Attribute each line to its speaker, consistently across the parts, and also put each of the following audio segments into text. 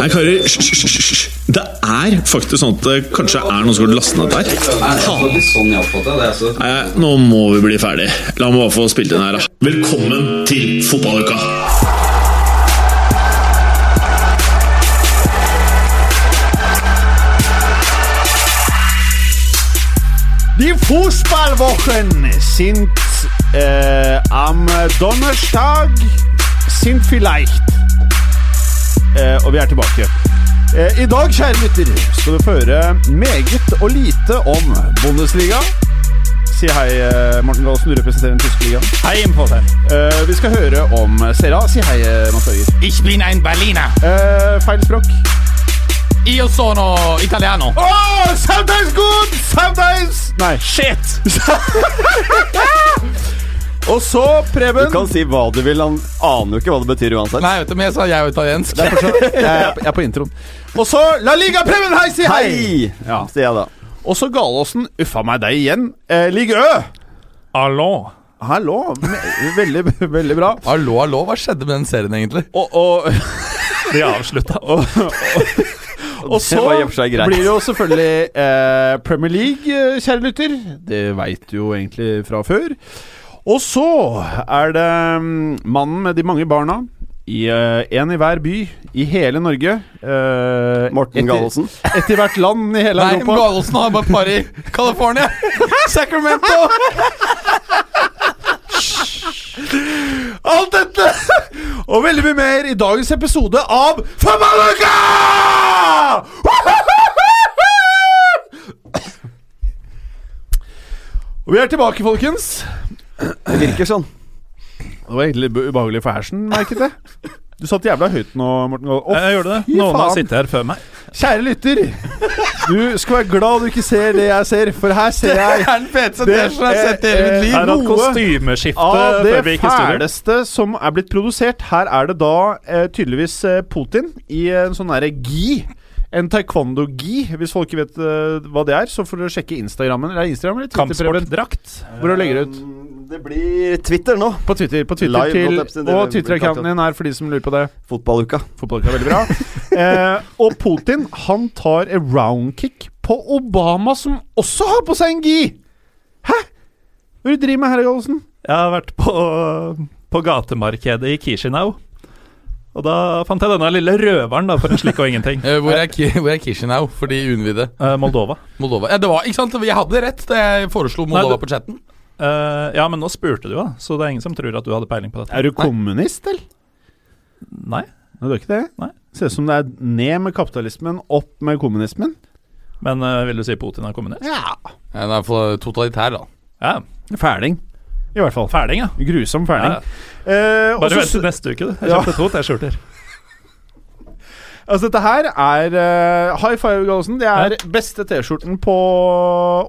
Speaker 1: Nei, karer, hysj. Det er faktisk sånn at det kanskje er noen som har lastet ned der. Nei, nå må vi bli ferdig. La meg bare få spilt inn her, da. Velkommen til fotballuka!
Speaker 2: Die Fußballwochen sind äh, am Donnerstag sind vielleicht. Eh, og vi er tilbake. Eh, I dag, kjære lytter, skal du få høre meget og lite om Bundesliga. Si hei, eh, Morten Gallosen, du representerer den tyske ligaen.
Speaker 3: Hei, Imfosen.
Speaker 2: Eh, vi skal høre om Sera. Si hei, Mads Børger.
Speaker 4: Ich bin ein Berliner.
Speaker 2: Eh, feil språk.
Speaker 4: Io sono italiano.
Speaker 2: Oh, sometimes good, sometimes Nei.
Speaker 3: Shit!
Speaker 2: Og så, Preben
Speaker 5: Du kan si hva du vil, han aner jo ikke hva det betyr uansett.
Speaker 4: Nei, vet du, men jeg sa jeg er italiensk.
Speaker 2: Det er fortsatt, jeg, er- jeg er på introen. Og så La Liga, Preben! Hei, si hei!
Speaker 5: Hei!
Speaker 2: Ja.
Speaker 5: Sier jeg da.
Speaker 2: Og så Galåsen, uffa meg deg igjen. Eh, Ligø! Ø!
Speaker 3: Hallo.
Speaker 2: Hallo. Veldig, veldig bra.
Speaker 4: Hallo, hallo, hva skjedde med den serien egentlig?
Speaker 2: Og, og,
Speaker 3: De avslutta.
Speaker 2: og, og så
Speaker 5: og så
Speaker 2: blir det jo selvfølgelig eh, Premier League, eh, kjære lytter. Det veit du jo egentlig fra før. Og så er det mm, mannen med de mange barna. I Én i hver by i hele Norge. Uh,
Speaker 5: Morten Gallosen.
Speaker 2: Etter hvert land i hele
Speaker 4: Nei,
Speaker 2: Europa.
Speaker 4: Gallosen har bare par i California. Sacramento.
Speaker 2: Alt dette og veldig mye mer i dagens episode av Fotballuka! Og vi er tilbake, folkens.
Speaker 5: Det virker sånn.
Speaker 2: Det var egentlig ubehagelig for hersen, merket jeg. Du satt jævla høyt nå, Morten Gahl. Oh,
Speaker 3: Jeg gjorde det.
Speaker 2: Noen
Speaker 3: Noen har sittet her før meg.
Speaker 2: Kjære lytter. Du skal være glad du ikke ser det jeg ser, for her ser
Speaker 4: Det
Speaker 2: jeg
Speaker 4: er den feteste
Speaker 2: Det
Speaker 4: T-skjorten jeg har sett i hele mitt liv.
Speaker 3: hatt kostymeskifte
Speaker 2: av det fæleste som er blitt produsert. Her er det da eh, tydeligvis eh, Putin i en sånn derre gi. En taekwondo-gi, hvis folk ikke vet uh, hva det er. Så får dere sjekke Instagrammen. Eller Instagram eller
Speaker 3: Kampsportdrakt.
Speaker 2: Hvor du legger ut.
Speaker 5: Det blir Twitter nå.
Speaker 2: På Twitter. På Twitter
Speaker 5: Live,
Speaker 2: til,
Speaker 5: det
Speaker 2: og Twitter-accounten din er for de som lurer på det.
Speaker 5: Fotballuka.
Speaker 2: Fotballuka er veldig bra. eh, og Putin han tar a roundkick på Obama, som også har på seg en gi! Hæ? Hva er det du driver med her, Gallosen?
Speaker 3: Jeg har vært på, på gatemarkedet i Kishinau. Og da fant jeg denne lille røveren da, for en slikk og ingenting.
Speaker 4: Eh, Hvor er, hvor er Kishinau for de uinnvidde?
Speaker 3: Eh, Moldova.
Speaker 4: Moldova. Ja, det var, ikke sant? Jeg hadde rett da jeg foreslo
Speaker 3: Nei,
Speaker 4: Moldova
Speaker 3: du-
Speaker 4: på chatten.
Speaker 3: Eh, ja, men nå spurte du, da, så det er ingen som tror at du hadde peiling på dette.
Speaker 2: Er du kommunist, eller?
Speaker 3: Nei,
Speaker 2: Nei, du er ikke det?
Speaker 3: Nei.
Speaker 2: Ser ut som det er ned med kapitalismen, opp med kommunismen.
Speaker 3: men uh, vil du si Putin er kommunist?
Speaker 2: Ja.
Speaker 4: Han er i er fall totalitær, da.
Speaker 3: Ja.
Speaker 2: Fæling. I hvert fall.
Speaker 3: Fæling, ja.
Speaker 2: Grusom fæling.
Speaker 3: ja.
Speaker 2: ja. Uh,
Speaker 3: Bare vent til neste uke, du. Jeg
Speaker 2: Ja.
Speaker 3: kjøpte to T-skjorter.
Speaker 2: Altså, dette her er uh, High five, Gallosen. Det er beste T-skjorten på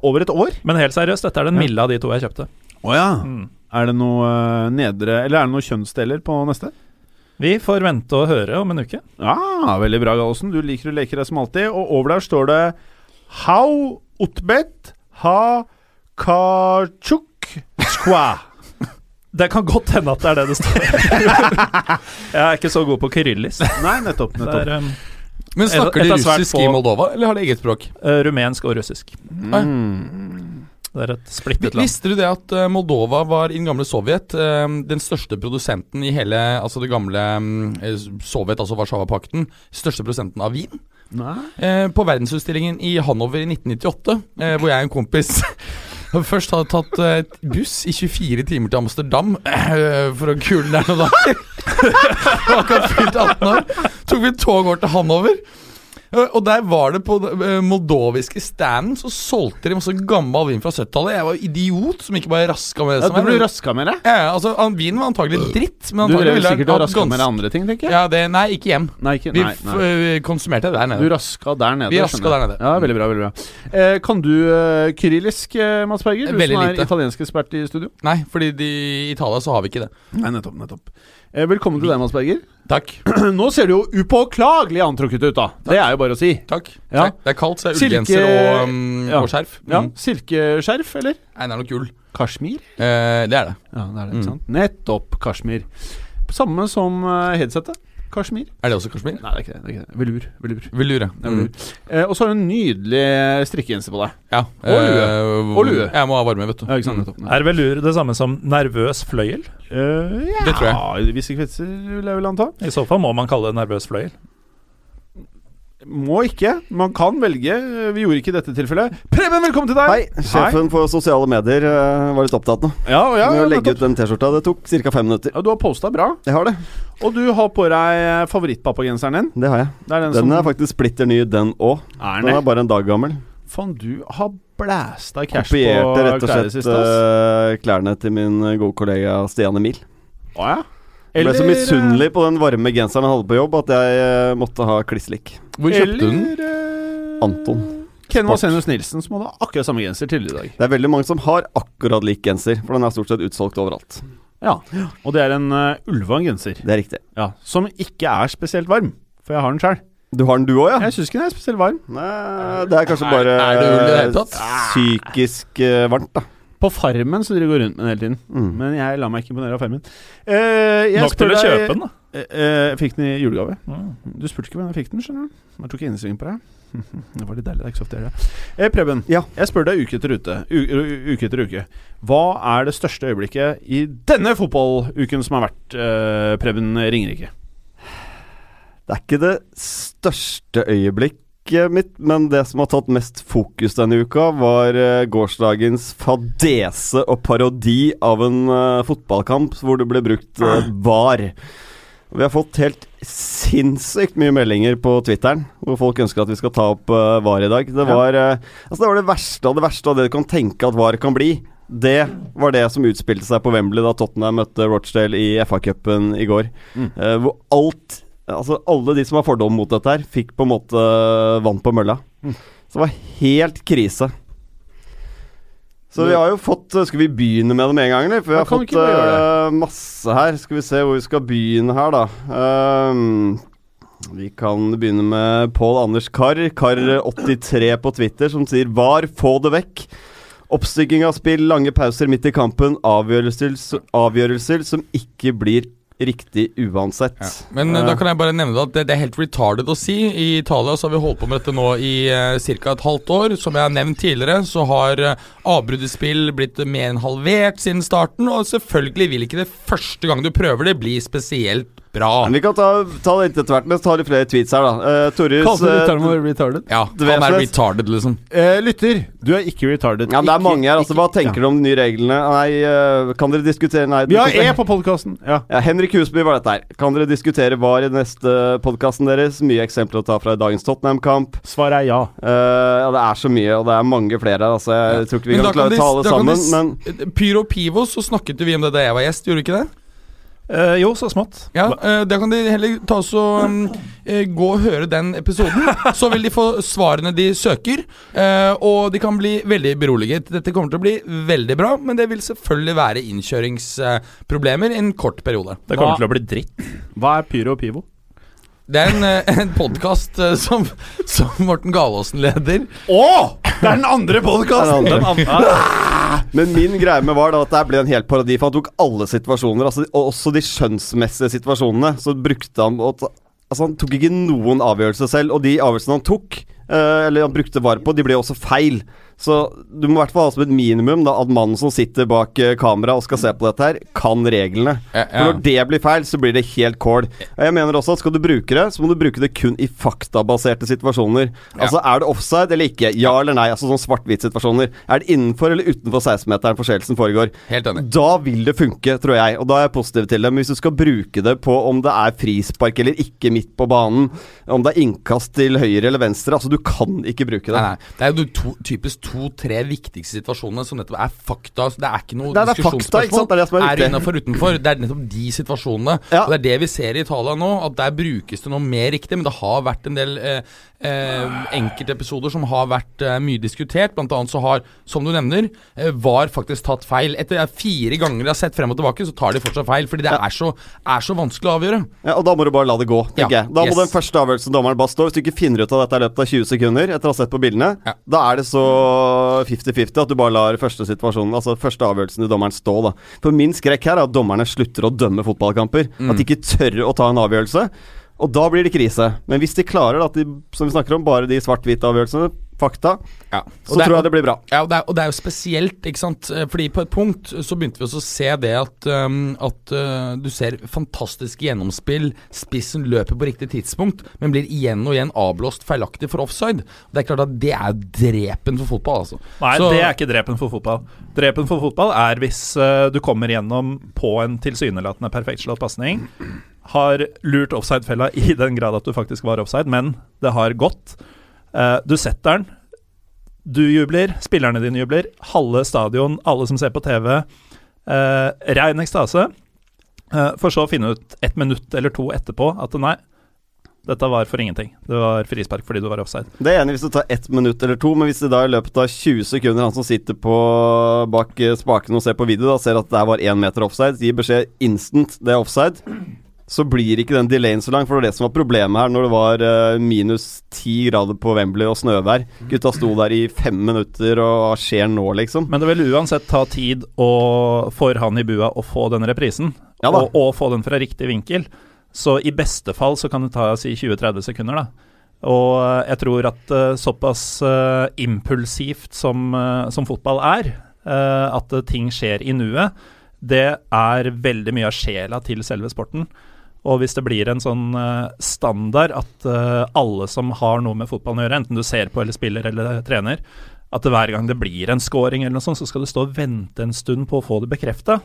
Speaker 2: over et år.
Speaker 3: Men helt seriøst, dette er den milde av de to jeg kjøpte.
Speaker 2: Å ja.
Speaker 3: Mm.
Speaker 2: Er det noe uh, nedre Eller er det noen kjønnsdeler på neste?
Speaker 3: Vi får vente og høre om en uke.
Speaker 2: Ja, veldig bra, Gallosen. Du liker å leke deg som alltid. Og over der står det How otbet ha kachuk skwa.
Speaker 3: Det kan godt hende at det er det det står. jeg er ikke så god på kyrillisk.
Speaker 2: Nei, nettopp. Nettopp.
Speaker 3: er um,
Speaker 4: Men snakker
Speaker 3: Et-
Speaker 4: de
Speaker 3: et
Speaker 4: russisk i Moldova, eller har de eget språk?
Speaker 3: uh, rumensk og russisk.
Speaker 2: Mm.
Speaker 3: Det er et splittet land.
Speaker 4: Visste du det at eh, Moldova var i den gamle Sovjet eh, den største produsenten i hele Altså det gamle Sovjet, altså Warszawapakten. Største produsenten av vin.
Speaker 2: Nei.
Speaker 4: Eh, på verdensutstillingen i Hanover i 1998, eh, hvor jeg og en kompis først hadde tatt eh, buss i 24 timer til Amsterdam eh, for å kule der noen dager. Og akkurat fylt 18 år. Tok vi tog over til Hanover. Eh, Og der var det på eh, moldoviske standen Så solgte de masse gammel vin fra 70-tallet. Jeg var idiot som ikke bare raska med det.
Speaker 2: Ja, du ble raska med det?
Speaker 4: ja, altså, Vinen var antagelig dritt, men antagelig
Speaker 2: ville
Speaker 4: ville
Speaker 2: sikkert raska med det andre ting, tenker jeg.
Speaker 4: Ja, det, nei, ikke hjem.
Speaker 2: Nei, ikke,
Speaker 4: Vi
Speaker 2: nei,
Speaker 4: vi,
Speaker 2: nei.
Speaker 4: eh, konsumerte det der nede.
Speaker 2: Du raska der nede.
Speaker 4: Vi raska der nede.
Speaker 2: Ja, Veldig bra. veldig bra eh, Kan du uh, kyrillisk, uh, Mads Berger? Du
Speaker 4: Veldig
Speaker 2: som er
Speaker 4: lite.
Speaker 2: italiensk ekspert i studio.
Speaker 4: Nei, fordi de, i Italia så har vi ikke det.
Speaker 2: Nei, nettopp. nettopp Velkommen til deg, Mads Berger.
Speaker 4: Takk.
Speaker 2: Nå ser du jo upåklagelig antrukket ut, da. Det er jo bare å si.
Speaker 4: Takk.
Speaker 2: Ja.
Speaker 4: Takk. Det er kaldt, så jeg har
Speaker 2: Silke-
Speaker 4: ullgenser og, um,
Speaker 2: Ja.
Speaker 4: og skjerf.
Speaker 2: Ja,
Speaker 4: Mm.
Speaker 2: Silkeskjerf, eller?
Speaker 4: Nei, det er nok ull.
Speaker 2: Kasjmir?
Speaker 4: Eh, det er det.
Speaker 2: Ja, det er det.
Speaker 4: Mm.
Speaker 2: ikke sant? Nettopp kasjmir. Samme som uh, headsetet. Kasjmir?
Speaker 4: Er det også Kashmir?
Speaker 2: Nei, det er ikke det. det, er ikke det. Velur. velur.
Speaker 4: Velur, ja.
Speaker 2: Er. Eh, og så har du en nydelig strikkegenser på deg.
Speaker 4: ja.
Speaker 2: Og lue.
Speaker 4: Eh,
Speaker 2: Og lue.
Speaker 4: Jeg må ha varme, vet du.
Speaker 2: Ja, ikke sant?
Speaker 4: Mm.
Speaker 3: Er velur det samme som nervøs fløyel?
Speaker 2: Uh, ja,
Speaker 4: Det tror jeg.
Speaker 2: I visse kretser, vil jeg vel anta.
Speaker 3: I så fall må man kalle det nervøs fløyel.
Speaker 2: Må ikke. Man kan velge. Vi gjorde ikke i dette tilfellet. Preben, velkommen til deg!
Speaker 5: Hei, sjefen for sosiale medier eh, var litt opptatt nå.
Speaker 2: Ja, ja,
Speaker 5: Med å legge ut den T-skjorta. Det tok ca. fem minutter.
Speaker 2: ja, du har posta bra.
Speaker 5: Jeg har det.
Speaker 2: Og du har på deg favorittpappagenseren din.
Speaker 5: Det har jeg.
Speaker 2: Det er den,
Speaker 5: Den
Speaker 2: som
Speaker 5: er faktisk splitter ny, den òg. Den er bare en dag gammel.
Speaker 2: Faen, du har blæsta cash på
Speaker 5: Kopierte rett og slett
Speaker 2: sist,
Speaker 5: eh, klærne til min gode kollega Stian Emil.
Speaker 2: Å ja.
Speaker 5: Jeg ble så misunnelig på den varme genseren han hadde på jobb, at jeg eh, måtte ha kliss lik.
Speaker 4: Hvor kjøpte du den?
Speaker 2: Eh,
Speaker 5: Anton.
Speaker 2: Ken. Vasenius Nilsen, som hadde akkurat samme genser tidligere i dag.
Speaker 5: Det er veldig mange som har akkurat lik genser, for den er stort sett utsolgt overalt.
Speaker 2: Ja, Og det er en uh, Ulvang genser.
Speaker 5: Det er riktig.
Speaker 2: Ja, som ikke er spesielt varm. For jeg har den sjøl.
Speaker 5: Du har den du òg, ja?
Speaker 2: Jeg syns ikke den er spesielt varm.
Speaker 5: Nei, det er kanskje
Speaker 4: Er-
Speaker 5: bare
Speaker 4: er det ull det er
Speaker 5: psykisk uh, varmt, da.
Speaker 2: På Farmen så driver jeg går rundt med den hele tiden.
Speaker 5: Mm.
Speaker 2: Men jeg lar meg ikke imponere av Farmen. Eh, jeg
Speaker 3: Nok til å
Speaker 2: deg-
Speaker 3: kjøpe den, da.
Speaker 2: Eh, eh, jeg fikk den i julegave.
Speaker 3: Mm.
Speaker 2: Du spurte ikke hvem jeg fikk den, skjønner du. Jeg tok innsving på deg. Det var litt deilig. Det er ikke så ofte jeg gjør det. Eh, Preben,
Speaker 5: Ja.
Speaker 2: jeg spør deg uke etter ute, uke etter uke. Hva er det største øyeblikket i denne fotballuken som har vært, eh, Preben Ringerike?
Speaker 5: Det er ikke det største øyeblikket mitt, men det som har tatt mest fokus denne uka, var eh, gårsdagens fadese og parodi av en eh, fotballkamp hvor det ble brukt uh, VAR. Vi har fått helt sinnssykt mye meldinger på Twitteren hvor folk ønsker at vi skal ta opp uh, VAR i dag. Det var, uh, altså det var det verste av det verste av det du kan tenke at VAR kan bli. Det var det som utspilte seg på Wembley da Tottenham møtte Rochdale i FA-cupen i går. Eh, hvor alt Altså alle de som har fordom mot dette her, fikk på en måte vann på mølla. Så det var helt krise. Så vi har jo fått Skal vi begynne med det med en gang, eller? For vi har fått eh, masse her. Skal vi se hvor vi skal begynne her, da. Um, vi kan begynne med Pål Anders Karr, Karr83 på Twitter, som sier VAR, få det vekk. Oppstykking av spill, lange pauser midt i kampen, avgjørelser, avgjørelser som ikke blir riktig uansett.
Speaker 4: Men eh,
Speaker 5: Eh,
Speaker 4: da kan jeg bare nevne at det, det er helt retarded å si. I Italia så har vi holdt på med dette nå i uh, ca. et halvt år. Som jeg har nevnt tidligere, så har uh, avbrudd i spill blitt mer enn halvert siden starten. Og selvfølgelig vil ikke det første gang du prøver det, bli spesielt bra.
Speaker 5: Men vi kan ta, ta det etter hvert, men ta litt flere tweets her, da. Uh, Torjus
Speaker 2: Kalte du retarded?
Speaker 4: Ja, han er retarded, liksom.
Speaker 2: Uh, lytter, du er ikke retarded.
Speaker 5: Ja, men Det er
Speaker 2: Ikke-
Speaker 5: mange her. altså Hva
Speaker 2: tenker
Speaker 5: tenker du om de nye reglene? Nei, uh, Kan dere diskutere Nei,
Speaker 2: Vi har E på podkasten. Ja.
Speaker 5: Ja, Henrik Husby var dette her. Kan dere diskutere VAR i neste podkasten deres? Mye eksempler å ta fra dagens Tottenham-kamp.
Speaker 2: Svaret er ja.
Speaker 5: Eh, ja, det er så mye, og det er mange flere her. Altså, jeg tror ikke vi
Speaker 4: Men
Speaker 5: kan klare å ta alle sammen, men
Speaker 4: Pyro Pivo, så snakket vi om det da jeg var gjest, gjorde du ikke det?
Speaker 3: Eh, jo, så smått.
Speaker 4: Ja, uh, Da kan de heller ta oss og um, uh, gå og høre den episoden. Så vil de få svarene de søker, eh, og de kan bli veldig beroliget. Dette kommer til å bli veldig bra, men det vil selvfølgelig være innkjøringsproblemer i en kort periode.
Speaker 3: Det kommer
Speaker 2: Hva-
Speaker 3: til å bli dritt.
Speaker 2: Hva er Pyro og Pivo?
Speaker 4: Det er en, eh, en podkast som, som Morten Galaasen leder.
Speaker 2: Å! Det er den andre podkasten! Andre.
Speaker 5: Men min greie med var da at det ble en helt parodi, for han tok alle situasjoner, altså, også de skjønnsmessige situasjonene. Så brukte han og, Altså Han tok ikke noen avgjørelse selv, og de avgjørelsene han tok, eh, eller han brukte var på, de ble også feil. Så du må i hvert fall ha som et minimum da, at mannen som sitter bak eh, kamera og skal se på dette her, kan reglene.
Speaker 4: Ja,
Speaker 5: For når det blir feil, så blir det helt kål. Jeg mener også at skal du bruke det, så må du bruke det kun i faktabaserte situasjoner. Altså er det offside eller ikke? Ja eller nei? Altså sånn svart-hvitt-situasjoner. Er det innenfor eller utenfor 16-meteren forseelsen foregår?
Speaker 4: Helt enig.
Speaker 5: Da vil det funke, tror jeg, og da er jeg positiv til det. Men hvis du skal bruke det på om det er frispark eller ikke midt på banen, om det er innkast til høyre eller venstre Altså, du kan ikke bruke det.
Speaker 4: Nei, nei. Det er jo to, typisk to-tre viktigste situasjonene som nettopp er fakta. Det er ikke noe
Speaker 5: diskusjonsspørsmål, det det er Er
Speaker 4: innafor utenfor? Det er nettopp de situasjonene.
Speaker 5: Ja.
Speaker 4: Og det er det vi ser i Italia nå, at der brukes det noe mer riktig. Men det har vært en del eh, eh, enkeltepisoder som har vært eh, mye diskutert. Blant annet så har, som du nevner, eh, VAR faktisk tatt feil. Etter fire ganger de har sett frem og tilbake, så tar de fortsatt feil. Fordi det er så, er så vanskelig å avgjøre.
Speaker 5: Ja, og Da må du bare la det gå. tenker
Speaker 4: Ja,
Speaker 5: jeg Da må den første avgjørelsen dommeren bare stå. Hvis du ikke finner ut av dette i løpet av 20 sekunder, etter å ha sett på bildene,
Speaker 4: Ja.
Speaker 5: da er det så 50-50 at du bare lar første situasjonen Altså første avgjørelsen til dommeren stå. da For min skrekk her er at dommerne slutter å dømme fotballkamper. At de ikke tør å ta en avgjørelse. Og da blir det krise. Men hvis de klarer at de, som vi snakker om, bare de svart-hvite avgjørelsene, fakta,
Speaker 4: Ja.
Speaker 5: så tror jeg det blir bra.
Speaker 4: Ja, og det, er, og det er jo spesielt, ikke sant. Eh, Fordi på et punkt så begynte vi også å se det at, um, at uh, du ser fantastisk gjennomspill. Spissen løper på riktig tidspunkt, men blir igjen og igjen avblåst feilaktig for offside. Det er klart at det er drepen for fotball, altså.
Speaker 3: Nei,
Speaker 4: Så-
Speaker 3: det er ikke drepen for fotball. Drepen for fotball er hvis uh, du kommer gjennom på en tilsynelatende perfekt slått pasning, har lurt offside-fella i den grad at du faktisk var offside, men det har gått. Eh, du setter den, du jubler, spillerne dine jubler, halve stadion, alle som ser på TV. Uh, rein ekstase. Eh, for så å finne ut et minutt eller to etterpå at nei, dette var for ingenting. Det var frispark fordi du var offside.
Speaker 5: Det er enig hvis det tar ett minutt eller to, men hvis det da i løpet av 20 sekunder han som sitter på bak eh, spaken og ser på video, da ser at det var én meter offside, gir beskjed instant det er offside, så blir ikke den delayen så lang. For det var det som var problemet her når det var eh, minus ti grader på Wembley og snøvær. Gutta sto der i fem minutter, og hva skjer nå, liksom?
Speaker 3: Men det vil uansett ta tid å, for han i bua å få den reprisen,
Speaker 5: Ja
Speaker 3: og, og få den fra riktig vinkel. Så i beste fall så kan det ta si 20-30 sekunder, da. Og eh, jeg tror at uh, såpass uh, impulsivt som, som fotball er, at ting skjer i nuet, det er veldig mye av sjela til selve sporten. Og hvis det blir en sånn eh, standard at eh, alle som har noe med fotballen å gjøre, enten du ser på eller spiller eller trener, at hver gang det blir en scoring eller noe sånt, så skal du stå og vente en stund på å få det bekrefta.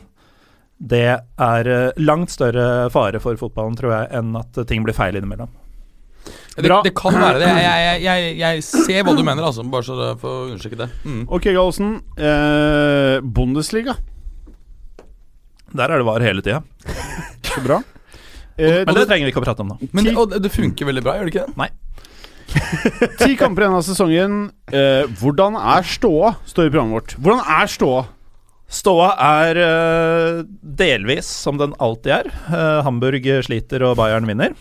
Speaker 3: Det er eh, langt større fare for fotballen, tror jeg, enn at ting blir feil innimellom.
Speaker 4: Det,
Speaker 2: Bra.
Speaker 4: det kan være det. Jeg, jeg, jeg, jeg ser hva du mener, altså. Bare så det- for å understreke det. Mm.
Speaker 2: Ok, Gallosen. Eh, Bundesliga.
Speaker 3: Der er det var hele tida.
Speaker 2: Så bra. Eh,
Speaker 3: Men det trenger vi ikke å prate om nå.
Speaker 4: Men det, og det- funker veldig bra, gjør det ikke det?
Speaker 3: Nei.
Speaker 2: Ti kamper igjen av sesongen. Eh, hvordan er ståa, står i programmet vårt. Hvordan er ståa?
Speaker 3: Ståa er uh, delvis som den alltid er. Uh, Hamburg sliter og Bayern vinner.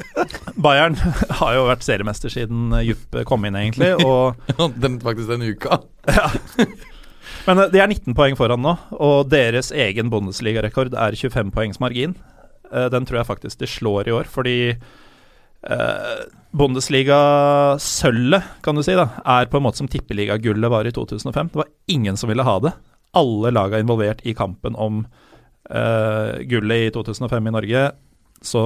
Speaker 3: Bayern har jo vært seriemester siden Juppe Jupp kom inn, egentlig. Og,
Speaker 4: Den, faktisk denne uka.
Speaker 3: men uh, de er 19 poeng foran nå, og deres egen Bundesliga-rekord er 25 poengs margin. Eh, den tror jeg faktisk de slår i år, fordi eh, Bundesliga-sølvet, kan du si, da, er på en måte som tippeligagullet var i 2005. Det var ingen som ville ha det. Alle laga involvert i kampen om eh, gullet i 2005 i Norge, så,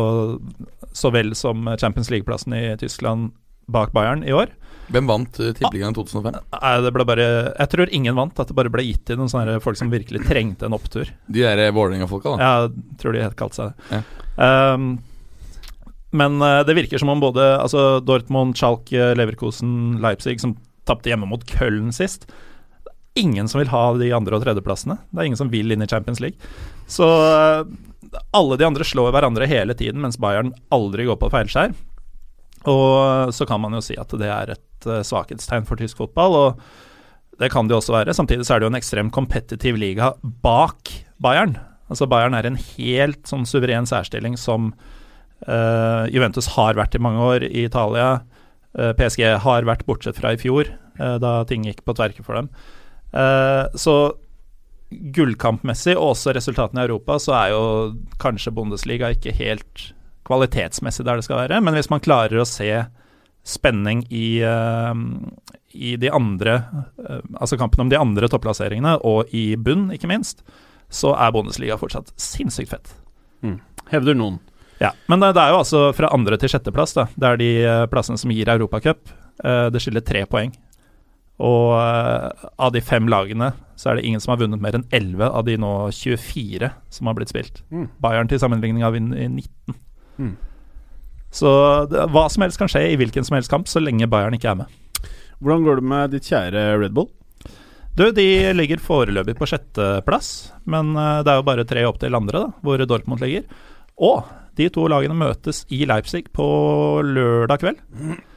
Speaker 3: så vel som Champions League-plassen i Tyskland bak Bayern i år.
Speaker 4: Hvem vant uh, Tippeligaen i 2005?
Speaker 3: Nei, det ble bare Jeg tror ingen vant, at det bare ble gitt til noen sånne folk som virkelig trengte en opptur.
Speaker 4: De der eh, Vålerenga-folka, da.
Speaker 3: Jeg tror de helt kalte seg det.
Speaker 4: Ja.
Speaker 3: Um, men eh, det virker som om både altså Dortmund, Schalke, Leverkosen, Leipzig, som tapte hjemme mot Köln sist Ingen som vil ha de andre- og tredjeplassene. Det er ingen som vil inn i Champions League. Så eh, alle de andre slår hverandre hele tiden, mens Bayern aldri går på feilskjær. Og så kan man jo si at det er et eh, svakhetstegn for tysk fotball, og det kan det jo også være. Samtidig så er det jo en ekstremt kompetitiv liga bak Bayern. Altså Bayern er en helt sånn suveren særstilling som uh, Juventus har vært i mange år i Italia. Uh, PSG har vært bortsett fra i fjor, uh, da ting gikk på tverke for dem. Eh, så gullkampmessig, og også resultatene i Europa, så er jo kanskje Bundesliga ikke helt kvalitetsmessig der det skal være. Men hvis man klarer å se spenning i, eh, i de andre eh, Altså kampen om de andre topplasseringene, og i bunn, ikke minst, så er Bundesliga fortsatt sinnssykt fett.
Speaker 2: Hevder noen.
Speaker 3: Ja, Men det, er jo altså fra andre til sjetteplass. da. Det er de eh, plassene som gir Europacup. Det skiller tre poeng. Og av de fem lagene så er det ingen som har vunnet mer enn 11 av de nå 24 som har blitt spilt.
Speaker 2: Mm.
Speaker 3: Bayern til sammenligning har vunnet 19.
Speaker 2: Mm.
Speaker 3: Så det, hva som helst kan skje i hvilken som helst kamp, så lenge Bayern ikke er med.
Speaker 2: Hvordan går det med ditt kjære Red Bull?
Speaker 3: Du, de ligger foreløpig på sjetteplass, men eh, det er jo bare tre opp til andre, da, hvor Dortmund ligger. Og de to lagene møtes i Leipzig på lørdag kveld.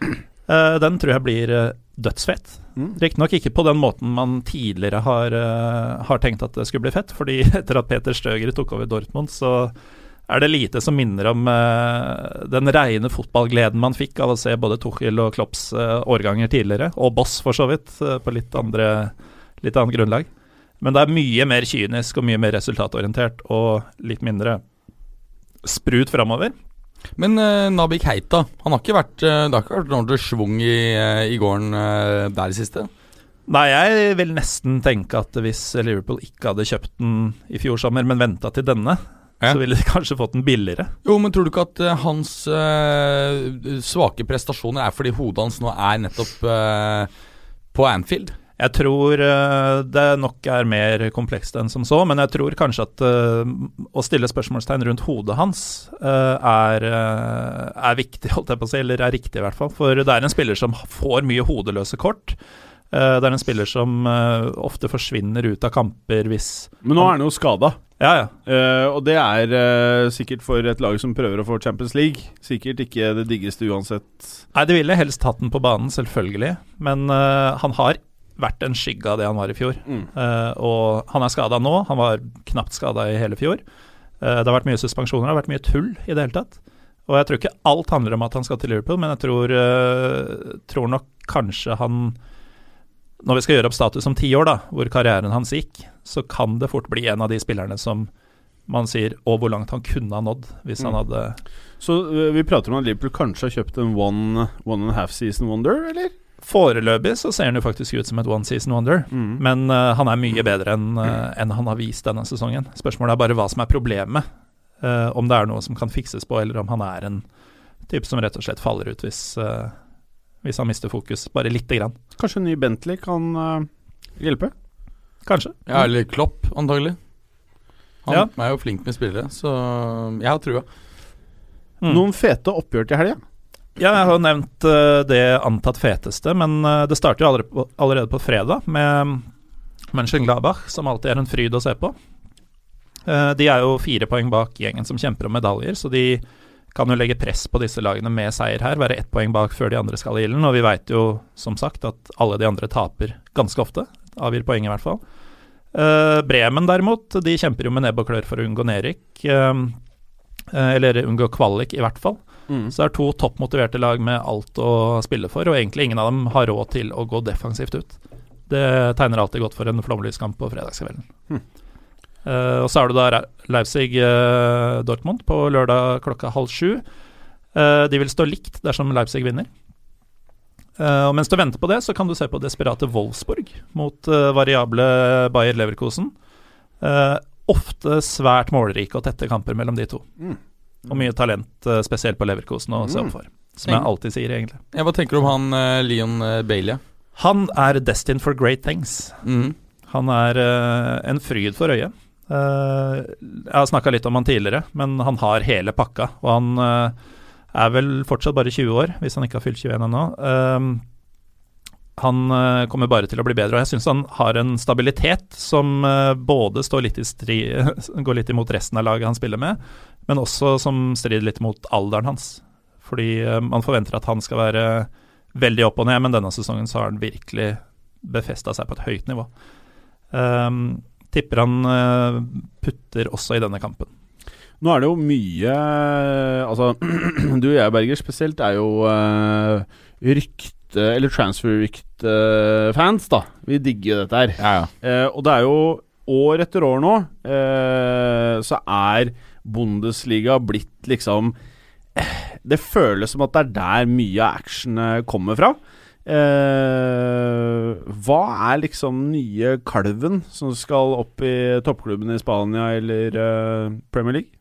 Speaker 3: Eh, den tror jeg blir uh, dødsfett.
Speaker 2: Mm.
Speaker 3: Riktignok ikke på den måten man tidligere har, eh, har tenkt at det skulle bli fett, fordi etter at Peter Støger tok over Dortmund, så er det lite som minner om uh, den reine fotballgleden man fikk av å se både Tuchel og Klopps uh, årganger tidligere, og Boss for så vidt, uh, på litt, andre, litt annet grunnlag. Men det er mye mer kynisk og mye mer resultatorientert og litt mindre sprut framover.
Speaker 4: Men uh, Nabi Keita, han har ikke vært Det har ikke vært ordentlig schwung i, i gården der i siste?
Speaker 3: Nei, jeg vil nesten tenke at hvis Liverpool ikke hadde kjøpt den i fjor sommer, men venta til denne,
Speaker 4: Ja.
Speaker 3: så ville de kanskje fått den billigere.
Speaker 4: Jo, men tror du ikke at uh, hans uh, svake prestasjoner er fordi hodet hans nå er nettopp uh, på Anfield?
Speaker 3: Jeg tror det nok er mer komplekst enn som så, men jeg tror kanskje at å stille spørsmålstegn rundt hodet hans er, er viktig, holdt jeg på å si, eller er riktig i hvert fall. For det er en spiller som får mye hodeløse kort. Eh, det er en spiller som eh, ofte forsvinner ut av kamper hvis
Speaker 2: Men nå er han jo skada.
Speaker 3: Ja, ja.
Speaker 2: Uh, og det er uh, sikkert for et lag som prøver å få Champions League. Sikkert ikke det diggeste uansett.
Speaker 3: Nei, de ville helst hatt den på banen, selvfølgelig. Men uh, han har vært en skygge av det han var i fjor.
Speaker 2: Mm.
Speaker 3: Og han er skada nå. Han var knapt skada i hele fjor. Det har vært mye suspensjoner, det har vært mye tull i det hele tatt. Og jeg tror ikke alt handler om at han skal til Liverpool, men jeg tror, tror nok kanskje han Når vi skal gjøre opp status om ti år, da, hvor karrieren hans gikk, så kan det fort bli en av de spillerne som man sier og hvor langt han kunne ha nådd hvis han
Speaker 2: Mm.
Speaker 3: hadde
Speaker 2: Så eh, vi prater om at Liverpool kanskje har kjøpt en one, one and a half season wonder, eller?
Speaker 3: Foreløpig så ser han jo faktisk ut som et one season wonder.
Speaker 2: Mm.
Speaker 3: Men uh, han er mye bedre enn uh, en han har vist denne sesongen. Spørsmålet er bare hva som er problemet. Uh, om det er noe som kan fikses på, eller om han er en type som rett og slett faller ut hvis, eh, hvis han mister fokus bare lite grann.
Speaker 2: Kanskje en ny Bentley kan uh, hjelpe?
Speaker 3: Kanskje.
Speaker 4: Ja, eller Klopp, antagelig. Han
Speaker 3: Ja.
Speaker 4: er jo flink med spillere, så jeg har trua.
Speaker 3: Mm.
Speaker 2: Noen fete oppgjør til helga?
Speaker 3: Ja, jeg har jo nevnt uh, det antatt feteste, men uh, det starter jo allerede på, allerede på fredag med Mönchengladbach, som alltid er en fryd å se på. Uh, de er jo fire poeng bak gjengen som kjemper om medaljer, så de kan jo legge press på disse lagene med seier her, være ett poeng bak før de andre skal i ilden. Og vi veit jo som sagt at alle de andre taper ganske ofte, avgir poeng i hvert fall. Uh, Bremen derimot, de kjemper jo med nebb og klør for å unngå nedrykk. Uh, eller unngå kvalik, i hvert fall.
Speaker 2: Mm.
Speaker 3: Så det er to toppmotiverte lag med alt å spille for, og egentlig ingen av dem har råd til å gå defensivt ut. Det tegner alltid godt for en flomlyskamp på fredagskvelden.
Speaker 2: Hm.
Speaker 3: Eh, og så er du da Leipzig-Dortmund på lørdag klokka halv sju. Uh, de vil stå likt dersom Leipzig vinner. Eh, og mens du venter på det, så kan du se på desperate Wolfsburg mot variable Bayer Leverkosen. Eh, ofte svært målrike og tette kamper mellom de to.
Speaker 2: Mm.
Speaker 3: Og mye talent, spesielt på Leverkosen, å se opp for. Som jeg alltid sier, egentlig.
Speaker 4: Ja, hva tenker du om han Leon Bailey?
Speaker 3: Han er destined for great things.
Speaker 4: Mm.
Speaker 3: Han er en fryd for øyet. Eh, jeg har snakka litt om han tidligere, men han har hele pakka. Og han eh, er vel fortsatt bare 20 år, hvis han ikke har fylt 21 ennå. Eh, han kommer bare til å bli bedre, og jeg syns han har en stabilitet som både litt stri, går litt imot resten av laget han spiller med, men også som strider litt mot alderen hans. Fordi man forventer at han skal være veldig opp og ned, men denne sesongen så har han virkelig befesta seg på et høyt nivå. Ehm, tipper han eh, putter også i denne kampen.
Speaker 2: Nå er det jo mye Altså, du og jeg, Berger, spesielt er jo uh, rykte- eller transfer-rykte-fans, da. Vi digger jo dette her.
Speaker 4: Ja, ja.
Speaker 2: Uh, og det er jo år etter år nå, uh, så er Bundesliga blitt liksom Det føles som at det er der mye av actionet kommer fra. Eh, hva er liksom nye kalven som skal opp i toppklubben i Spania eller eh, Premier League?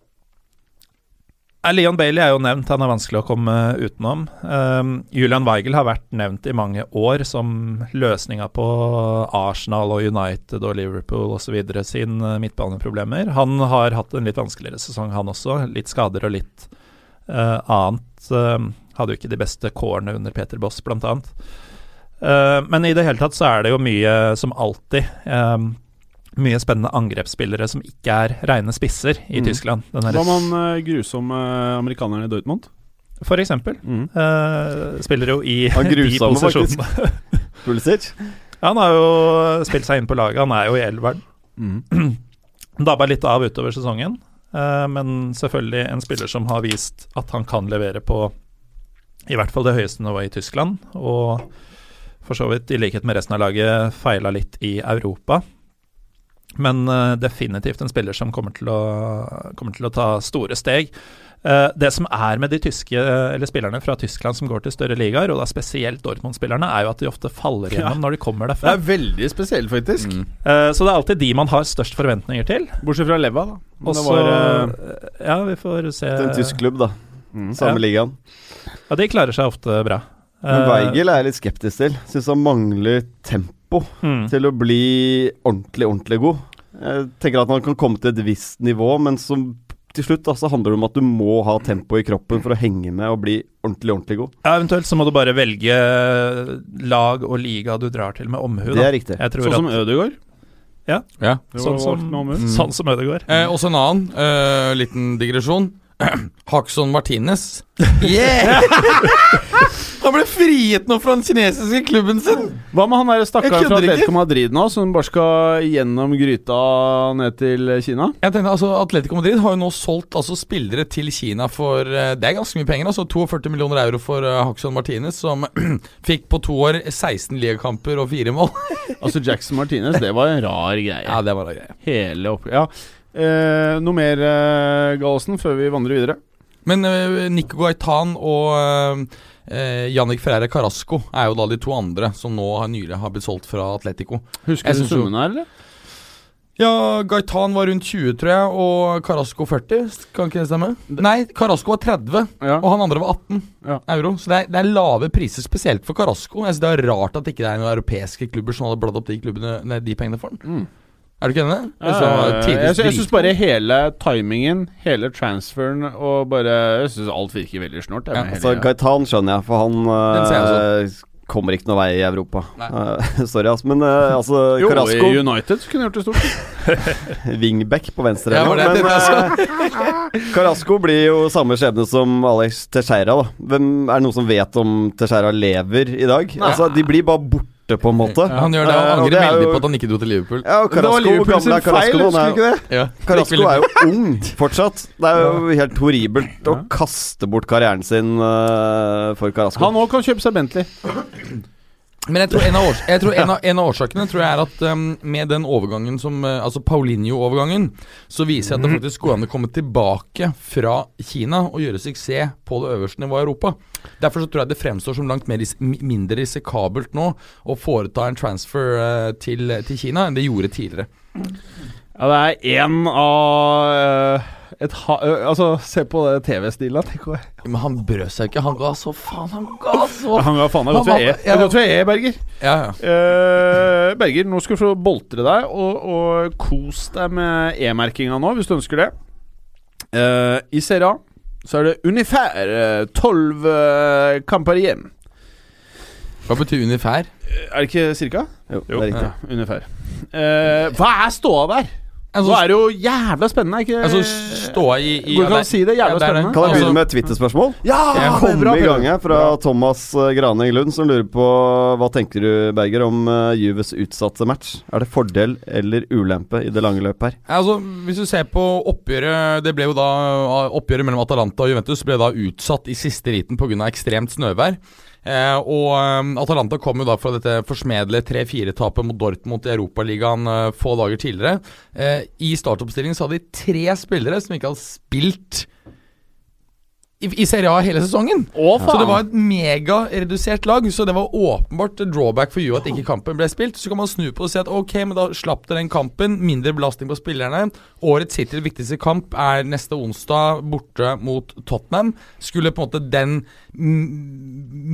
Speaker 3: Eh, Leon Bailey er jo nevnt, han er vanskelig å komme utenom. Ehm, Julian Weigel har vært nevnt i mange år som løsninga på Arsenal og United og Liverpool osv. sin eh, midtbaneproblemer. Han har hatt en litt vanskeligere sesong, han også. Litt skader og litt eh, annet. Ehm, hadde jo ikke de beste kårene under Peter Boss, blant annet. Eh, men i det hele tatt så er det jo mye, som alltid, um, mye spennende angrepsspillere som ikke er rene spisser i
Speaker 2: Mm.
Speaker 3: Tyskland.
Speaker 2: Hva med han eh, grusomme amerikaneren i Dortmund?
Speaker 3: For eksempel.
Speaker 2: Mm.
Speaker 3: Uh, spiller jo i
Speaker 5: Han
Speaker 3: de posisjonene.
Speaker 5: Pulisic.
Speaker 3: Ja, han har jo spilt seg inn på laget. Han er jo i elveren.
Speaker 2: Mm.
Speaker 3: Dabba litt av utover sesongen, uh, men selvfølgelig en spiller som har vist at han kan levere på i hvert fall det høyeste nivået i Tyskland. Og for så vidt, i likhet med resten av laget, feila litt i Europa. Men uh, definitivt en spiller som kommer til å, kommer til å ta store steg. Uh, det som er med de tyske, eller spillerne fra Tyskland som går til større ligaer, og da spesielt Dortmund-spillerne, er jo at de ofte faller gjennom når de kommer derfra.
Speaker 2: Det er veldig spesielt, faktisk.
Speaker 4: Mm.
Speaker 3: Uh, så det er alltid de man har størst forventninger til.
Speaker 2: Bortsett fra Leva, da. Men
Speaker 3: Og
Speaker 2: det
Speaker 3: så
Speaker 2: var, eh,
Speaker 3: Ja, vi får se.
Speaker 5: Til en tysk klubb, da. Samme
Speaker 3: Ja.
Speaker 5: ligaen.
Speaker 3: Ja, de klarer seg ofte bra.
Speaker 5: Men
Speaker 3: Eh,
Speaker 5: Weigel er jeg litt skeptisk til. Syns han mangler tempo
Speaker 3: mm.
Speaker 5: til å bli ordentlig, ordentlig god. Jeg tenker at han kan komme til et visst nivå, men som til slutt da, så handler det om at du må ha tempo i kroppen for å henge med og bli ordentlig, ordentlig god.
Speaker 3: Ja, eventuelt så må du bare velge lag og liga du drar til med omhu.
Speaker 5: Det er riktig.
Speaker 3: Jeg tror
Speaker 2: Sånn som
Speaker 3: at,
Speaker 2: Ødegaard.
Speaker 4: Ja.
Speaker 2: ja.
Speaker 3: sånn som, sånn som Ødegaard.
Speaker 4: Eh, også en annen eh, liten digresjon. Hakson Martinez. Yeah! Han ble frigitt nå fra den kinesiske klubben sin!
Speaker 2: Hva med han stakkaren fra. Atletico Madrid nå, som bare skal gjennom gryta ned til Kina?
Speaker 4: Jeg tenkte altså Atletico Madrid har jo nå solgt altså, spillere til Kina for eh, Det er ganske mye penger. altså 42 millioner euro for uh, Hakson Martinez, som fikk på to år 16 ligakamper og fire mål.
Speaker 2: Altså Jackson Martinez, det var en rar greie.
Speaker 4: Ja, det var en rar greie.
Speaker 2: Hele opp... Ja. Eh, noe mer, eh, Gallosen, før vi vandrer videre?
Speaker 4: Men eh, Nico Gaitan og uh, Jannik Ferreira Carasco er jo da de to andre som nå har nylig har blitt solgt fra Atletico.
Speaker 2: Husker du summen her, eller?
Speaker 4: Ja, Gaitan var rundt 20, tror jeg, og Carasco 40. Kan ikke det stemme? Nei, Carasco var 30,
Speaker 2: Ja.
Speaker 4: og han andre var 18
Speaker 2: Ja.
Speaker 4: euro. Så det er, det er lave priser, spesielt for Carasco. Jeg synes Det er rart at ikke det er noen europeiske klubber som hadde bladd opp de, klubbene, nei, de pengene for den.
Speaker 2: Mm.
Speaker 4: Er du ikke enig?
Speaker 2: Jeg jeg syns bare hele timingen, hele transferen og bare Jeg syns alt virker veldig snort.
Speaker 4: Ja,
Speaker 5: Altså, Gaitan skjønner jeg, for han eh, kommer ikke noe vei i Europa. Eh, sorry, ass. Men uh, altså,
Speaker 2: jo,
Speaker 5: Carasco
Speaker 2: i United kunne gjort det stort.
Speaker 5: Wingback på venstre.
Speaker 4: Ja, det
Speaker 5: men uh, Carasco blir jo samme skjebne som Alex Teixeira. da Hvem Er det noen som vet om Teixeira lever i dag? Altså, De blir bare borte, på en måte.
Speaker 4: Han gjør det, og
Speaker 5: Eh,
Speaker 4: angrer
Speaker 5: er
Speaker 4: veldig
Speaker 5: jo-
Speaker 4: på at han ikke dro til Liverpool.
Speaker 5: Ja, og
Speaker 2: Det
Speaker 5: Carasco,
Speaker 2: Liverpool
Speaker 5: gamle Carasco
Speaker 2: feil, ikke det?
Speaker 4: Ja,
Speaker 5: Carasco er jo ung fortsatt. Det er jo helt horribelt å kaste bort karrieren sin uh, for Carasco.
Speaker 2: Han òg kan kjøpe seg Bentley.
Speaker 4: Men jeg tror en av, års jeg tror en av, en av årsakene tror jeg er at um, med den overgangen som uh, Altså Paulinho-overgangen, så viser jeg at det faktisk går an å komme tilbake fra Kina og gjøre suksess på det øverste nivået i Europa. Derfor så tror jeg det fremstår som langt mer ris mindre risikabelt nå å foreta en transfer uh, til, til Kina enn det gjorde tidligere.
Speaker 2: Ja, det er én av ø, Altså, se på det TV-stilen. tenk.
Speaker 4: Men han brød seg ikke. Han ga så faen. Han ga så
Speaker 2: Han ga faen.
Speaker 4: Han var-
Speaker 2: er, det er godt vi er, Berger.
Speaker 4: Ja, ja.
Speaker 2: Uh, Berger, nå skal du få boltre deg og, og kos deg med E-merkinga nå, hvis du ønsker det. Uh, I Serie A så er det ungefær tolv uh, kamper igjen.
Speaker 4: Hva betyr unifær?
Speaker 2: Er det ikke cirka?
Speaker 5: Jo,
Speaker 3: Jo,
Speaker 5: det er riktig.
Speaker 2: Ja, Unifær. Eh, hva er ståa der?
Speaker 4: Altså,
Speaker 2: Nå er det jo jævla spennende, ikke
Speaker 4: altså stå i, i
Speaker 2: Går det an å si det? Jævla
Speaker 4: Ja, det det.
Speaker 2: spennende.
Speaker 5: Kan jeg
Speaker 4: Altså-
Speaker 5: begynne med et Twitter-spørsmål?
Speaker 2: Ja!
Speaker 4: Ja,
Speaker 5: Komme i gang her fra Thomas Grane Graning Lund, som lurer på hva tenker du, Berger, om uh, Juves utsatte match? Er det fordel eller ulempe i det lange løpet her?
Speaker 4: Altså, Hvis du ser på oppgjøret Det ble jo da Oppgjøret mellom Atalanta og Juventus ble da utsatt i siste liten pga. ekstremt snøvær. Eh, og eh, Atalanta kom jo da fra dette forsmedelige 3-4-tapet mot Dortmund i Europaligaen eh, få dager tidligere. Eh, I startoppstillingen så hadde de tre spillere som ikke hadde spilt i, i Serie A hele sesongen.
Speaker 2: Å,
Speaker 4: Så det var et megaredusert lag, så det var åpenbart drawback for Juve at ikke kampen ble spilt. Så kan man snu på og si at ok, men da slapp dere den kampen. Mindre belastning på spillerne. Årets hittil viktigste kamp er neste onsdag borte mot Tottenham. Skulle på en måte den mm,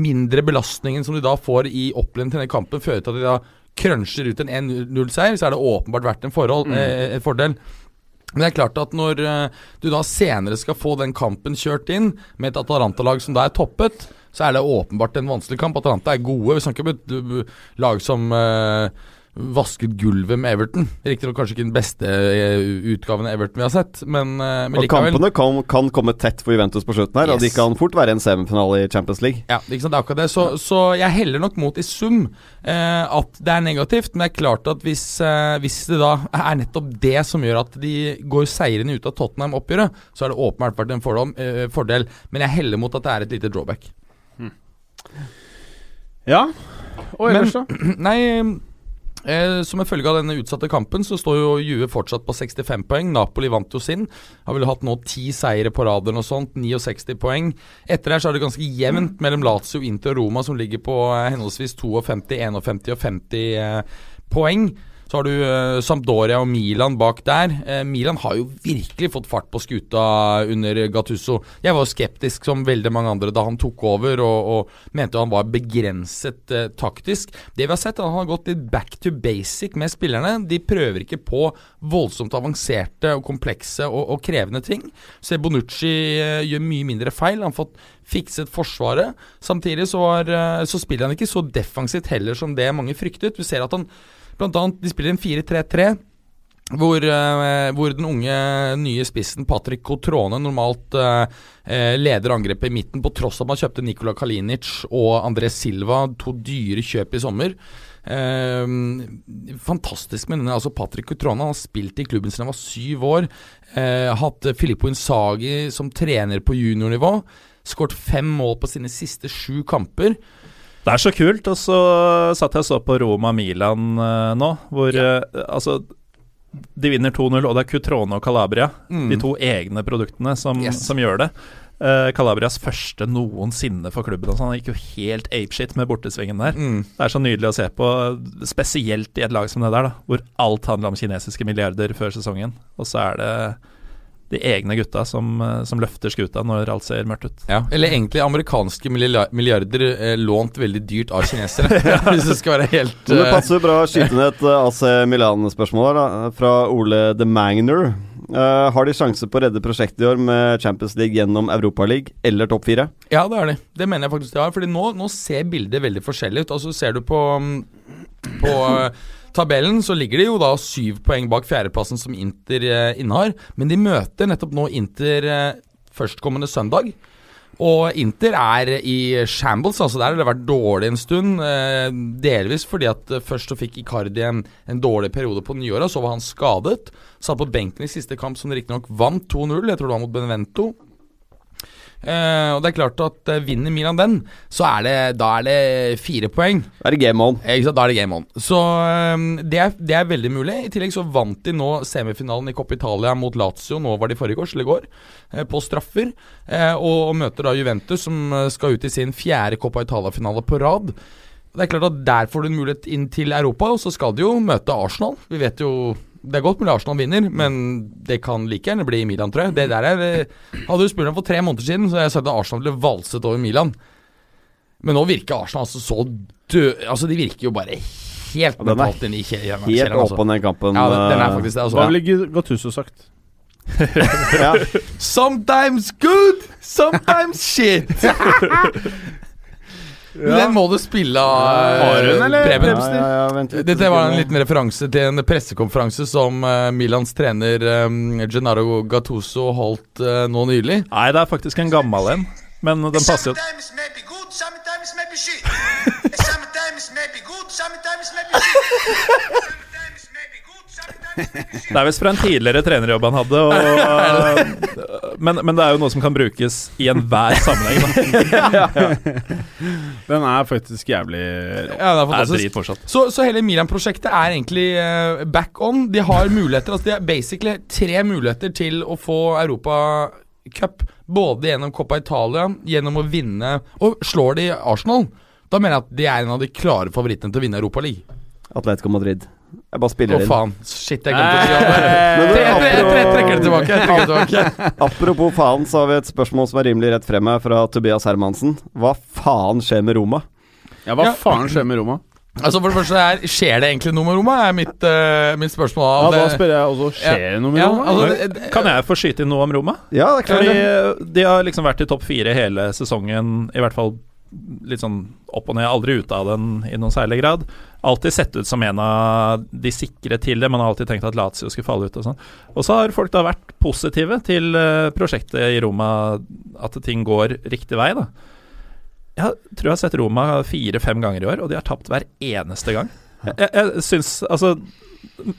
Speaker 4: mindre belastningen som de da får i opplæringen til denne kampen, føre til at de da cruncher ut en 1-0-seier, så er det åpenbart vært en forhold, eh, en fordel. Men det er klart at når eh, du da senere skal få den kampen kjørt inn med et Atalanta-lag som da er toppet, så er det åpenbart en vanskelig kamp. Atalanta er gode. Vi snakker om et uh, lag som uh, vasket gulvet med Everton. Riktignok kanskje ikke den beste eh, utgaven av Everton vi har sett, men, eh, men
Speaker 5: Og
Speaker 4: likevel.
Speaker 5: kampene kan, kan komme tett for Juventus på slutten her, og de kan fort være en semifinale i Champions League.
Speaker 4: Ja, det er akkurat det. Så, så jeg heller nok mot i sum eh, at det er negativt. Men det er klart at hvis, eh, hvis det da er nettopp det som gjør at de går seirende ut av Tottenham-oppgjøret, så har det åpenbart vært en fordom, eh, fordel. Men jeg heller mot at det er et lite drawback.
Speaker 2: Ja. Og
Speaker 4: Men-
Speaker 2: ellers, da?
Speaker 4: Nei, eh, som en følge av denne utsatte kampen, så står jo Juve fortsatt på 65 poeng. Napoli vant jo sin. Har vel hatt nå ti seire på rad eller noe sånt. 69 poeng. Etter her så er det ganske jevnt mellom Lazio, Inter og Roma, som ligger på eh, henholdsvis 52, 51 og 50 eh, poeng. Så har du eh, Sampdoria og Milan bak der. Eh, Milan har jo virkelig fått fart på skuta under Gattusso. Jeg var skeptisk som veldig mange andre da han tok over, og, og mente han var begrenset eh, taktisk. Det vi har sett, er at han har gått litt back to basic med spillerne. De prøver ikke på voldsomt avanserte og komplekse og, og krevende ting. Så Bonucci eh, gjør mye mindre feil. Han har fått fikset Forsvaret. Samtidig så, var, eh, så spiller han ikke så defensivt heller som det mange fryktet. Vi ser at han Blant annet, de spiller en 4-3-3. Hvor, eh, hvor den unge nye spissen Patrick Cotrone normalt eh, eh, leder angrepet i midten, på tross av at man kjøpte Nikola Kalinic og André Silva, to dyre kjøp i sommer. Eh, fantastisk med denne altså Patrick Cotrone. Har spilt i klubben siden han var syv år. Eh, hatt Filippo Insagi som trener på juniornivå. Skåret fem mål på sine siste sju kamper.
Speaker 3: Det er så kult. Og så satt jeg og så på Roma-Milan uh, nå, hvor uh, altså de vinner 2-0, og det er Cutrone og Calabria,
Speaker 4: Mm.
Speaker 3: de to egne produktene, som,
Speaker 4: Yes.
Speaker 3: som gjør det. Uh, Calabrias første noensinne for klubben. Altså, han gikk jo helt apeshit med bortesvingen der.
Speaker 4: Mm.
Speaker 3: Det er så nydelig å se på, spesielt i et lag som det der, da, hvor alt handler om kinesiske milliarder før sesongen. Og så er det de egne gutta som, uh, som løfter skuta når alt ser mørkt ut.
Speaker 4: Ja, eller egentlig amerikanske milliarder eh, lånt veldig dyrt av kinesere. hvis det skal være helt
Speaker 5: uh... det
Speaker 4: eh,
Speaker 5: passer bra å skyte ned et eh, AC Milan-spørsmål fra Ole de Magner. Uh, har de sjanse på å redde prosjektet i år med Champions League gjennom Europaliga eller topp fire?
Speaker 4: Ja, det har de. Det mener jeg faktisk de har. Fordi nå, nå ser bildet veldig forskjellig ut. Altså Ser du på, mm, på eh, tabellen, så ligger de jo da syv poeng bak fjerdeplassen som Inter eh, innehar. Men de møter nettopp nå Inter eh, førstkommende søndag. Og Inter er i shambles, altså der har det vært dårlig en stund. Eh, delvis fordi at først så fikk Icardi en, en dårlig periode på nyåret, så var han skadet. Satt på benken i siste kamp, som riktignok vant 2-0. Jeg tror det var mot Benevento. Eh, og det er klart at eh, vinner Milan den, så er det, da er det fire poeng.
Speaker 5: Da Er det game on?
Speaker 4: Eh, Ikke sant? Da er det game on. Så det, er, det er veldig mulig. I tillegg så vant de nå semifinalen i Coppa Italia mot Lazio, nå var de forrige års, eller i går, på straffer. Og, og møter da Juventus, som skal ut i sin fjerde Coppa Italia-finale på rad. Det er klart at Der får du en mulighet inn til Europa, og så skal de jo møte Arsenal. Vi vet jo Det er godt mulig Arsenal vinner, men det kan like gjerne bli Milan, tror jeg. Det der er eh, Hadde du spurt meg for tre måneder siden, så hadde jeg sagt at Arsenal ble valset over Milan. Men nå virker Arsenal altså så død Altså, de virker jo bare helt
Speaker 5: er
Speaker 4: mentalt inne i kje-
Speaker 5: Helt
Speaker 4: altså.
Speaker 5: åpen den kampen.
Speaker 4: Ja, den, den er
Speaker 5: eh,
Speaker 4: faktisk det.
Speaker 2: Hva
Speaker 4: Altså.
Speaker 2: ville Gattuso sagt?
Speaker 5: ja.
Speaker 4: Sometimes good, sometimes shit. Men Den må du spille av
Speaker 2: eller?
Speaker 4: Preben.
Speaker 5: Ja, ja, ja.
Speaker 4: Dette var en liten referanse til en pressekonferanse som eh, Milans trener um, Gennaro Gattuso holdt eh, nå nylig.
Speaker 3: Nei, det er faktisk en gammel en, men den passer jo
Speaker 6: Sometimes maybe good, sometimes maybe shit. sometimes maybe good, sometimes maybe shit.
Speaker 3: Det er visst fra en tidligere trenerjobb han hadde, og, men, men det er jo noe som kan brukes i enhver sammenheng. Da.
Speaker 2: Den er faktisk jævlig
Speaker 4: Ja, det er
Speaker 3: Det er.
Speaker 4: Så, så hele Milan-prosjektet er egentlig uh, back on. De har muligheter. Altså de har basically tre muligheter til å få Europacup. Både gjennom Coppa Italia, gjennom å vinne Og slår de Arsenal, da mener jeg at de er en av de klare favorittene til å vinne Europaligaen.
Speaker 5: Atletico Madrid. Jeg bare spiller inn.
Speaker 4: Å, faen. Shit, jeg glemte å si det. Jeg, jeg trekker det tilbake. Jeg trekker det tilbake.
Speaker 5: apropos faen, så har vi et spørsmål som er rimelig rett frem her, fra Tobias Hermansen. Hva faen skjer med Roma?
Speaker 2: Ja, hva faen skjer med Roma?
Speaker 4: Altså For det første, her, skjer det egentlig noe med Roma? Er mitt, uh, mitt spørsmål.
Speaker 2: Ja, da spør jeg også Skjer det noe med
Speaker 4: ja,
Speaker 2: Roma?
Speaker 4: altså,
Speaker 3: Kan jeg få skyte inn noe om Roma?
Speaker 5: Ja, det er klart
Speaker 3: Fordi de har liksom vært i topp fire hele sesongen, i hvert fall litt sånn opp og ned, aldri ute av den i noen særlig grad. Alltid sett ut som en av de sikre til det. Man har alltid tenkt at Lazio skulle falle ut og sånn. Og så har folk da vært positive til eh, prosjektet i Roma, at ting går riktig vei, da. Jeg tror jeg har sett Roma fire-fem ganger i år, og de har tapt hver eneste gang. Jeg, jeg, jeg syns Altså,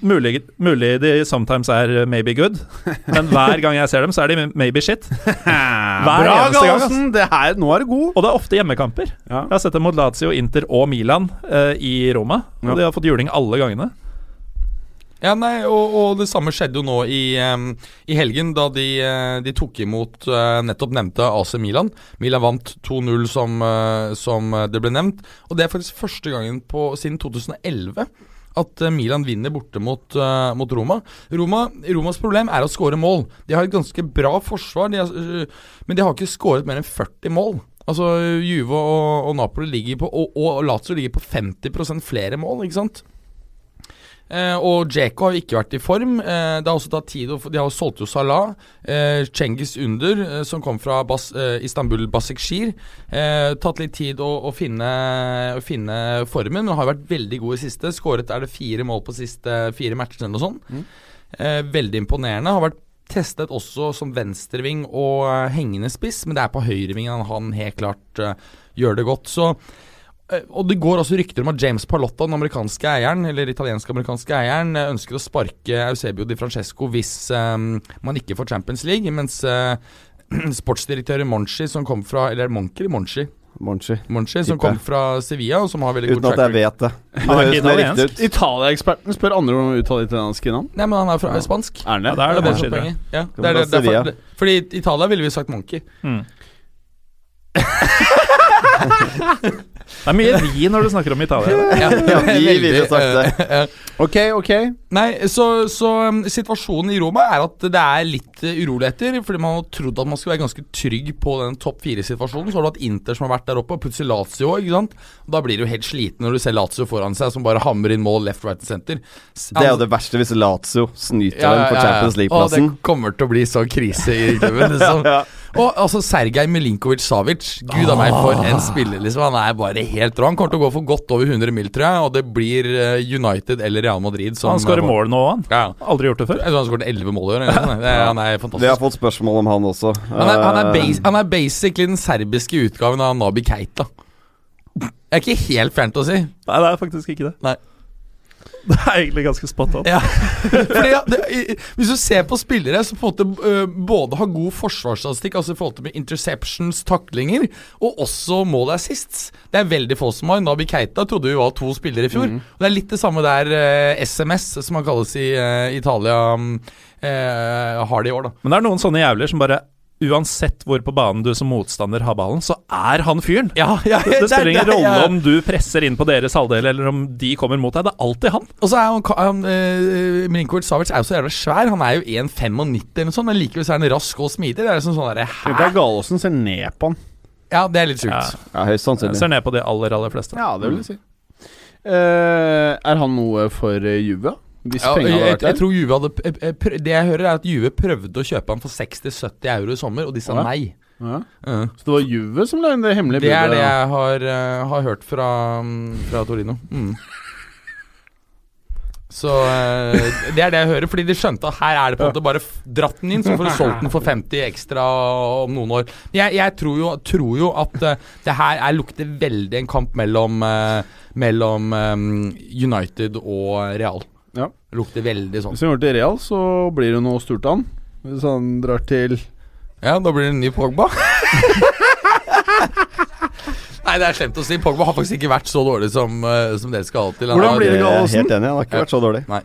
Speaker 3: mulig, mulig de sometimes er maybe good, men hver gang jeg ser dem, så er de maybe shit. Hver
Speaker 2: Bra,
Speaker 3: eneste gang,
Speaker 2: Gallosen! Det her, nå er du god.
Speaker 3: Og det er ofte hjemmekamper.
Speaker 2: Ja.
Speaker 3: Jeg har sett dem mot Lazio, Inter og Milan eh, i Roma, og
Speaker 2: Ja.
Speaker 3: de har fått juling alle gangene.
Speaker 4: Ja, nei, og, og det samme skjedde jo nå i, um, i helgen, da de, eh, de tok imot uh, nettopp nevnte AC Milan. Milan vant 2-0, som, uh, som det ble nevnt. Og det er faktisk første gangen på, siden 2011 at eh, Milan vinner borte mot, uh, mot Roma. Roma. Romas problem er å skåre mål. De har et ganske bra forsvar, de har, uh, men de har ikke skåret mer enn 40 mål. Altså, Juve og, og Napoli ligger på Og, og Lazio ligger på 50% flere mål, ikke sant? Eh, og Djeko har jo ikke vært i form. Eh, det har også tatt tid å De har jo solgt jo Salah. Eh, Cengiz Under, eh, som kom fra Bas, eh, Istanbul Basikshir. Eh, tatt litt tid å, å, finne, å finne formen, men har vært veldig god i siste. Skåret er det fire mål på siste fire matcher eller noe sånt. Eh, veldig imponerende. Har vært testet også som venstreving og hengende spiss, men det er på høyrevingen han, helt klart gjør det godt. Så Og det går også rykter om at James Palotta, den amerikanske eieren, eller italiensk-amerikanske eieren, eh, ønsker å sparke Eusebio Di Francesco hvis um, man ikke får Champions League, mens sportsdirektør sportsdirektøren Monchi, som kom fra Eller Monchi Monchi?
Speaker 5: Monchi.
Speaker 4: Monchi, som kom fra Sevilla, og som har veldig god
Speaker 5: Uten at jeg vet det. Det
Speaker 3: er.
Speaker 2: Italia-eksperten spør andre om å uttale italienske navn.
Speaker 4: Nei, men han er fra spansk.
Speaker 2: Er han
Speaker 3: Ja,
Speaker 2: det?
Speaker 3: er det
Speaker 4: det er poenget. Ja, det er, det,
Speaker 5: det
Speaker 4: er
Speaker 5: for,
Speaker 4: fordi i Italia ville vi sagt Monkey.
Speaker 3: Mm. Det er mye vi når du snakker om Italia.
Speaker 4: Ja,
Speaker 5: Ja, vi ville sagt det.
Speaker 2: Ok, ok.
Speaker 4: Nei, så, så um, situasjonen i Roma er at det er litt uh, uroligheter. Fordi man har trodd at man skulle være ganske trygg på den topp fire-situasjonen. Så har du hatt Inter som har vært der oppe, og plutselig Lazio òg. Da blir du helt sliten når du ser Lazio foran seg, som bare hamrer inn mål left, right and center.
Speaker 5: Det er jo det verste hvis Lazio snyter
Speaker 4: Ja,
Speaker 5: dem på
Speaker 4: ja, ja.
Speaker 5: Champions League-plassen.
Speaker 4: det kommer til å bli sånn krise i klubben. Liksom. Og altså Sergej Milinkovic-Savic, gud a meg for en spiller. liksom Han er bare helt rå. Han kommer til å gå for godt over 100 mil, tror jeg. Og det blir eh, United eller Real Madrid som
Speaker 3: Han skårer mål nå, han.
Speaker 4: Ja.
Speaker 3: Aldri gjort det før.
Speaker 4: Jeg tror han skåret 11 mål i år. Han er
Speaker 5: fantastisk. Det
Speaker 4: har
Speaker 5: fått spørsmål om han også.
Speaker 4: Han er, han, er
Speaker 5: Eh,
Speaker 4: bas han er basically den serbiske utgaven av Nabi Keita. Jeg er ikke helt fjernt å si.
Speaker 3: Nei, det er faktisk ikke det.
Speaker 4: Nei.
Speaker 3: Det er egentlig ganske spot on.
Speaker 4: Ja. Fordi, ja, det, hvis du ser på spillere som på en måte uh, både har god forsvarsstatistikk, altså i forhold til med interceptions, taklinger, og også mål assists Det er veldig få som har. Nabi Keita trodde vi var to spillere i fjor. Og Det er litt det samme der uh, SMS, som han kalles i uh, Italia, mm, har det i år, da.
Speaker 3: Men det er noen sånne jævler som bare Uansett hvor på banen du som motstander har ballen, så er han fyren.
Speaker 4: Ja, ja,
Speaker 3: Det, det spiller ingen
Speaker 4: det-
Speaker 3: rolle
Speaker 4: ja.
Speaker 3: om du presser inn på deres halvdel, eller om de kommer mot deg. Det er alltid han.
Speaker 4: Og så er han, han uh, Milinkovic Savic er jo så jævla svær. Han er jo 1,95 eller noe sånt, men likevel så er han rask og smidig. Det er liksom sånn derre
Speaker 2: deg Gallosen ser ned på han.
Speaker 4: Ja, det er litt sjukt.
Speaker 3: Ja.
Speaker 5: Ja, høyst sannsynlig.
Speaker 3: ser ned på de aller, aller fleste.
Speaker 2: Ja, det vil jeg si. Uh, er han noe for uh, Juve? Hvis
Speaker 4: Ja,
Speaker 2: pengene
Speaker 4: jeg,
Speaker 2: hadde
Speaker 4: jeg,
Speaker 2: vært der?
Speaker 4: tror Juve hadde Det jeg hører, er at Juve prøvde å kjøpe han for 60-70 euro i sommer, og de sa
Speaker 2: Ja.
Speaker 4: nei.
Speaker 2: Ja.
Speaker 4: Uh.
Speaker 2: Så det var Juve som lagde det hemmelige
Speaker 4: Det er det jeg har, uh, har hørt fra, mm, fra Torino. Mm. Så uh, det er det jeg hører, fordi de skjønte at her er det på en måte bare dratt den inn, så får du solgt den for 50 ekstra om noen år. Jeg, jeg tror, jo, tror jo at uh, det her er, lukter veldig en kamp mellom, mellom um, United og Real. Lukter veldig sånn.
Speaker 2: Hvis han går til Real, så blir det noe Sturtan. Hvis han drar til
Speaker 4: Ja, da blir det en ny Pogba. Nei, det er slemt å si. Pogba har faktisk ikke vært så dårlig som, uh, som dere skal ha til.
Speaker 2: Hvordan blir det, Gallosen?
Speaker 5: helt enig, han har ikke vært så dårlig.
Speaker 3: Nei,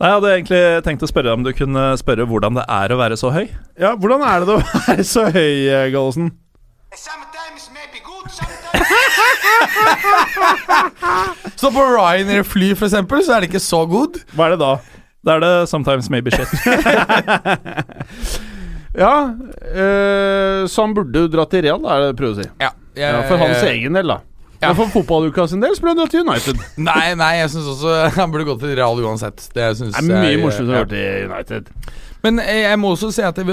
Speaker 3: Jeg hadde egentlig tenkt å spørre om du kunne spørre hvordan det er å være så høy.
Speaker 2: Ja, hvordan er det å være så høy, eh, Gallosen?
Speaker 6: Sometimes maybe good, sometimes
Speaker 4: Så på Ryanair-fly, for eksempel, så er det ikke så good.
Speaker 2: Hva er det da?
Speaker 3: Da er det sometimes maybe shit.
Speaker 2: Ja, øh, så han burde jo dra til Real, da, er det prøver å si.
Speaker 4: Ja, jeg,
Speaker 2: Ja, for hans egen del, da.
Speaker 4: Ja.
Speaker 2: Men for fotballuka sin del så burde han dra til United.
Speaker 4: Nei, nei, jeg syns også han burde gått til Real uansett. Det synes
Speaker 2: Det er mye morsommere å
Speaker 4: ja.
Speaker 2: til United.
Speaker 4: Men eh, jeg må også si at jeg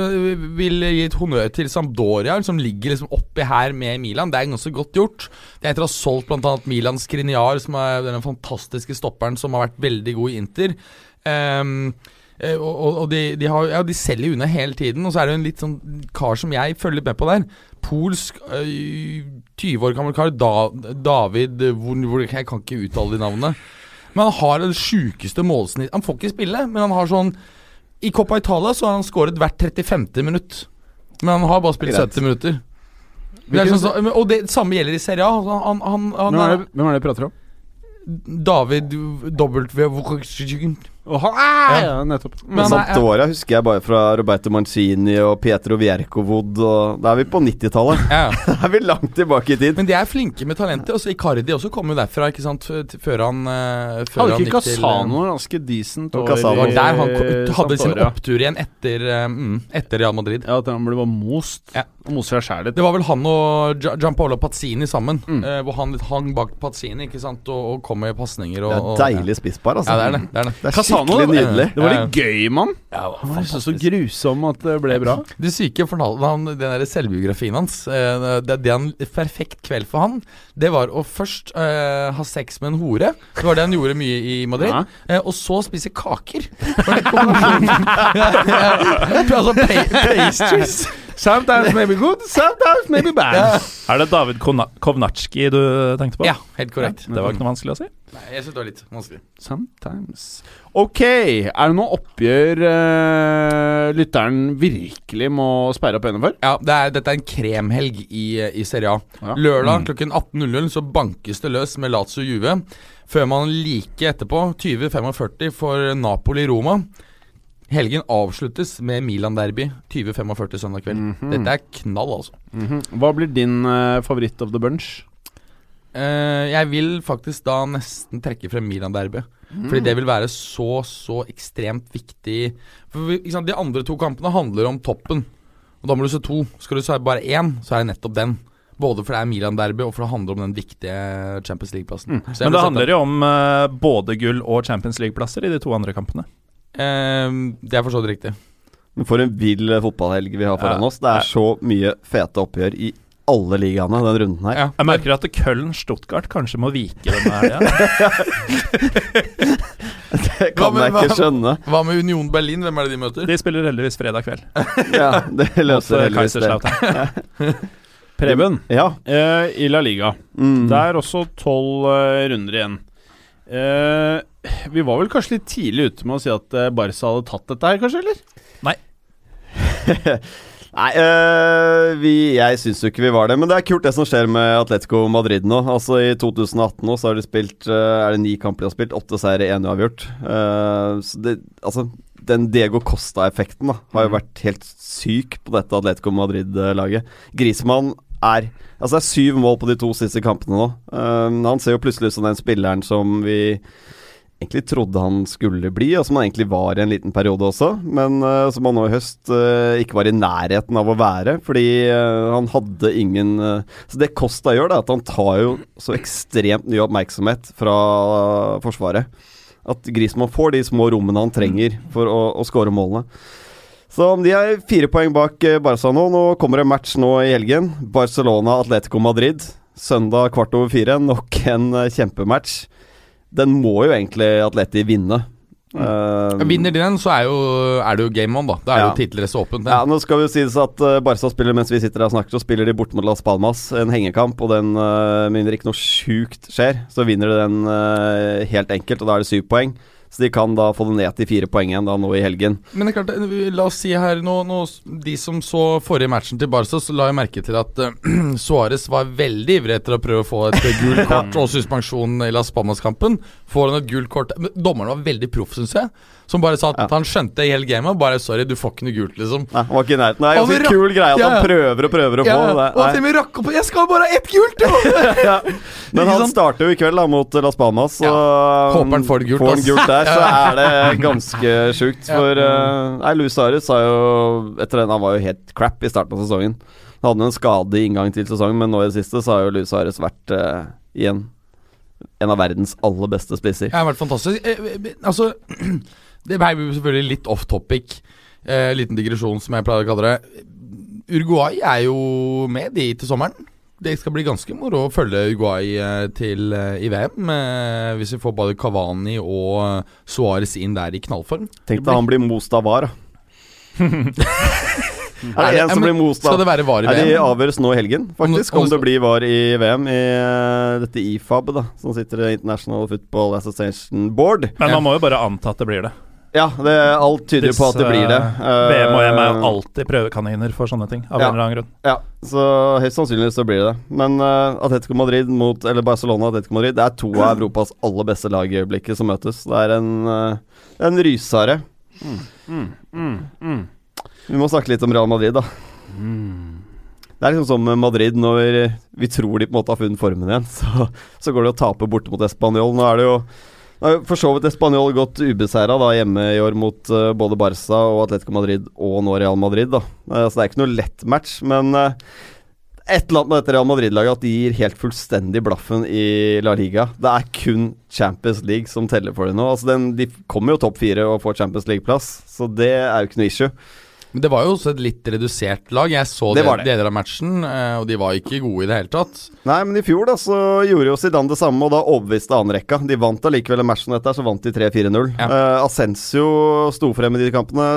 Speaker 4: vil, gi et honnør til Sampdoria, som ligger liksom oppi her med Milan. Det er ganske godt gjort. Det er etter å ha solgt bl.a. Milan Skriniar, som er den fantastiske stopperen som har vært veldig god i Inter. Eh, og og, og de, de, har, ja, de selger unna hele tiden, og så er det en litt sånn kar som jeg følger litt med på der. Polsk, øh, 20 år gammel kar, da, David eh, hvor, hvor, Jeg kan ikke uttale de navnene. Men han har det sjukeste målsnitt Han får ikke spille, men han har sånn I Coppa Italia så har han skåret hvert 35. minutt. Men han har bare spilt
Speaker 5: Greit.
Speaker 4: 70 minutter. Det er sånn, så, og det samme gjelder i Serie A. Altså, Han, han, han,
Speaker 2: Hvem er
Speaker 4: er
Speaker 2: det, hvem er det jeg prater om?
Speaker 4: David W.
Speaker 2: Han, ah, ja, nettopp.
Speaker 4: Men han er-
Speaker 5: husker jeg bare fra Roberto Mancini og Pietro Viercovod. Da er vi på 90-tallet.
Speaker 4: Ja.
Speaker 5: Da er vi langt tilbake i tid.
Speaker 4: Men de er flinke med talentet. Også Icardi også kom jo derfra, ikke sant, før han eh, før
Speaker 2: Hadde ikke
Speaker 4: til, eh,
Speaker 2: Casano ganske decent år
Speaker 5: Casano.
Speaker 4: Der han kom, hadde sin opptur igjen etter, mm, etter Real Madrid.
Speaker 2: Ja, at han ble bare most.
Speaker 4: Ja.
Speaker 2: Og moser seg sjæl litt.
Speaker 4: Det var vel han og Gia- Gianpaolo Pazzini sammen.
Speaker 2: Mm.
Speaker 4: eh, hvor han litt hang bak Pazzini ikke sant, og, og kom med pasninger.
Speaker 5: Det er deilig spisspar, altså.
Speaker 4: Ja, det er det. det, er det.
Speaker 5: Det er
Speaker 2: Casano,
Speaker 5: skikkelig nydelig.
Speaker 2: Det var litt gøy, mann.
Speaker 4: Ja,
Speaker 2: Han var så, så grusom at det ble bra.
Speaker 4: Det syke fortalte han den der selvbiografien hans. eh, det, det en Perfekt kveld for han, det var å først eh, ha sex med en hore. Det var det han gjorde mye i Madrid.
Speaker 2: Ja.
Speaker 4: Eh, og så spise kaker. Det altså pastries.
Speaker 2: Sometimes maybe good, sometimes maybe bad.
Speaker 4: Ja.
Speaker 3: Er det David Kovnatski du tenkte på?
Speaker 4: ja, helt korrekt.
Speaker 3: Det var ikke noe vanskelig å si.
Speaker 4: Nei, jeg synes det var litt vanskelig.
Speaker 2: Sometimes. Ok, er det noe oppgjør uh, lytteren virkelig må sperre opp øynene for?
Speaker 4: Ja, det er, Dette er en kremhelg i, i Serie A.
Speaker 2: Ja.
Speaker 4: Lørdag klokken 18.00 så bankes det løs med Lazio Juve. Før man like etterpå, 20.45 for Napoli-Roma. Helgen avsluttes med Milan-derby 20.45 søndag kveld.
Speaker 2: Mhm.
Speaker 4: Dette er knall, altså.
Speaker 2: Mhm. Hva blir din uh, favoritt of the bunch?
Speaker 4: Uh, jeg vil faktisk da nesten trekke frem Milan-derby. Fordi det vil være så, så ekstremt viktig For sant, De andre to kampene handler om toppen. Og da må du se to. Skal du se bare én, så er det nettopp den. Både for det er Milan-derby, og for det handler om den viktige Champions League-plassen. Mm.
Speaker 3: Men det handler jo om uh, både gull og Champions League-plasser i de to andre kampene.
Speaker 4: Eh, Det er for så vidt riktig.
Speaker 5: Men For en vill fotballhelg vi har foran
Speaker 3: Ja.
Speaker 5: oss. Det er så mye fete oppgjør i alle ligaene den runden her.
Speaker 4: Ja.
Speaker 3: Jeg merker at Köln-Stuttgart kanskje må vike denne helga.
Speaker 5: Det kan
Speaker 4: med-
Speaker 5: jeg ikke skjønne.
Speaker 4: Hva med Union Berlin? Hvem er det de møter?
Speaker 3: De spiller heldigvis fredag kveld.
Speaker 5: Ja, det løser
Speaker 3: eh,
Speaker 5: heldigvis det.
Speaker 2: Preben,
Speaker 5: Ja.
Speaker 2: Uh, i La Liga.
Speaker 5: Mm.
Speaker 2: Det er også tolv eh, runder igjen. Eh, vi var vel kanskje litt tidlig ute med å si at eh, Barca hadde tatt dette her, kanskje? eller?
Speaker 5: Nei, øh, vi, jeg syns jo ikke vi var det. Men det er kult det som skjer med Atletico Madrid nå. Altså I 2018 nå så har de spilt øh, Er det ni kamper de har spilt? Åtte seire, én uavgjort. Uh, så det, altså, den Diego Costa-effekten da har jo vært helt syk på dette Atletico Madrid-laget. Grisemann er Altså det er syv mål på de to siste kampene nå. Uh, han ser jo plutselig ut som den spilleren som vi egentlig trodde han skulle bli, og som han egentlig var i en liten periode også, men uh, som han nå i høst uh, ikke var i nærheten av å være, fordi uh, han hadde ingen Så det Costa gjør, det er at han tar jo så ekstremt mye oppmerksomhet fra Forsvaret. At Griezmann får de små rommene han trenger for å, å skåre målene. Så de er fire poeng bak Barca nå. Nå kommer det match nå i helgen. Barcelona-Atletico Madrid. Søndag kvart over fire. Nok en kjempematch. Den må jo egentlig Atleti vinne. Eh,
Speaker 4: Vinner de den, så er, jo, er det jo game on, da. Da er
Speaker 5: Ja.
Speaker 4: jo tittelracet åpent.
Speaker 5: Ja, nå skal vi jo sies at uh, Barca spiller mens vi sitter her og snakker, så spiller de borte mot Las Palmas. En hengekamp, og den uh, minner ikke noe sjukt skjer. Så vinner de den uh, helt enkelt, og da er det syv poeng. Så de kan da få det ned til fire poeng igjen da nå i helgen.
Speaker 4: Men det er klart, eh, la oss si her nå, nå De som så forrige matchen til Barca, så la jeg merke til at uh, Suárez var veldig ivrig etter å prøve å få et eh, gult kort og suspensjon i Las Palmas-kampen. Får han et gult kort Dommeren var veldig proff, syns jeg. Som bare sa at
Speaker 5: Ja.
Speaker 4: han skjønte i hele gamet. Bare 'sorry, du får ikke noe gult', liksom.
Speaker 5: Nei, han var ikke i nærheten. Det
Speaker 4: Han
Speaker 5: ganske
Speaker 4: rakk-
Speaker 5: kul greie at
Speaker 4: Ja, ja.
Speaker 5: han prøver og prøver å få
Speaker 4: Ja,
Speaker 5: det.
Speaker 4: og at vi rakk opp 'Jeg skal bare ha ett gult', jo!
Speaker 5: ja. Men han starter jo i kveld da mot Las Palmas, så
Speaker 4: Håper han får det gult,
Speaker 5: får han gult der, så er det ganske sjukt.
Speaker 4: Ja.
Speaker 5: For uh, Nei, Luis Ares sa jo etter den Han var jo helt crap i starten av sesongen. Han hadde en skade i inngang til sesongen, men nå i det siste så har jo Louis Ares vært uh, Igjen. En av verdens aller beste spisser.
Speaker 4: Det har vært fantastisk. Eh, altså Det ble jo selvfølgelig litt off topic. Eh, liten digresjon, som jeg pleier å kalle det. Uruguay er jo med de til sommeren. Det skal bli ganske moro å følge Uruguay eh, til eh, i VM. Eh, hvis vi får både Cavani og Suárez inn der i knallform.
Speaker 5: Tenk deg han blir most av VAR, da. er det en som blir most
Speaker 4: Skal
Speaker 5: av
Speaker 4: det være var i
Speaker 5: Nei, De avgjøres nå i helgen, faktisk,
Speaker 4: Om- det
Speaker 5: blir VAR i VM i dette IFAB, da, som sitter i International Football Association Board.
Speaker 3: Men man må jo bare anta at det blir det.
Speaker 5: Ja, det, alt tyder jo på at det blir det.
Speaker 3: VM og EM er jo
Speaker 5: Eh,
Speaker 3: alltid prøvekaniner for sånne ting, av
Speaker 5: Ja.
Speaker 3: en eller annen grunn.
Speaker 5: Ja, så høyst sannsynlig så blir det det. Men uh, Atletico Madrid mot Eller Barcelona Atletico Madrid, det er to av Europas aller beste lag i øyeblikket som møtes. Det er en, uh, en rysare. Vi må snakke litt om Real Madrid, da. Det er liksom som med Madrid når vi tror de på en måte har funnet formen igjen. Så, så går det å tape borte mot Español. Nå er det jo for så vidt Español gått ubeseira hjemme i år mot uh, både Barca og Atletico Madrid og nå Real Madrid. Eh, Så det er ikke noe lett match, men uh, et eller annet med dette Real Madrid-laget at de gir helt fullstendig blaffen i La Liga. Det er kun Champions League som teller for dem nå. Altså den, de kommer jo topp fire og får Champions League-plass, så det er jo ikke noe issue.
Speaker 4: Men det var jo også et litt redusert lag. Jeg så
Speaker 5: Det
Speaker 4: det deler av matchen, eh, og de var ikke gode i det hele tatt.
Speaker 5: Nei, men i fjor da så gjorde jo Zidane det samme, og da overbeviste annenrekka. De vant allikevel en match som dette, så vant de 3-4-0.
Speaker 4: Ja.
Speaker 5: Uh, Asensio sto frem i de kampene.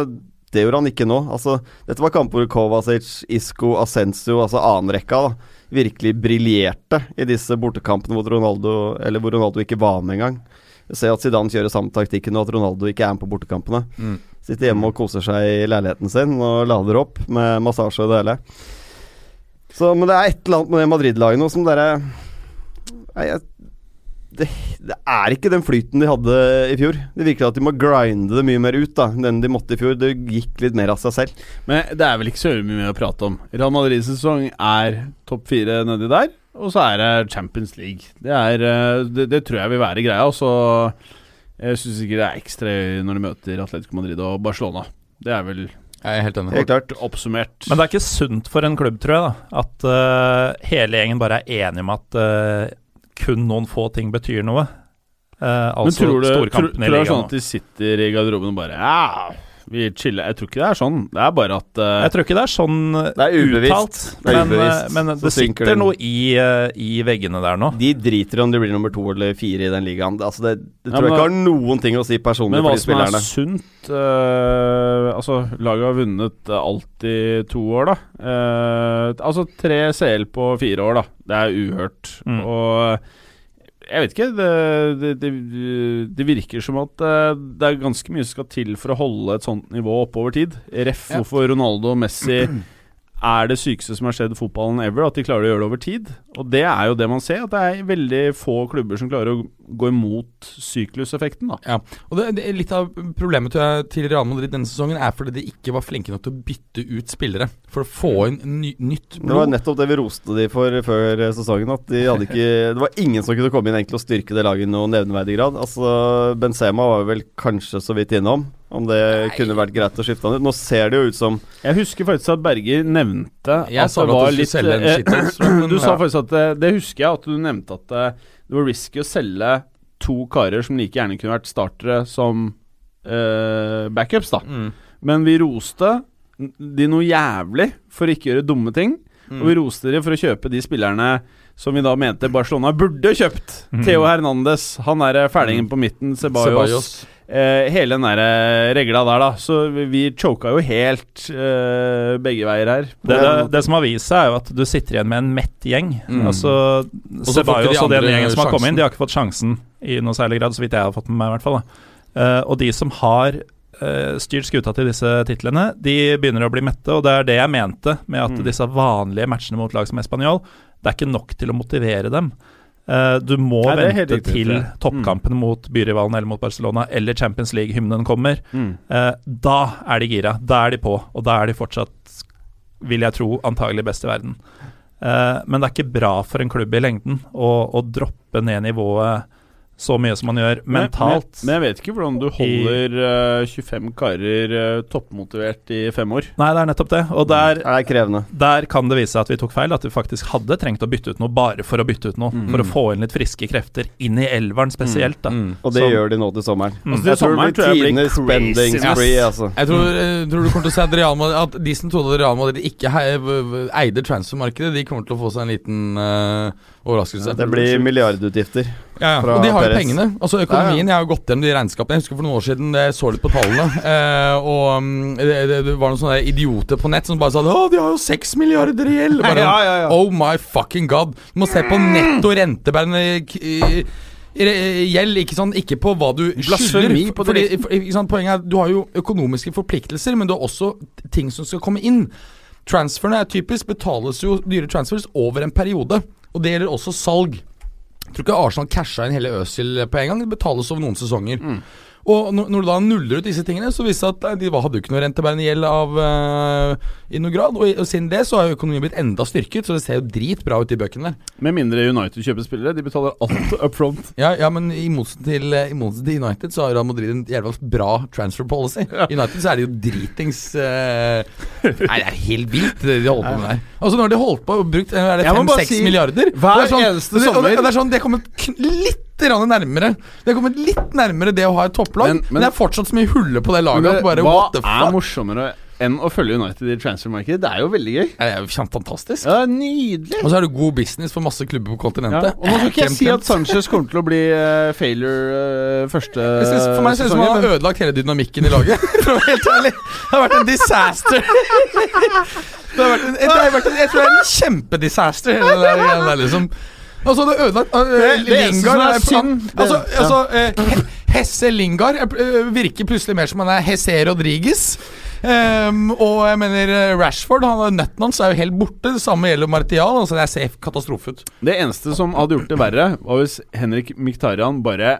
Speaker 5: Det gjorde han ikke nå. Altså, dette var kamper hvor Kovacic, Isco, Asensio, altså annenrekka, virkelig briljerte i disse bortekampene hvor Ronaldo, eller hvor Ronaldo ikke var med engang. Jeg ser at Zidane kjører samme taktikken, og at Ronaldo ikke er med på bortekampene.
Speaker 4: Mm.
Speaker 5: Sitter hjemme og koser seg i leiligheten sin og lader opp med massasje og det hele. Så, men det er et eller annet med det Madrid-laget nå som dere Nei, jeg, det, det er ikke den flyten de hadde i fjor. Det virker at de må grinde det mye mer ut da enn de måtte i fjor. Det gikk litt mer av seg selv.
Speaker 2: Men det er vel ikke så mye mer å prate om. Real Madrids sesong er topp fire nedi der, og så er det Champions League. Det, er, eh, det, det tror jeg vil være greia. Og så Jeg syns ikke det er ekstra når de møter Atletico Madrid og Barcelona. Det er vel
Speaker 4: Jeg er helt enig.
Speaker 5: Helt klart.
Speaker 2: oppsummert.
Speaker 3: Men det er ikke sunt for en klubb, tror jeg, da, at uh, hele gjengen bare er enige om at uh, kun noen få ting betyr noe. Eh,
Speaker 2: Men
Speaker 3: altså
Speaker 2: tror du, tror,
Speaker 3: storkampene
Speaker 2: tror du det er sånn at de sitter i garderoben og bare Ja, vi chiller. Jeg tror ikke det er sånn. Det er bare at uh,
Speaker 3: Jeg tror ikke det er sånn
Speaker 5: Det er ubevisst.
Speaker 3: uttalt,
Speaker 5: Det er
Speaker 3: men,
Speaker 5: ubevisst.
Speaker 3: eh, men det sitter
Speaker 5: den.
Speaker 3: noe i, uh, i veggene der nå.
Speaker 5: De driter om de blir nummer to eller fire i den ligaen. Altså det, det
Speaker 2: Ja,
Speaker 5: tror jeg ikke har noen ting å si personlig for de spillerne.
Speaker 2: Men hva som er sunt eh, Altså, laget har vunnet eh, alt i to år, da. Eh, altså tre CL på fire år, da. Det er uhørt.
Speaker 3: Mm.
Speaker 2: Og jeg vet ikke. Det, det, det, det virker som at eh, det er ganske mye som skal til for å holde et sånt nivå oppe over tid. Ref
Speaker 4: Ja.
Speaker 2: hvorfor Ronaldo og Messi er det sykeste som har skjedd i fotballen ever. At de klarer å gjøre det over tid. Og det er jo det man ser. At det er veldig få klubber som klarer å gå imot sykluseffekten, da.
Speaker 4: Ja, og det, det Litt av problemet til Real Madrid denne sesongen er fordi de ikke var flinke nok til å bytte ut spillere. For å få inn ny, nytt
Speaker 5: Det var nettopp det vi roste de for før sesongen. At de hadde ikke Det var ingen som kunne komme inn egentlig og styrke det laget i noen nevneverdig grad. Altså Benzema var vel kanskje så vidt innom. Om det kunne vært greit å skifte han ut. Nå ser det jo ut som
Speaker 2: Jeg husker faktisk at Berger nevnte
Speaker 4: Jeg
Speaker 2: at
Speaker 4: sa
Speaker 2: det
Speaker 4: at du
Speaker 2: var
Speaker 4: skulle
Speaker 2: litt
Speaker 4: selge en
Speaker 2: eh, Du sa faktisk at det, det husker jeg at du nevnte at eh, det var risky å selge to karer som like gjerne kunne vært startere som uh, backups, da.
Speaker 4: Mm.
Speaker 2: Men vi roste de noe jævlig for å ikke gjøre dumme ting.
Speaker 4: Mm.
Speaker 2: Og vi roste dere for å kjøpe de spillerne som vi da mente Barcelona burde kjøpt.
Speaker 3: Mm.
Speaker 2: Theo Hernandez, han er ferdingen på midten, Ceballos.
Speaker 4: Ceballos.
Speaker 2: Eh, hele den der eh, regla der, da. Så vi, choka jo helt eh, begge veier her.
Speaker 3: Det, det, det som har vist seg, er jo at du sitter igjen med en mett gjeng.
Speaker 4: Mm.
Speaker 3: Altså Ceballos
Speaker 4: de
Speaker 3: og den gjengen som har kommet inn, de har ikke fått sjansen i noe særlig grad, så vidt jeg har fått med meg, i hvert fall. Da. Eh, og de som har eh, styrt skuta til disse titlene, de begynner å bli mette, og det er det jeg mente med at
Speaker 2: Mm.
Speaker 3: disse vanlige matchene mot lag som Español, det er ikke nok til å motivere dem. Eh, du må
Speaker 2: Nei,
Speaker 3: vente til
Speaker 2: toppkampen
Speaker 3: mm. mot byrivalen eller mot Barcelona eller Champions League-hymnen kommer.
Speaker 2: Mm.
Speaker 3: Eh, da er de gira. Da er de på, og da er de fortsatt, vil jeg tro, antagelig best i verden. Eh, men det er ikke bra for en klubb i lengden å, å droppe ned nivået så mye som man gjør mentalt.
Speaker 2: Men, men jeg vet ikke hvordan du holder uh, 25 karer uh, toppmotivert i fem år.
Speaker 3: Nei, det er nettopp det. Og der,
Speaker 5: Det er
Speaker 3: der kan det vise seg at vi tok feil. At vi faktisk hadde trengt å bytte ut noe bare for å bytte ut noe. For å få inn litt friske krefter inn i elveren spesielt. da
Speaker 5: Og det
Speaker 3: så,
Speaker 5: gjør de nå til sommeren.
Speaker 2: Altså,
Speaker 5: Jeg tror
Speaker 2: sommeren
Speaker 5: det
Speaker 2: tror jeg
Speaker 5: blir spending spree, altså.
Speaker 4: Jeg tror, jeg tror du kommer til å se at, Real Madrid, at de som trodde at Real Madrid ikke eide transfermarkedet, de kommer til å få seg en liten uh, overraskelse.
Speaker 5: Det blir milliardutgifter.
Speaker 4: Ja, ja. Og de har jo pengene. Altså Økonomien, jeg har jo gått gjennom de regnskapene. Jeg husker for noen år siden jeg så litt på tallene. Eh, og mm, det, det, var noen sånne idioter på nett som bare sa Å, de har jo seks milliarder i gjeld!
Speaker 2: Ja, ja, ja.
Speaker 4: Oh my fucking god! Du må se på netto rentebærende gjeld, ikke, sånn, ikke på hva du skylder. Fordi, sant, poenget er du har jo økonomiske forpliktelser, men du har også ting som skal komme inn. Transferene er typisk betales jo dyre transfers over en periode. Og det gjelder også salg. Jeg tror ikke Arsenal casha inn hele Øzil på en gang. Det betales over noen sesonger. Og når, du da nuller ut disse tingene, så viste det at de hadde jo ikke noe rentebærende gjeld av uh, i noe grad. Og, og siden det så har jo økonomien blitt enda styrket, så det ser jo dritbra ut i bøkene der.
Speaker 2: Med mindre United kjøper spillere. De betaler alt up front.
Speaker 4: Ja, ja men i motsetning til, eh, i til United så har Real Madrid en jævla bra transfer policy. United så er det jo dritings uh, Nei, det er helt vilt det de holder på med der. Altså Når de holdt på og brukt eh, Er det 5-6
Speaker 2: si,
Speaker 4: milliarder?
Speaker 2: hver
Speaker 4: det er sånn,
Speaker 2: eneste
Speaker 4: sommer. det, det, det er sånn, det er kommet litt nærmere Det er kommet litt nærmere det å ha et topplag, men,
Speaker 2: Men- men-
Speaker 4: det er fortsatt så mye huller på det laget
Speaker 2: Men
Speaker 4: bare
Speaker 2: hva
Speaker 4: what the
Speaker 2: er morsommere enn å følge United i transfermarkedet? Det er jo veldig gøy.
Speaker 4: Det er jo Fantastisk.
Speaker 2: Ja, Nydelig.
Speaker 4: Og så er det god business for masse klubber på
Speaker 2: Ja.
Speaker 4: kontinentet.
Speaker 2: Og nå skal ikke jeg si at Sanchez kommer til å bli uh, failure uh, første
Speaker 4: Jeg synes, for meg ser det ut som han har ødelagt hele dynamikken i laget. Helt ærlig Det har vært en disaster. Det har vært en, det har vært en, jeg tror det er en kjempedisaster, hele det der der, liksom. Altså, det ødelagt uh,
Speaker 2: Det- det eneste
Speaker 4: Lingard
Speaker 2: er
Speaker 4: er-
Speaker 2: synd,
Speaker 4: Altså,
Speaker 2: ja.
Speaker 4: altså uh, Hesse Lingard uh, virker plutselig mer som han er Hesse Rodriges. Um, og jeg mener eh, Rashford, han nøtten hans er jo helt borte. Det samme gjelder Martial. Altså, det ser katastrofe ut.
Speaker 2: Det eneste som hadde gjort det verre, var hvis Henrik Miktarian bare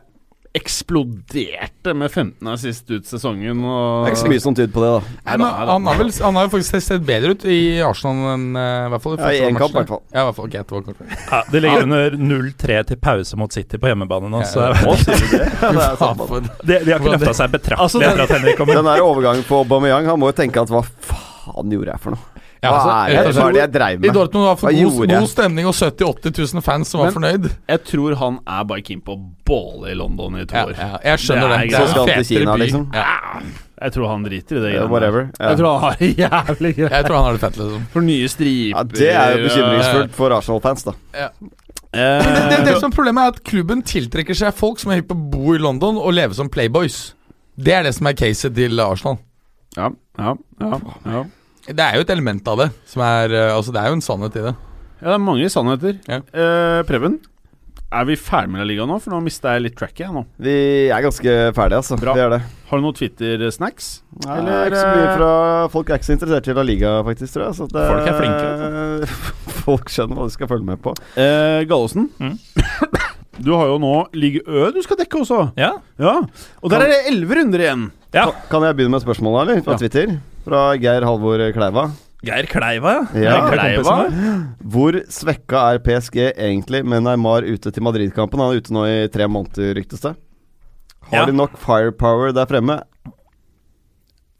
Speaker 2: eksploderte med 15 assist ut sesongen.
Speaker 5: Det er ikke så mye som tyder på det, da.
Speaker 4: Nei, men han, har vel, han har jo faktisk sett bedre ut i Arsenal enn uh, i hvert fall
Speaker 5: i
Speaker 4: første
Speaker 5: en kamp, i hvert fall.
Speaker 4: Ja, hvert fall. okay, det var.
Speaker 3: Ja, det ligger under 0-3 til pause mot City på hjemmebane nå, så
Speaker 4: Ja,
Speaker 5: det? Ja, det sant.
Speaker 3: De, de har ikke løfta seg betraktelig
Speaker 2: Altså, den-
Speaker 3: etter at Henrik kom inn.
Speaker 5: Den der overgangen på Aubameyang, han må jo tenke at hva faen gjorde jeg for noe?
Speaker 4: Ja,
Speaker 5: Hva
Speaker 4: altså,
Speaker 5: er det,
Speaker 4: slett-
Speaker 5: hva er det jeg dreiv
Speaker 4: I? Dortmund var for god, god stemning og 70 000-80 000 fans som var
Speaker 2: Men-
Speaker 4: fornøyd.
Speaker 2: Jeg tror han er bare keen på å båle i London i to
Speaker 4: Ja,
Speaker 2: år.
Speaker 4: ja, jeg skjønner
Speaker 2: Det er
Speaker 4: Det
Speaker 5: Så skal han til Kina,
Speaker 4: by.
Speaker 5: liksom?
Speaker 4: Ja,
Speaker 2: Jeg tror han driter i det. Yeah,
Speaker 5: whatever. Ja.
Speaker 2: Jeg tror han har det jævlig greit.
Speaker 4: jeg tror han har det fett, liksom.
Speaker 2: For nye striper
Speaker 5: Ja, det er jo bekymringsfullt for Arsenal-fans, da.
Speaker 2: eh,
Speaker 4: Det, det, det som er Problemet er at klubben tiltrekker seg folk som er hypp på å bo i London og leve som playboys. Det er det som er caset til Arsenal.
Speaker 2: Ja, ja, ja, ja.
Speaker 4: Det er jo et element av det. Som er, eh, altså Det er jo en sannhet i det.
Speaker 2: Ja, det er mange sannheter.
Speaker 4: Ja.
Speaker 2: Eh, Preben, er vi ferdig med La Liga nå? For nå mista jeg litt tracket. Nå.
Speaker 5: Vi er ganske ferdige, altså.
Speaker 2: Bra.
Speaker 5: Vi er det.
Speaker 2: Har du noen Twitter-snacks?
Speaker 5: Nei,
Speaker 2: Eller,
Speaker 5: er ikke så mye
Speaker 2: eh,
Speaker 5: fra Folk er ikke så interessert i La Liga, faktisk, tror jeg. Så det,
Speaker 3: Folk er flinke,
Speaker 5: Folk skjønner hva de skal følge med på.
Speaker 2: Eh, Gallosen,
Speaker 3: Mm.
Speaker 2: du har jo nå Ligue Ø du skal dekke også.
Speaker 3: Ja,
Speaker 2: Ja, Og der er det elleve runder igjen.
Speaker 3: ja.
Speaker 5: Kan jeg begynne med spørsmålet, eller? Fra
Speaker 2: Ja.
Speaker 5: Twitter? Fra Geir Halvor Kleiva.
Speaker 3: Geir Kleiva, ja.
Speaker 5: Ja,
Speaker 2: Kleiva.
Speaker 5: Hvor svekka er PSG egentlig med Neymar ute til Madrid-kampen? Han er ute nå i tre måneder, ryktes det. Har
Speaker 3: Ja.
Speaker 5: de nok firepower der fremme?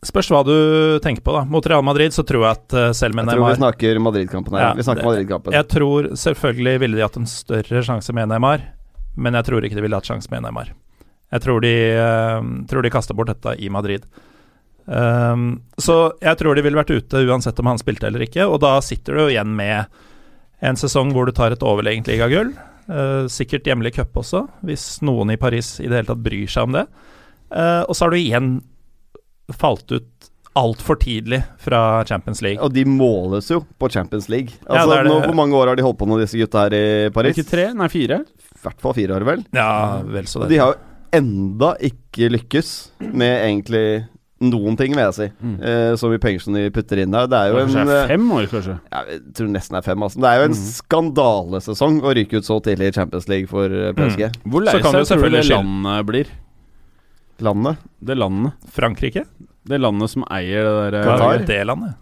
Speaker 3: Spørs hva du tenker på, da. Mot Real Madrid så tror jeg at eh, selv med
Speaker 5: Jeg tror vi snakker Madrid-kampen her.
Speaker 3: Ja,
Speaker 5: vi snakker Madrid-kampen.
Speaker 3: Jeg tror selvfølgelig ville de hatt en større sjanse med Neymar, men jeg tror ikke de ville hatt sjanse med Neymar. Jeg tror de, eh, tror de kaster bort dette i Madrid. Um, så jeg tror de ville vært ute uansett om han spilte eller ikke, og da sitter du jo igjen med en sesong hvor du tar et overlegent ligagull. Uh, sikkert hjemlig cup også, hvis noen i Paris i det hele tatt bryr seg om det. Uh, og så har du igjen falt ut altfor tidlig fra Champions League.
Speaker 5: Og de måles jo på Champions League.
Speaker 3: Ja,
Speaker 5: Altså,
Speaker 3: det er det.
Speaker 5: Nå, Hvor mange år har de holdt på med disse gutta her i Paris?
Speaker 2: ikke tre? Nei, fire.
Speaker 5: I hvert fall fire år, vel.
Speaker 3: Ja, vel så det.
Speaker 5: de har jo enda ikke lykkes med egentlig noen ting, vil jeg si.
Speaker 2: Mm.
Speaker 5: Uh, så mye penger som de putter inn der. Det er jo
Speaker 2: Kanskje
Speaker 5: en
Speaker 2: det er
Speaker 5: eh,
Speaker 2: fem år, kanskje.
Speaker 5: ja, Jeg tror nesten det er fem. Altså. Det er jo en skandalesesong å ryke ut så tidlig i Champions League for PSG. PSG.
Speaker 2: Hvor
Speaker 3: Så
Speaker 2: lei
Speaker 3: kan
Speaker 2: seg tror du landet blir?
Speaker 5: Landet.
Speaker 2: Det landet.
Speaker 3: Frankrike?
Speaker 2: Det landet som eier det der
Speaker 3: Hva
Speaker 5: Qatar?
Speaker 3: det landet?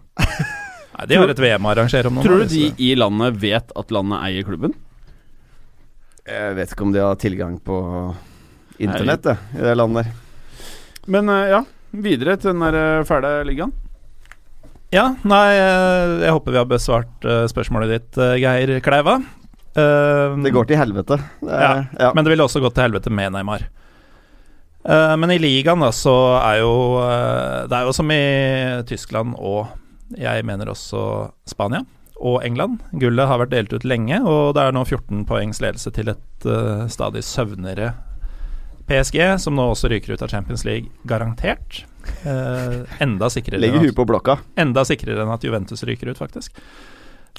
Speaker 3: Nei, de har et VM å arrangere om noen
Speaker 2: Tror du de i landet vet at landet eier klubben?
Speaker 5: Jeg vet ikke om de har tilgang på internett i det landet der.
Speaker 2: Men eh, ja, videre til den der eh, fæle ligaen.
Speaker 3: Ja, nei, eh, jeg håper vi har besvart eh, spørsmålet ditt, Geir Kleiva. Uh,
Speaker 5: Det går til helvete. Det er,
Speaker 3: Ja,
Speaker 5: ja.
Speaker 3: Men det ville også gått til helvete med Neymar. Uh, men i ligaen da, så er jo uh, Det er jo som i Tyskland og jeg mener også Spania og England. Gullet har vært delt ut lenge, og det er nå 14 poengs ledelse til et stadig søvnere PSG, som nå også ryker ut av Champions League, garantert. Eh, enda sikrere
Speaker 5: Legger huet på blokka.
Speaker 3: enda sikrere enn at Juventus ryker ut, faktisk.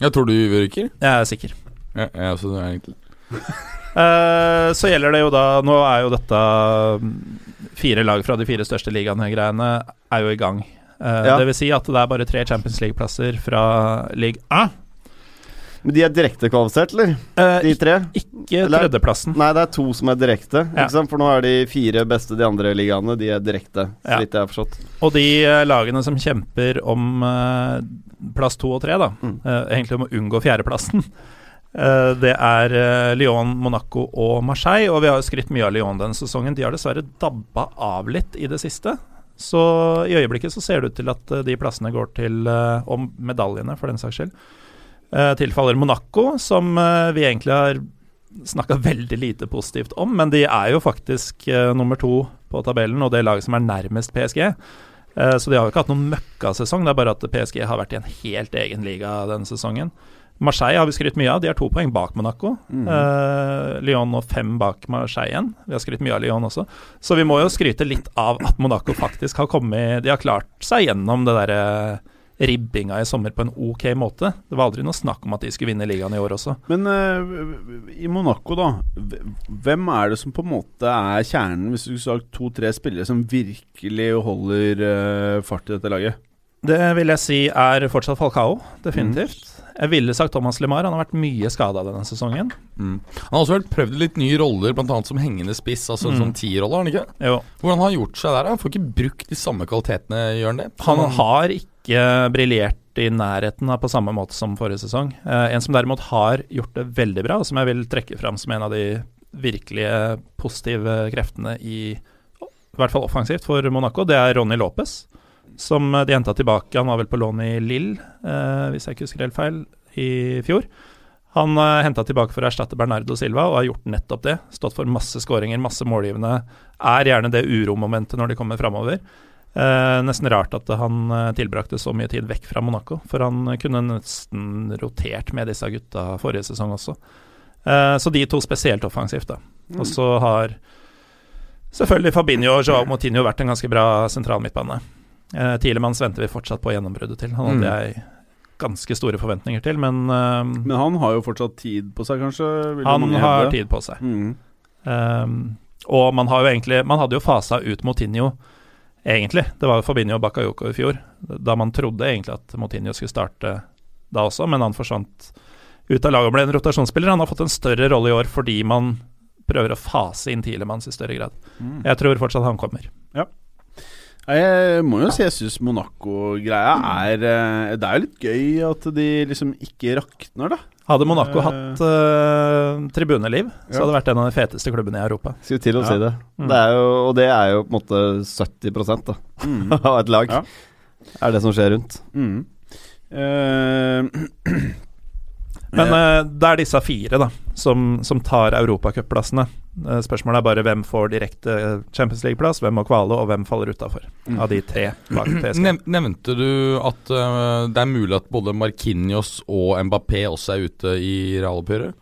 Speaker 4: Jeg tror du ryker.
Speaker 3: Jeg er sikker.
Speaker 4: Ja, jeg også, det er egentlig.
Speaker 3: Eh, så gjelder det jo da Nå er jo dette mm, fire lag fra de fire største ligaene-greiene er jo i gang. Eh,
Speaker 5: Ja.
Speaker 3: Det vil si at det er bare tre Champions League-plasser fra league A.
Speaker 5: Men de er direkte kvalifisert, eller?
Speaker 3: Eh,
Speaker 5: De tre?
Speaker 3: ikke tredjeplassen.
Speaker 5: Nei, det er to som er direkte.
Speaker 3: Ja.
Speaker 5: For nå er de fire beste de andre ligaene De er direkte, så
Speaker 3: Ja.
Speaker 5: vidt jeg har forstått.
Speaker 3: Og de eh, lagene som kjemper om uh, plass to og tre, da,
Speaker 5: Mm.
Speaker 3: uh, egentlig om å unngå fjerdeplassen, det er Lyon, Monaco og Marseille. Og vi har jo skrytt mye av Lyon denne sesongen. De har dessverre dabba av litt i det siste. Så i øyeblikket så ser det ut til at de plassene går til Om medaljene, for den saks skyld. Eh, tilfaller Monaco, som eh, vi egentlig har snakka veldig lite positivt om. Men de er jo faktisk eh, nummer to på tabellen, og det laget som er nærmest PSG. Eh, Så de har jo ikke hatt noen møkkasesong, det er bare at PSG har vært i en helt egen liga denne sesongen. Marseille har vi skrytt mye av, de har to poeng bak Monaco. Eh, Lyon og fem bak Marseille igjen. Vi har skrytt mye av Lyon også. Så vi må jo skryte litt av at Monaco faktisk har kommet De har klart seg gjennom det derre ribbinga i sommer på en ok måte. Det var aldri noe snakk om at de skulle vinne ligaen i år også.
Speaker 2: Men uh, i Monaco, da. Hvem er det som på en måte er kjernen, hvis du skulle sagt to-tre spillere som virkelig holder uh, fart i dette laget?
Speaker 3: Det vil jeg si er fortsatt Falcao, definitivt. Jeg ville sagt Thomas Lemar, han har vært mye skada denne sesongen.
Speaker 4: Mm. Han har også vel prøvd litt nye roller, bl.a. som hengende spiss, altså
Speaker 3: Mm.
Speaker 4: som tierrolle, har han ikke?
Speaker 3: Jo.
Speaker 4: Hvordan har han gjort seg der? Han får ikke brukt de samme kvalitetene, gjør han det?
Speaker 3: Han har ikke briljert i nærheten av på samme måte som forrige sesong. Eh, en som derimot har gjort det veldig bra, og som jeg vil trekke fram som en av de virkelige positive kreftene i i hvert fall offensivt for Monaco, det er Ronny Lopez. Som de henta tilbake. Han var vel på lån i Lill, eh, hvis jeg ikke husker helt feil, i fjor. Han eh, henta tilbake for å erstatte Bernardo Silva og har gjort nettopp det. Stått for masse skåringer, masse målgivende. Er gjerne det uromomentet når de kommer framover. Eh, nesten rart at han eh, tilbrakte så mye tid vekk fra Monaco, for han kunne nesten rotert med disse gutta forrige sesong også. Eh, så de to spesielt offensivt, da. Og så har selvfølgelig Fabinho og Joao Moutinho vært en ganske bra sentral midtbane. Eh, Tilemanns venter vi fortsatt på gjennombruddet til. Han hadde jeg ganske store forventninger til, men, eh,
Speaker 2: Men han har jo fortsatt tid på seg, kanskje?
Speaker 3: han har tid på seg.
Speaker 2: Mm.
Speaker 3: Um, og man har jo egentlig Man hadde jo fasa ut Moutinho, egentlig. Det var jo Fabinho og Bakayoko i fjor, da man trodde egentlig at Moutinho skulle starte da også, men han forsvant ut av laget og ble en rotasjonsspiller. Han har fått en større rolle i år fordi man prøver å fase inn Tilemanns i større grad.
Speaker 2: Mm.
Speaker 3: Jeg tror fortsatt han kommer.
Speaker 2: Ja. Jeg må jo si jeg syns Monaco-greia er eh, Det er jo litt gøy at de liksom ikke rakner, da.
Speaker 3: Hadde Monaco
Speaker 2: Eh.
Speaker 3: hatt uh, tribuneliv, så
Speaker 2: Ja.
Speaker 3: hadde det vært en av de feteste klubbene i Europa.
Speaker 5: Skulle til å
Speaker 2: Ja.
Speaker 5: si det.
Speaker 3: Mm.
Speaker 5: det er jo, og det er jo på en måte 70 da,
Speaker 2: Mm.
Speaker 5: av et lag.
Speaker 2: Ja.
Speaker 5: Er det som skjer rundt.
Speaker 2: Mm. Uh,
Speaker 3: Men uh, det er disse fire da som, som tar europacupplassene. Uh, spørsmålet er bare hvem får direkte Champions League-plass, hvem må kvale, og hvem faller utafor
Speaker 2: Mm.
Speaker 3: av de tre bak PSG.
Speaker 4: Nevnte du at uh, det er mulig at både Markinios og Mbappé også er ute i realoppgjøret?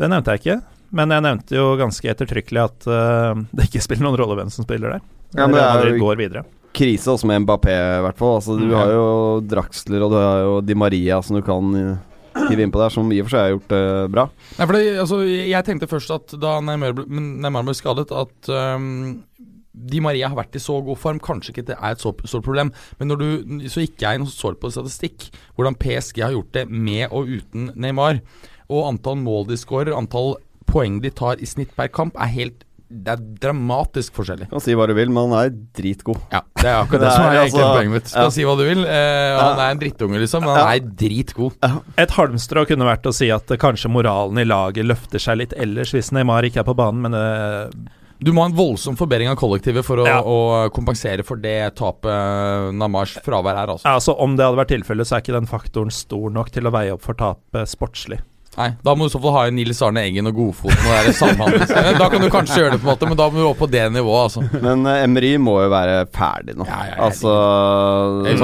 Speaker 3: Det nevnte jeg ikke, men jeg nevnte jo ganske ettertrykkelig at uh, det ikke spiller noen rolle hvem som spiller der.
Speaker 5: Ja, men det er jo-
Speaker 3: går videre.
Speaker 5: Krise også med Mbappé, i hvert fall. Altså, du
Speaker 3: Mm.
Speaker 5: har jo Draxler og du har jo Di Maria som du kan eh, hive innpå der, som i og for seg har gjort det bra.
Speaker 4: Nei, for det, altså, jeg tenkte først at da Neymar ble, Neymar ble skadet, at um, Di Maria har vært i så god form. Kanskje ikke det er et så stort problem, men når du, så gikk jeg noe sår på statistikk hvordan PSG har gjort det med og uten Neymar. Og antall mål de skårer, antall poeng de tar i snitt per kamp, er helt det er dramatisk forskjellig.
Speaker 5: Kan si hva du vil, men han er dritgod.
Speaker 4: Ja, Det er akkurat det
Speaker 5: Det
Speaker 4: som
Speaker 5: er
Speaker 4: egentlig
Speaker 5: altså-
Speaker 4: poenget mitt. Skal
Speaker 5: ja.
Speaker 4: si hva du vil. Eh, han er en drittunge, liksom, men han er dritgod.
Speaker 3: Et halmstrå kunne vært å si at eh, kanskje moralen i laget løfter seg litt ellers hvis Neymar ikke er på banen, men eh,
Speaker 4: Du må ha en voldsom forbedring av kollektivet for å,
Speaker 3: Ja.
Speaker 4: å kompensere for det tapet Namars fravær er, altså.
Speaker 3: ja, altså, om det hadde vært tilfellet, så er ikke den faktoren stor nok til å veie opp for tapet sportslig.
Speaker 4: Nei, Da må du så fall ha inn Nils Arne Eggen og Godfoten og det da kan du kanskje gjøre det, på en måte men da må du opp på det nivået, altså.
Speaker 5: Men uh, Emery må jo være ferdig nå.
Speaker 4: Ja, ja, ja.
Speaker 5: altså
Speaker 4: Det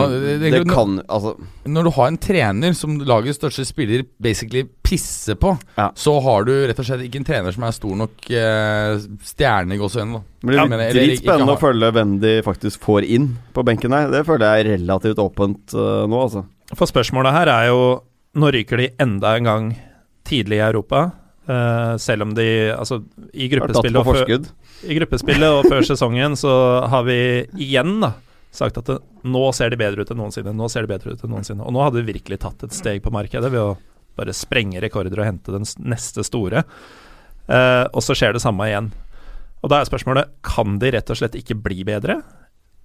Speaker 4: det- det-
Speaker 5: kan Altså
Speaker 4: Når du har en trener som lagets største spiller basically pisser på,
Speaker 5: Ja.
Speaker 4: så har du rett og slett ikke en trener som er stor nok uh, stjerne i gåseøynene.
Speaker 5: Det blir
Speaker 4: ikke
Speaker 5: dritspennende å følge hvem de faktisk får inn på benken her. Det føler jeg er relativt åpent uh, nå, altså.
Speaker 3: For spørsmålet her er jo Nå ryker de enda en gang tidlig i Europa. Uh, selv om de Altså, i gruppespillet, og før, i gruppespillet og før sesongen så har vi igjen da sagt at det, nå ser de bedre ut enn noensinne. Nå ser de bedre ut enn noensinne. Og nå hadde vi virkelig tatt et steg på markedet ved å bare sprenge rekorder og hente den neste store. Uh, og så skjer det samme igjen. Og da er spørsmålet kan de rett og slett ikke bli bedre,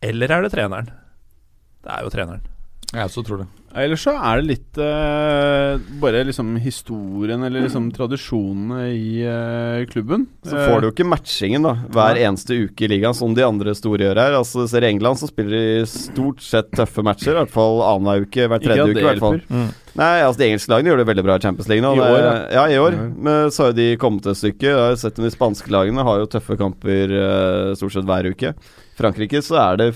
Speaker 3: eller er det treneren? Det er jo treneren.
Speaker 4: Jeg også tror det.
Speaker 2: Ellers så er det litt uh, bare liksom historien eller liksom tradisjonene i uh, klubben.
Speaker 5: Så får du jo ikke matchingen da hver eneste uke i ligaen, som de andre store gjør her. Altså Ser I England så spiller de stort sett tøffe matcher, i hvert fall annenhver uke. Hver tredje uke, i hvert fall.
Speaker 2: mm.
Speaker 5: Nei, altså De engelske lagene gjør det veldig bra i Champions League nå.
Speaker 2: I år,
Speaker 5: er- ja. i år.
Speaker 2: Ja.
Speaker 5: Men så har jo de kommet et stykke. Jeg har sett De spanske lagene har jo tøffe kamper uh, stort sett hver uke. Frankrike så er det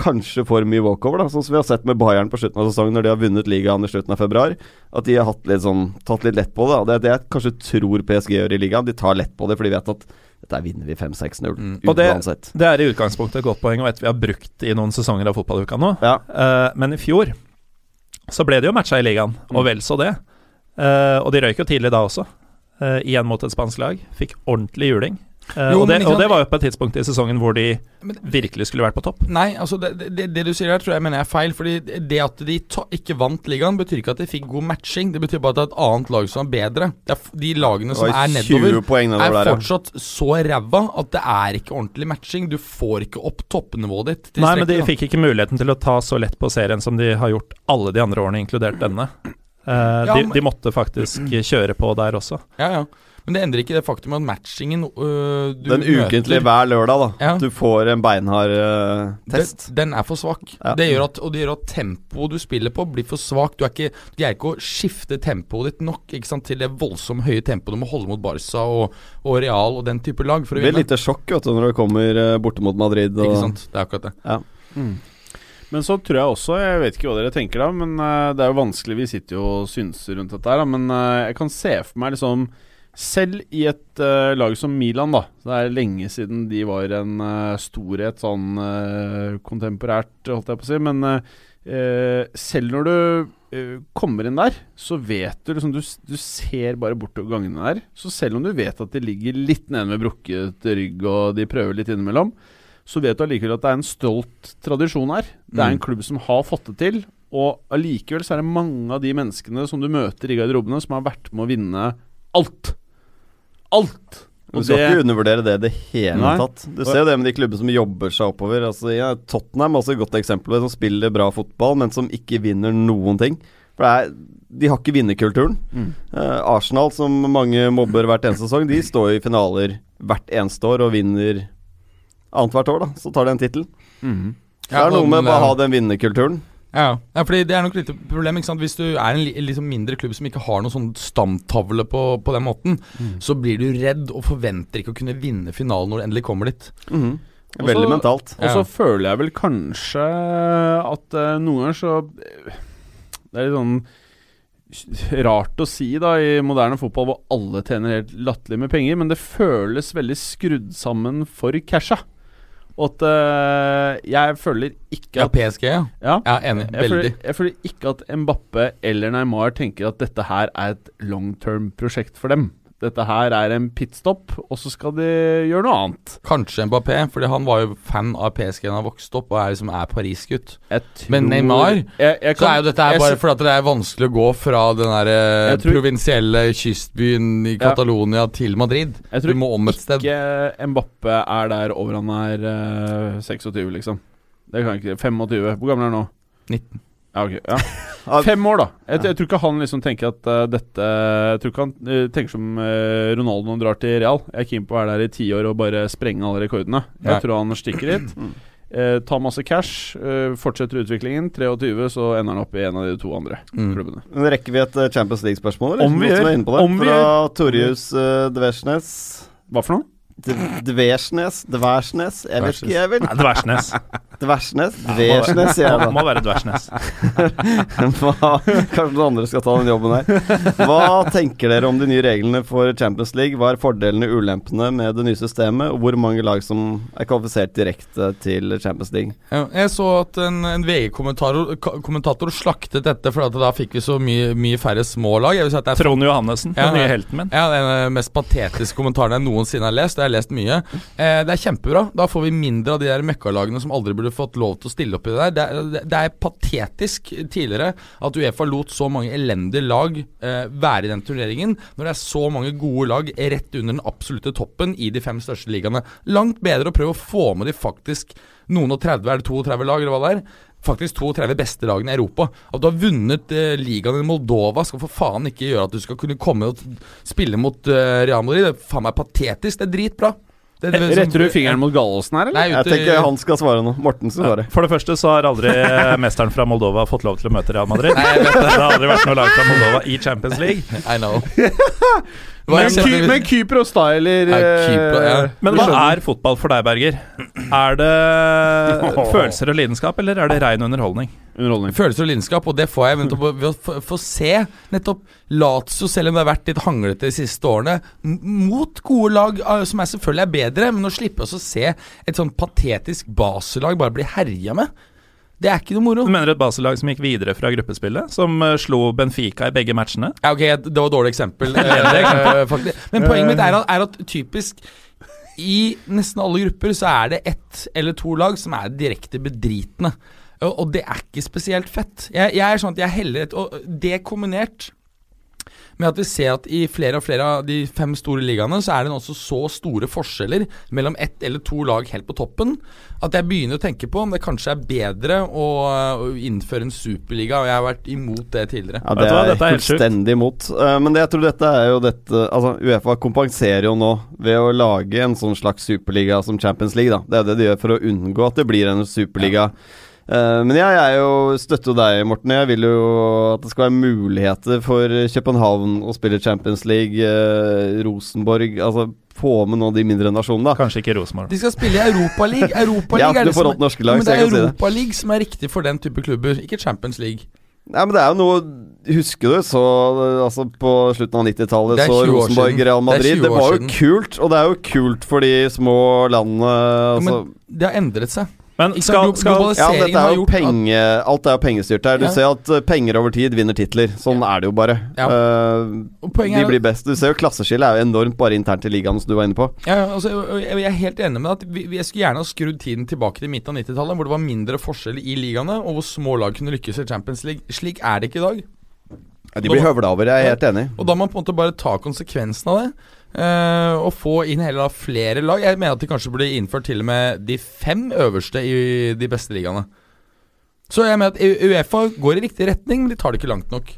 Speaker 5: kanskje for mye walkover, da sånn som vi har sett med Bayern på slutten av sesongen, når de har vunnet ligaen i slutten av februar. At de har litt sånn, tatt litt lett på det. Det er det jeg kanskje tror PSG gjør i ligaen. De tar lett på det, for de vet at dette vinner vi 5-6-0
Speaker 4: Mm.
Speaker 3: Og det- Det er i utgangspunktet et godt poeng, og et vi har brukt i noen sesonger av fotballuka nå.
Speaker 5: Ja.
Speaker 3: Uh, men i fjor så ble det jo matcha i ligaen,
Speaker 5: Mm.
Speaker 3: og vel så det. Uh, og de røyk jo tidlig da også, Uh, igjen mot et spansk lag. Fikk ordentlig juling. Eh,
Speaker 4: Jo,
Speaker 3: og, det,
Speaker 4: men
Speaker 3: og det var jo på et tidspunkt i sesongen hvor de
Speaker 4: Men-
Speaker 3: virkelig skulle vært på topp.
Speaker 4: Nei, altså det, det, det du sier der, tror jeg mener jeg er feil. Fordi det at de to, ikke vant ligaen, betyr ikke at de fikk god matching. Det betyr bare at det er et annet lag som er bedre. Det er, de lagene som er nedover,
Speaker 5: nedover
Speaker 4: er
Speaker 5: der,
Speaker 4: fortsatt så ræva at det er ikke ordentlig matching. Du får ikke opp toppnivået ditt.
Speaker 3: Nei, men de
Speaker 4: da.
Speaker 3: fikk ikke muligheten til å ta så lett på serien som de har gjort alle de andre årene, inkludert denne. Uh,
Speaker 4: Ja,
Speaker 3: de,
Speaker 4: men-
Speaker 3: de måtte faktisk kjøre på der også.
Speaker 4: Ja, ja. Men det endrer ikke det faktum at matchingen øh, du
Speaker 5: Den ukentlige hver lørdag, da.
Speaker 4: Ja.
Speaker 5: Du får en beinhard eh, test.
Speaker 4: Den, den er for svak.
Speaker 5: Ja.
Speaker 4: Det gjør at, og det gjør at tempoet du spiller på, blir for svakt. Du, er ikke, du greier ikke å skifte tempoet ditt nok ikke sant, til det voldsomt høye tempoet du må holde mot Barca og, og Real og den type lag for å
Speaker 5: Det blir
Speaker 4: et
Speaker 5: lite sjokk vet du, når du kommer eh, borte mot Madrid. Og,
Speaker 4: Ikke sant? Det er akkurat det.
Speaker 2: Men så tror jeg også, jeg vet ikke hva dere tenker da, men eh, det er jo vanskelig, vi sitter jo og synser rundt dette her, men eh, jeg kan se for meg liksom selv i et uh, lag som Milan, da Det er lenge siden de var en uh, storhet sånn uh, kontemporært, holdt jeg på å si. Men selv når du kommer inn der, så vet du liksom du, du ser bare bortover gangene der. Så selv om du vet at de ligger litt nede med brukket rygg, og de prøver litt innimellom, så vet du allikevel at det er en stolt tradisjon her. Det er en
Speaker 4: Mm.
Speaker 2: klubb som har fått det til. Og allikevel så er det mange av de menneskene som du møter i garderobene, som har vært med å vinne alt. Alt!
Speaker 5: Du skal
Speaker 2: det-
Speaker 5: ikke undervurdere det i det hele
Speaker 2: Nei.
Speaker 5: tatt. Du ser jo det med de klubbene som jobber seg oppover. Altså, ja, Tottenham er også et godt eksempel. Som spiller bra fotball, men som ikke vinner noen ting. For det er, De har ikke vinnerkulturen.
Speaker 2: Mm.
Speaker 5: Eh, Arsenal, som mange mobber hvert eneste sesong, de står i finaler hvert eneste år og vinner annethvert år. da Så tar de en tittel.
Speaker 2: Mhm.
Speaker 5: Det er noe med å ha den vinnerkulturen.
Speaker 4: Ja, ja fordi det er nok litt lite problem. ikke sant? Hvis du er en li liksom mindre klubb som ikke har noen sånn stamtavle på, på den måten, så blir du redd og forventer ikke å kunne vinne finalen når du endelig kommer dit.
Speaker 2: Mm.
Speaker 5: Veldig
Speaker 2: også,
Speaker 5: mentalt.
Speaker 2: Og så
Speaker 4: Ja.
Speaker 2: føler jeg vel kanskje at uh, noen ganger så Det er litt sånn rart å si da i moderne fotball hvor alle tjener helt latterlig med penger, men det føles veldig skrudd sammen for casha. Og at uh, jeg føler ikke
Speaker 4: Ja, PSG, ja.
Speaker 2: Ja,
Speaker 4: Ja, enig.
Speaker 2: jeg føler, jeg føler ikke at Mbappe eller Neymar tenker at dette her er et long term prosjekt for dem. Dette her er en pitstop, og så skal de gjøre noe annet.
Speaker 4: Kanskje Mbappé, fordi han var jo fan av PSG da han vokste opp, og er liksom er Paris-gutt. Men Neymar,
Speaker 2: jeg, jeg
Speaker 4: Så er jo dette her bare fordi det er vanskelig å gå fra den der eh,
Speaker 2: tror-
Speaker 4: provinsielle kystbyen i
Speaker 2: Ja.
Speaker 4: Til Madrid.
Speaker 2: Jeg
Speaker 4: Du
Speaker 2: tror
Speaker 4: må om et sted.
Speaker 2: ikke Mbappé er der over han er uh, 26, liksom. Det kan jeg ikke 25. Hvor gammel er han nå?
Speaker 4: 19.
Speaker 2: Ja, ok. Ja. Fem år, da. Jeg, jeg tror ikke han liksom tenker at uh, dette Jeg tror ikke han uh, tenker som uh, Ronaldo når han drar til Real. Jeg er keen på å være der i ti år og bare sprenge alle rekordene. Jeg
Speaker 4: Nei.
Speaker 2: tror han stikker dit. Uh, tar masse cash, uh, fortsetter utviklingen. 23, så ender han opp i en av de to andre
Speaker 4: Mm.
Speaker 2: klubbene.
Speaker 5: Men Rekker vi et Champions League-spørsmål?
Speaker 2: Om vi gjør.
Speaker 5: Fra Torjus uh, Dversnes.
Speaker 2: Hva for noe?
Speaker 5: Dversnes? Dversnes? Jeg vet ikke, jeg vil
Speaker 3: Dversnes.
Speaker 5: Dversnes? Dversnes, sier jeg
Speaker 3: Må,
Speaker 5: da.
Speaker 3: må være Dversnes.
Speaker 5: Kanskje noen andre skal ta den jobben her. Hva tenker dere om de nye reglene for Champions League? Hva er fordelene og ulempene med det nye systemet, og hvor mange lag som er kvalifisert direkte til Champions League?
Speaker 4: Jeg så at en, en VG-kommentator slaktet dette, for at da fikk vi så mye, mye færre små lag.
Speaker 3: Trond Johannessen,
Speaker 4: Ja,
Speaker 3: den nye helten min.
Speaker 4: Ja, den mest patetiske kommentaren jeg noensinne har lest. Jeg har lest mye. Eh, det er kjempebra. Da får vi mindre av de der møkkalagene som aldri burde fått lov til å stille opp i det der. Det er, det- er patetisk tidligere at Uefa lot så mange elendige lag eh, være i den turneringen, når det er så mange gode lag rett under den absolutte toppen i de fem største ligaene. Langt bedre å prøve å få med de faktisk noen og 30, er det 32 lag, eller hva det er? Faktisk 32 beste lagene i Europa. At du har vunnet eh, ligaen i Moldova, skal for faen ikke gjøre at du skal kunne komme og spille mot eh, Real Madrid. Det er faen meg patetisk. Det er dritbra. Det, det, det-
Speaker 2: Retter du fingeren mot Gallosen her, eller?
Speaker 4: Nei,
Speaker 5: Jeg tenker han skal svare nå. Morten skal svare.
Speaker 3: For det første så har aldri mesteren fra Moldova fått lov til å møte Real Madrid.
Speaker 4: Nei, jeg vet
Speaker 3: Det har aldri vært noe lag fra Moldova i Champions League.
Speaker 4: I know. Hva
Speaker 2: Men, Ky men Kypros, da, eller
Speaker 4: Ja, Kypros, ja.
Speaker 2: eh,
Speaker 3: Men hva er fotball for deg, Berger? Er det følelser og lidenskap, eller er det rein underholdning?
Speaker 2: underholdning?
Speaker 4: Følelser og lidenskap, og det får jeg nettopp ved å få- se nettopp Lazio, selv om det har vært litt hanglete de siste årene, mot gode lag eh, som er selvfølgelig er bedre, men å slippe oss å se et sånn patetisk baselag bare bli herja med, det er ikke noe moro.
Speaker 3: Du mener et baselag som gikk videre fra gruppespillet, som uh, slo Benfica i begge matchene?
Speaker 4: Ja, ok, det var et dårlig eksempel. uh. Men poenget mitt er at, er at typisk i nesten alle grupper så er det ett eller to lag som er direkte bedritne. Og, det er ikke spesielt fett. Jeg, jeg er sånn at jeg heller et, Og det kombinert med at vi ser at i flere og flere av de fem store ligaene så er det også så store forskjeller mellom ett eller to lag helt på toppen at jeg begynner å tenke på om det kanskje er bedre å, å innføre en superliga. Og jeg har vært imot det tidligere.
Speaker 5: Ja, Det er jeg
Speaker 3: er
Speaker 5: fullstendig imot. Eh, men det, jeg tror dette er jo dette Altså, Uefa kompenserer jo nå ved å lage en sånn slags superliga som Champions League, da. Det er det de gjør for å unngå at det blir en superliga. Eh, men jeg er jo støtter jo deg, Morten. Jeg vil jo at det skal være muligheter for København å spille Champions League, eh, Rosenborg Altså få med noen av de mindre nasjonene, da.
Speaker 3: Kanskje ikke Rosenborg.
Speaker 4: De skal spille i Europaligaen. Europa
Speaker 5: Jeg har
Speaker 4: er det som
Speaker 5: norske lag,
Speaker 4: men det er
Speaker 5: kan si.
Speaker 4: Europaligaen som er riktig for den type klubber, ikke Champions League.
Speaker 5: Nei, men det er jo noe Husker du så Altså på slutten av 90-tallet
Speaker 4: er
Speaker 5: så Rosenborg
Speaker 4: siden.
Speaker 5: Real Madrid. Det,
Speaker 4: Det,
Speaker 5: var jo
Speaker 4: siden.
Speaker 5: kult, og det er jo kult for de små landene. Altså,
Speaker 4: Men det har endret seg.
Speaker 3: Men skal, skal
Speaker 5: ja, dette er jo penge Alt er jo pengestyrt her. Du
Speaker 4: Ja.
Speaker 5: ser at eh, penger over tid vinner titler. Sånn er det jo bare.
Speaker 4: Ja.
Speaker 5: Eh, de blir best. Du ser jo klasseskillet er jo enormt bare internt i ligaen, som du var inne på.
Speaker 4: ja, ja, altså, jeg jeg er helt enig med at vi, vi- Jeg skulle gjerne ha skrudd tiden tilbake til midten av 90-tallet, hvor det var mindre forskjell i ligaene, og hvor små lag kunne lykkes i Champions League. Slik er det ikke i dag.
Speaker 5: de blir høvla over, jeg er helt enig.
Speaker 4: Og da må man på en måte bare ta konsekvensen av det. Eh, og få inn heller da flere lag. Jeg mener at de kanskje burde innført til og med de fem øverste i de beste ligaene. Så jeg mener at Uefa går i riktig retning, men de tar det ikke langt nok.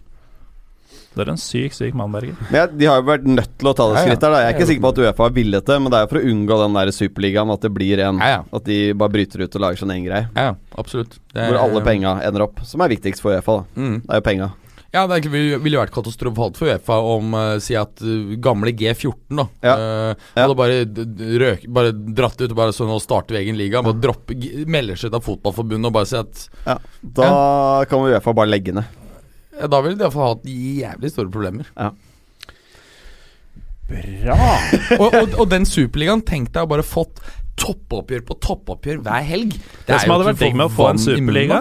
Speaker 3: Du er en syk, syk mann, Berger.
Speaker 5: Ja, De har jo vært nødt til å ta det skrittet. her da Jeg er ikke sikker på at Uefa har villet det, men det er jo for å unngå den der superligaen at det blir en
Speaker 4: Ja, ja.
Speaker 5: At de bare bryter ut og lager sin egen greie.
Speaker 4: Ja, absolutt. Er-
Speaker 5: Hvor alle penga ender opp. Som er viktigst for Uefa, da.
Speaker 4: Mm.
Speaker 5: Det er jo penga.
Speaker 4: Ja, det ville vært katastrofalt for Uefa om uh, Si at uh, gamle G14 da
Speaker 5: Ja.
Speaker 4: eh,
Speaker 5: Ja.
Speaker 4: hadde bare, røk, bare dratt ut og bare sånn nå starter egen liga. Bare droppe g- Melder seg ut av fotballforbundet og bare si at
Speaker 5: Ja. Da kan Uefa bare legge ned.
Speaker 4: ja, Da ville de iallfall hatt jævlig store problemer.
Speaker 2: Bra!
Speaker 4: og, og, og den superligaen, tenk deg å bare fått toppoppgjør på toppoppgjør hver helg.
Speaker 3: Det,
Speaker 4: er
Speaker 3: som
Speaker 4: jo
Speaker 3: hadde vært digg med å få en superliga.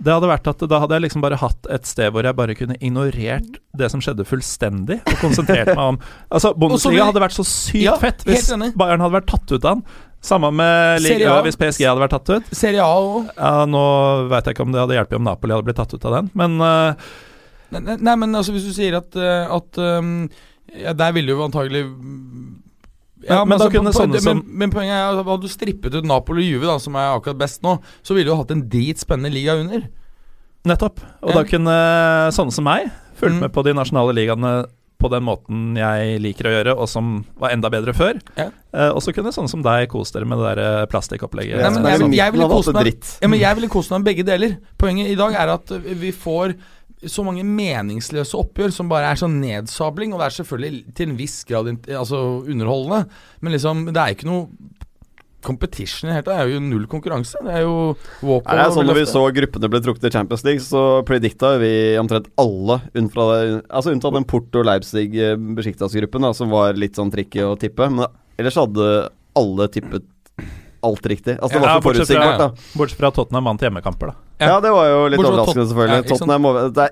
Speaker 3: Det hadde vært at Da hadde jeg liksom bare hatt et sted hvor jeg bare kunne ignorert det som skjedde, fullstendig. Og konsentrert meg om Altså, Bundesliga hadde vært så sykt
Speaker 4: Ja,
Speaker 3: fett hvis. Bayern hadde vært tatt ut av den. Samme med Liga hvis PSG hadde vært tatt ut.
Speaker 4: Serie A også.
Speaker 3: Ja, Nå veit jeg ikke om det hadde hjulpet om Napoli hadde blitt tatt ut av den, men uh,
Speaker 4: Nei, nei, nei, men altså hvis du sier at, eh, at um, ja, Der ville jo antagelig
Speaker 3: Ja, men da
Speaker 4: altså,
Speaker 3: kunne sånne som-
Speaker 4: men, men poenget er at hadde du strippet ut Napoli og Juve, da, som er akkurat best nå, så ville du hatt en dritspennende liga under.
Speaker 3: nettopp. Og
Speaker 4: Ja.
Speaker 3: da kunne sånne som meg fulgt
Speaker 4: Mm.
Speaker 3: med på de nasjonale ligaene på den måten jeg liker å gjøre, og som var enda bedre før.
Speaker 4: Ja.
Speaker 3: Eh, og så kunne sånne som deg kose dere med det der eh, plastikkopplegget.
Speaker 4: Men
Speaker 5: Nei,
Speaker 4: jeg- jeg ville
Speaker 5: kose hadde
Speaker 4: meg- Ja, men jeg ville kost meg med begge deler. Poenget i dag er at vi får så mange meningsløse oppgjør som bare er sånn nedsabling, og det er selvfølgelig til en viss grad altså underholdende, men liksom, det er ikke noe competition i det er jo null konkurranse. Det er jo walk
Speaker 5: Nei, det er sånn Når vi så gruppene ble trukket i Champions League, så predikta vi omtrent alle unnfra, altså unntatt den Porto Leipzig eh, som var litt sånn tricky å tippe. Men ellers hadde alle tippet alt riktig. Altså Det var
Speaker 3: Ja,
Speaker 5: så
Speaker 3: bortsett fra-
Speaker 5: da.
Speaker 3: Bortsett fra Tottenham vant hjemmekamper, da.
Speaker 4: Ja.
Speaker 5: Ja, det var jo litt
Speaker 4: Bortsett
Speaker 5: overraskende, selvfølgelig.
Speaker 4: Ja.
Speaker 5: Tottenham Det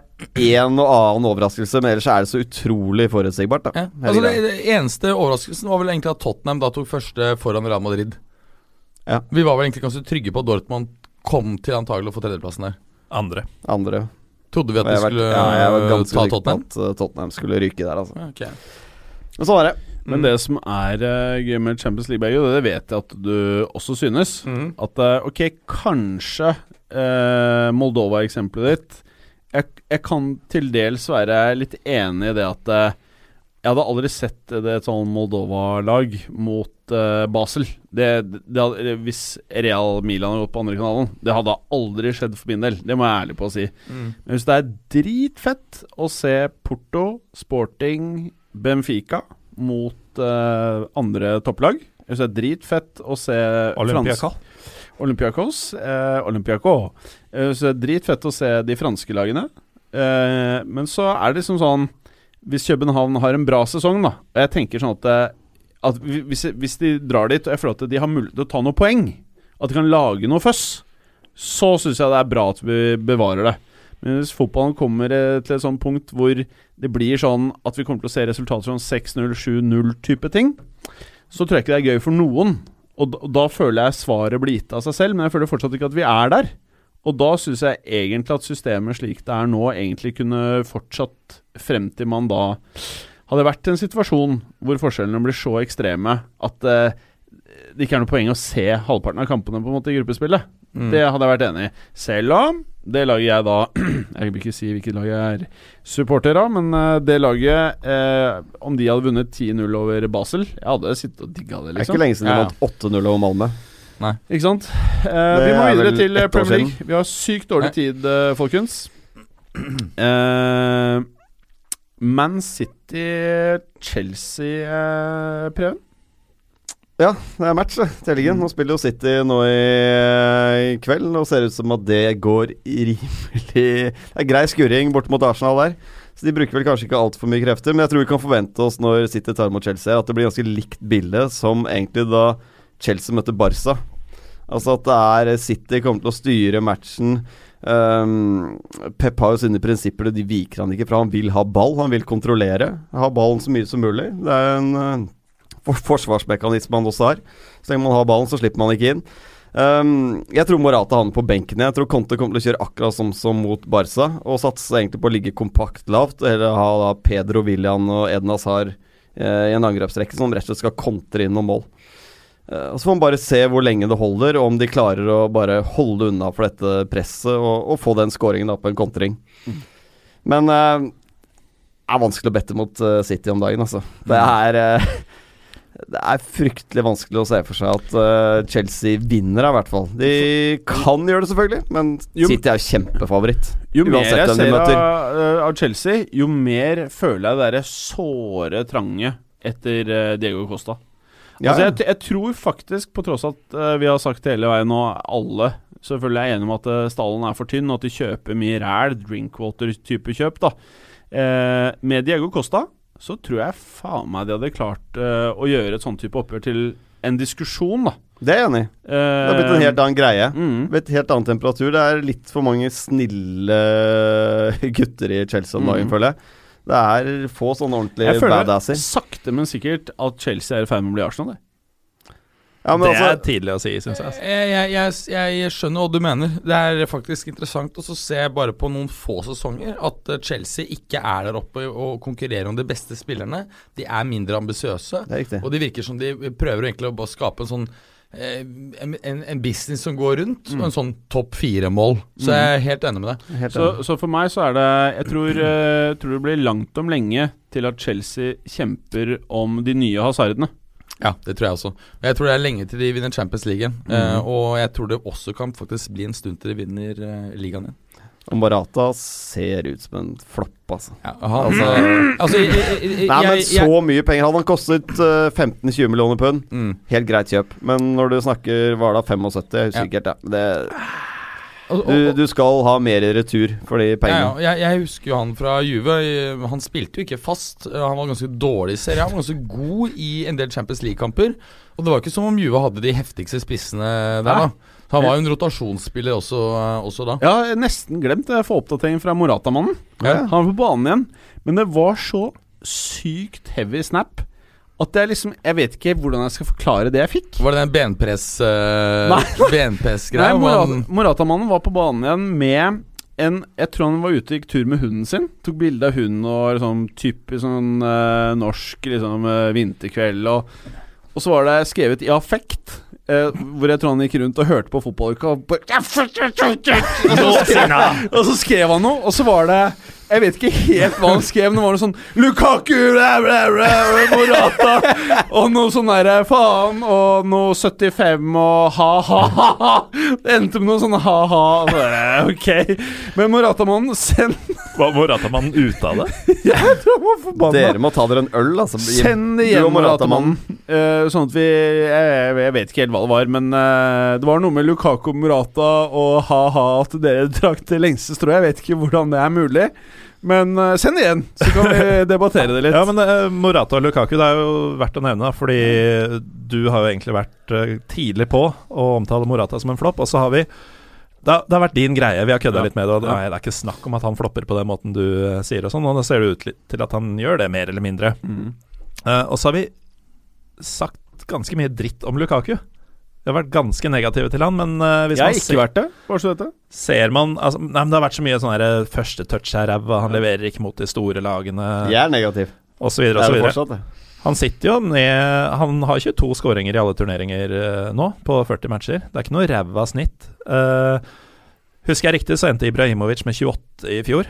Speaker 5: er en og annen overraskelse, men ellers er det så utrolig forutsigbart, da.
Speaker 4: Ja. Altså det, det eneste overraskelsen var vel egentlig at Tottenham da tok første foran Real Madrid.
Speaker 5: Ja.
Speaker 4: Vi var vel egentlig ganske trygge på at Dortmund kom til antagelig å få tredjeplassen der.
Speaker 3: Andre.
Speaker 5: Andre.
Speaker 4: Trodde vi at
Speaker 5: vi vært,
Speaker 4: skulle
Speaker 5: ja, jeg var ganske
Speaker 4: ta Tottenham?
Speaker 5: at uh, Tottenham skulle ryke der, altså.
Speaker 4: Okay. ok.
Speaker 5: Men sånn er det.
Speaker 2: Men det som er uh, gøy med Champions League, Berge, og det vet jeg at du også synes At uh, ok, kanskje uh, Moldova-eksempelet ditt jeg, jeg kan til dels være litt enig i det at jeg hadde aldri sett det et sånn Moldova-lag mot Basel. Det, det hadde, hvis Real Milan hadde gått på andre kanalen, det hadde aldri skjedd for min del. Det må jeg ærlig på å si. Men hvis det er dritfett å se Porto, Sporting, Benfica mot uh, andre topplag Jeg synes det er dritfett å se
Speaker 3: Olympiakal.
Speaker 2: Olympiakos. Eh, Olympiako. Eh, så det er dritfett å se de franske lagene. Eh, men så er det liksom sånn Hvis København har en bra sesong, da Og jeg tenker sånn at, eh, at hvis, hvis de drar dit og jeg føler at de har mulighet til å ta noen poeng, at de kan lage noe føss, så syns jeg det er bra at vi bevarer det. Men hvis fotballen kommer eh, til et sånt punkt hvor det blir sånn at vi kommer til å se resultater som 6-0, 7-0-type ting, så tror jeg ikke det er gøy for noen. Og da, og da føler jeg svaret blir gitt av seg selv, men jeg føler fortsatt ikke at vi er der. Og da syns jeg egentlig at systemet slik det er nå, egentlig kunne fortsatt frem til man da hadde vært i en situasjon hvor forskjellene blir så ekstreme at eh, det ikke er noe poeng å se halvparten av kampene på en måte i gruppespillet.
Speaker 4: Mm.
Speaker 2: Det hadde jeg vært enig i. Selv om det laget jeg da Jeg vil ikke si hvilket lag jeg er supporter av, men eh, det laget eh, Om de hadde vunnet 10-0 over Basel Jeg hadde sittet og digga det, liksom.
Speaker 5: Det er
Speaker 2: liksom.
Speaker 5: ikke lenge siden de
Speaker 4: Ja.
Speaker 5: vant 8-0 over Malmö.
Speaker 2: Ikke sant? Eh, vi må
Speaker 5: er
Speaker 2: videre til eh, Premier. League. Vi har sykt dårlig
Speaker 4: Nei.
Speaker 2: tid, eh, folkens. Eh, Man City-Chelsea-prøven.
Speaker 5: Ja, det er match til helgen. Nå spiller jo City nå i, i kveld, og ser ut som at det går rimelig Det er grei skurring bort mot Arsenal der. Så de bruker vel kanskje ikke altfor mye krefter, men jeg tror vi kan forvente oss når City tar mot Chelsea, at det blir ganske likt bilde som egentlig da Chelsea møtte Barca. Altså at det er City kommer til å styre matchen. Um, Pep har jo sine prinsipper, og de viker han ikke fra. Han vil ha ball, han vil kontrollere. Ha ballen så mye som mulig. Det er en for forsvarsmekanisme han også har. Så lenge man har ballen, så slipper man ikke inn. Um, jeg tror Morata havner på benken. Jeg tror Conte kommer til å kjøre akkurat som, som mot Barca, og satse egentlig på å ligge kompakt lavt. Eller ha da Pedro William og Eden Hazar eh, i en angrepsrekke som rett og slett skal kontre inn noen mål. Eh, og Så får man bare se hvor lenge det holder, og om de klarer å bare holde unna for dette presset og, og få den skåringen på en kontring. Men eh, det er vanskelig å bette mot eh, City om dagen, altså. Det er eh, Det er fryktelig vanskelig å se for seg at uh, Chelsea vinner, i hvert fall. De kan gjøre det, selvfølgelig, men
Speaker 2: Jo,
Speaker 5: City er jo kjempefavoritt.
Speaker 2: Jo mer
Speaker 5: Uansett
Speaker 2: jeg
Speaker 5: hvem de
Speaker 2: ser eh, av Chelsea, jo mer føler jeg det derre såre trange etter eh, Diego Costa.
Speaker 5: Ja,
Speaker 2: altså, jeg, jeg tror faktisk, på tross at uh, vi har sagt hele veien nå, alle selvfølgelig er enige om at uh, stallen er for tynn, og at de kjøper mye ræl, drinkwater-type kjøp, da. Med Diego Costa så tror jeg faen meg de hadde klart uh, å gjøre et sånn type oppgjør til en diskusjon, da.
Speaker 5: Det er jeg enig i. Det har blitt en helt annen greie.
Speaker 2: mm.
Speaker 5: Blitt helt annen temperatur. Det er litt for mange snille gutter i Chelsea om dagen,
Speaker 2: Mm.
Speaker 5: føler jeg. Det er få sånne ordentlige badasser.
Speaker 2: Jeg føler
Speaker 5: badasser.
Speaker 2: sakte, men sikkert at Chelsea er i ferd med å bli Arsenal. Det.
Speaker 5: Ja, men
Speaker 3: det er
Speaker 5: altså,
Speaker 3: tidlig å si, syns jeg. altså.
Speaker 4: Jeg, jeg, jeg, jeg skjønner hva du mener. Det er faktisk interessant å så se bare på noen få sesonger at eh, Chelsea ikke er der oppe og konkurrerer om de beste spillerne. De er mindre ambisiøse.
Speaker 5: er.
Speaker 4: Og det virker som de prøver egentlig å skape en sånn eh, en, en, en business som går rundt, og en sånn topp fire-mål. Så jeg er helt enig med deg.
Speaker 2: Så, så for meg så er det Jeg tror, jeg tror det blir langt om lenge til at Chelsea kjemper om de nye hasardene.
Speaker 4: Ja, det tror jeg også. Og jeg tror det er lenge til de vinner Champions League. Eh, og jeg tror det også kan faktisk bli en stund til de vinner eh, ligaen igjen.
Speaker 5: Marata ser ut som en flopp, altså.
Speaker 4: Ja, altså, altså jeg, jeg, jeg,
Speaker 5: Nei, men så mye penger. Hadde han kostet uh, 15-20 millioner pund,
Speaker 4: mm.
Speaker 5: helt greit kjøp. Men når du snakker det 75, jeg husker
Speaker 4: Ja.
Speaker 5: ikke helt, det,
Speaker 4: og-
Speaker 5: du, du skal ha mer retur for de pengene.
Speaker 4: ja, jeg, jeg husker jo han fra Juve. Han spilte jo ikke fast. Han var ganske dårlig i serien. Han var ganske god i en del Champions League-kamper. Og det var ikke som om Juve hadde de heftigste spissene der, da. Han var jo en rotasjonsspiller også, eh, også da.
Speaker 2: Ja, nesten glemt å få oppdatering fra Morata-mannen.
Speaker 5: Ja.
Speaker 2: Han var på banen igjen. Men det var så sykt heavy snap at jeg liksom Jeg vet ikke hvordan jeg skal forklare det jeg fikk.
Speaker 4: Var det den benpress uh, benpress-greia?
Speaker 2: Nei, Morata- Morata-mannen var på banen igjen med en Jeg tror han var ute og gikk tur med hunden sin. Tok bilde av hunden og liksom typisk sånn uh, norsk liksom uh, vinterkveld. Og, og så var det skrevet i affekt. eh, hvor jeg tror han gikk rundt og hørte på fotballuka og bare og så, skrev, og så skrev han noe, og så var det Jeg vet ikke helt hva han skrev. Det var noe sånn Lukaku, blæ, blæ, blæ, Morata Og noe sånn derre faen og noe 75 og ha-ha-ha. Det endte med noe sånn ha-ha. Ok. Men Morata-mannen, send
Speaker 3: Var Morata-mannen ute av det?
Speaker 2: Jeg tror han var forbanna.
Speaker 5: Dere må ta dere en øl, altså.
Speaker 2: Send det
Speaker 5: Moratamannen.
Speaker 2: Morata-mannen. Eh, sånn at vi jeg, jeg vet ikke helt hva det var, men uh, det var noe med Lukaku Morata og ha-ha at dere trakk det lengste strået. Jeg vet ikke hvordan det er mulig. Men uh, send det igjen, så kan vi debattere det litt.
Speaker 3: Ja, men uh, Morata og Lukaku, det er jo verdt å nevne, fordi du har jo egentlig vært uh, tidlig på å omtale Morata som en flopp, og så har vi det har, det har vært din greie, vi har kødda
Speaker 2: Ja.
Speaker 3: litt med det. Og nei, det er ikke snakk om at han flopper på den måten du sier, og sånn, og nå ser det ut til at han gjør det, mer eller mindre.
Speaker 2: Mm.
Speaker 3: Og så har vi sagt ganske mye dritt om Lukaku. Vi har vært ganske negative til han, men uh, hvis
Speaker 2: Jeg har ikke vært det. Bare så dette.
Speaker 3: ser man altså, Nei, men Det har vært så mye sånn eh, første touch her, ræva, han leverer ikke mot de store lagene,
Speaker 5: Jeg er negativ.
Speaker 3: Og
Speaker 5: så videre,
Speaker 3: og
Speaker 5: så videre. fortsatt.
Speaker 3: Han sitter jo ned Han har 22 skåringer i alle turneringer uh, nå, på 40 matcher. Det er ikke noe ræva snitt. Uh, husker jeg riktig, så endte Ibrahimovic med 28 i fjor.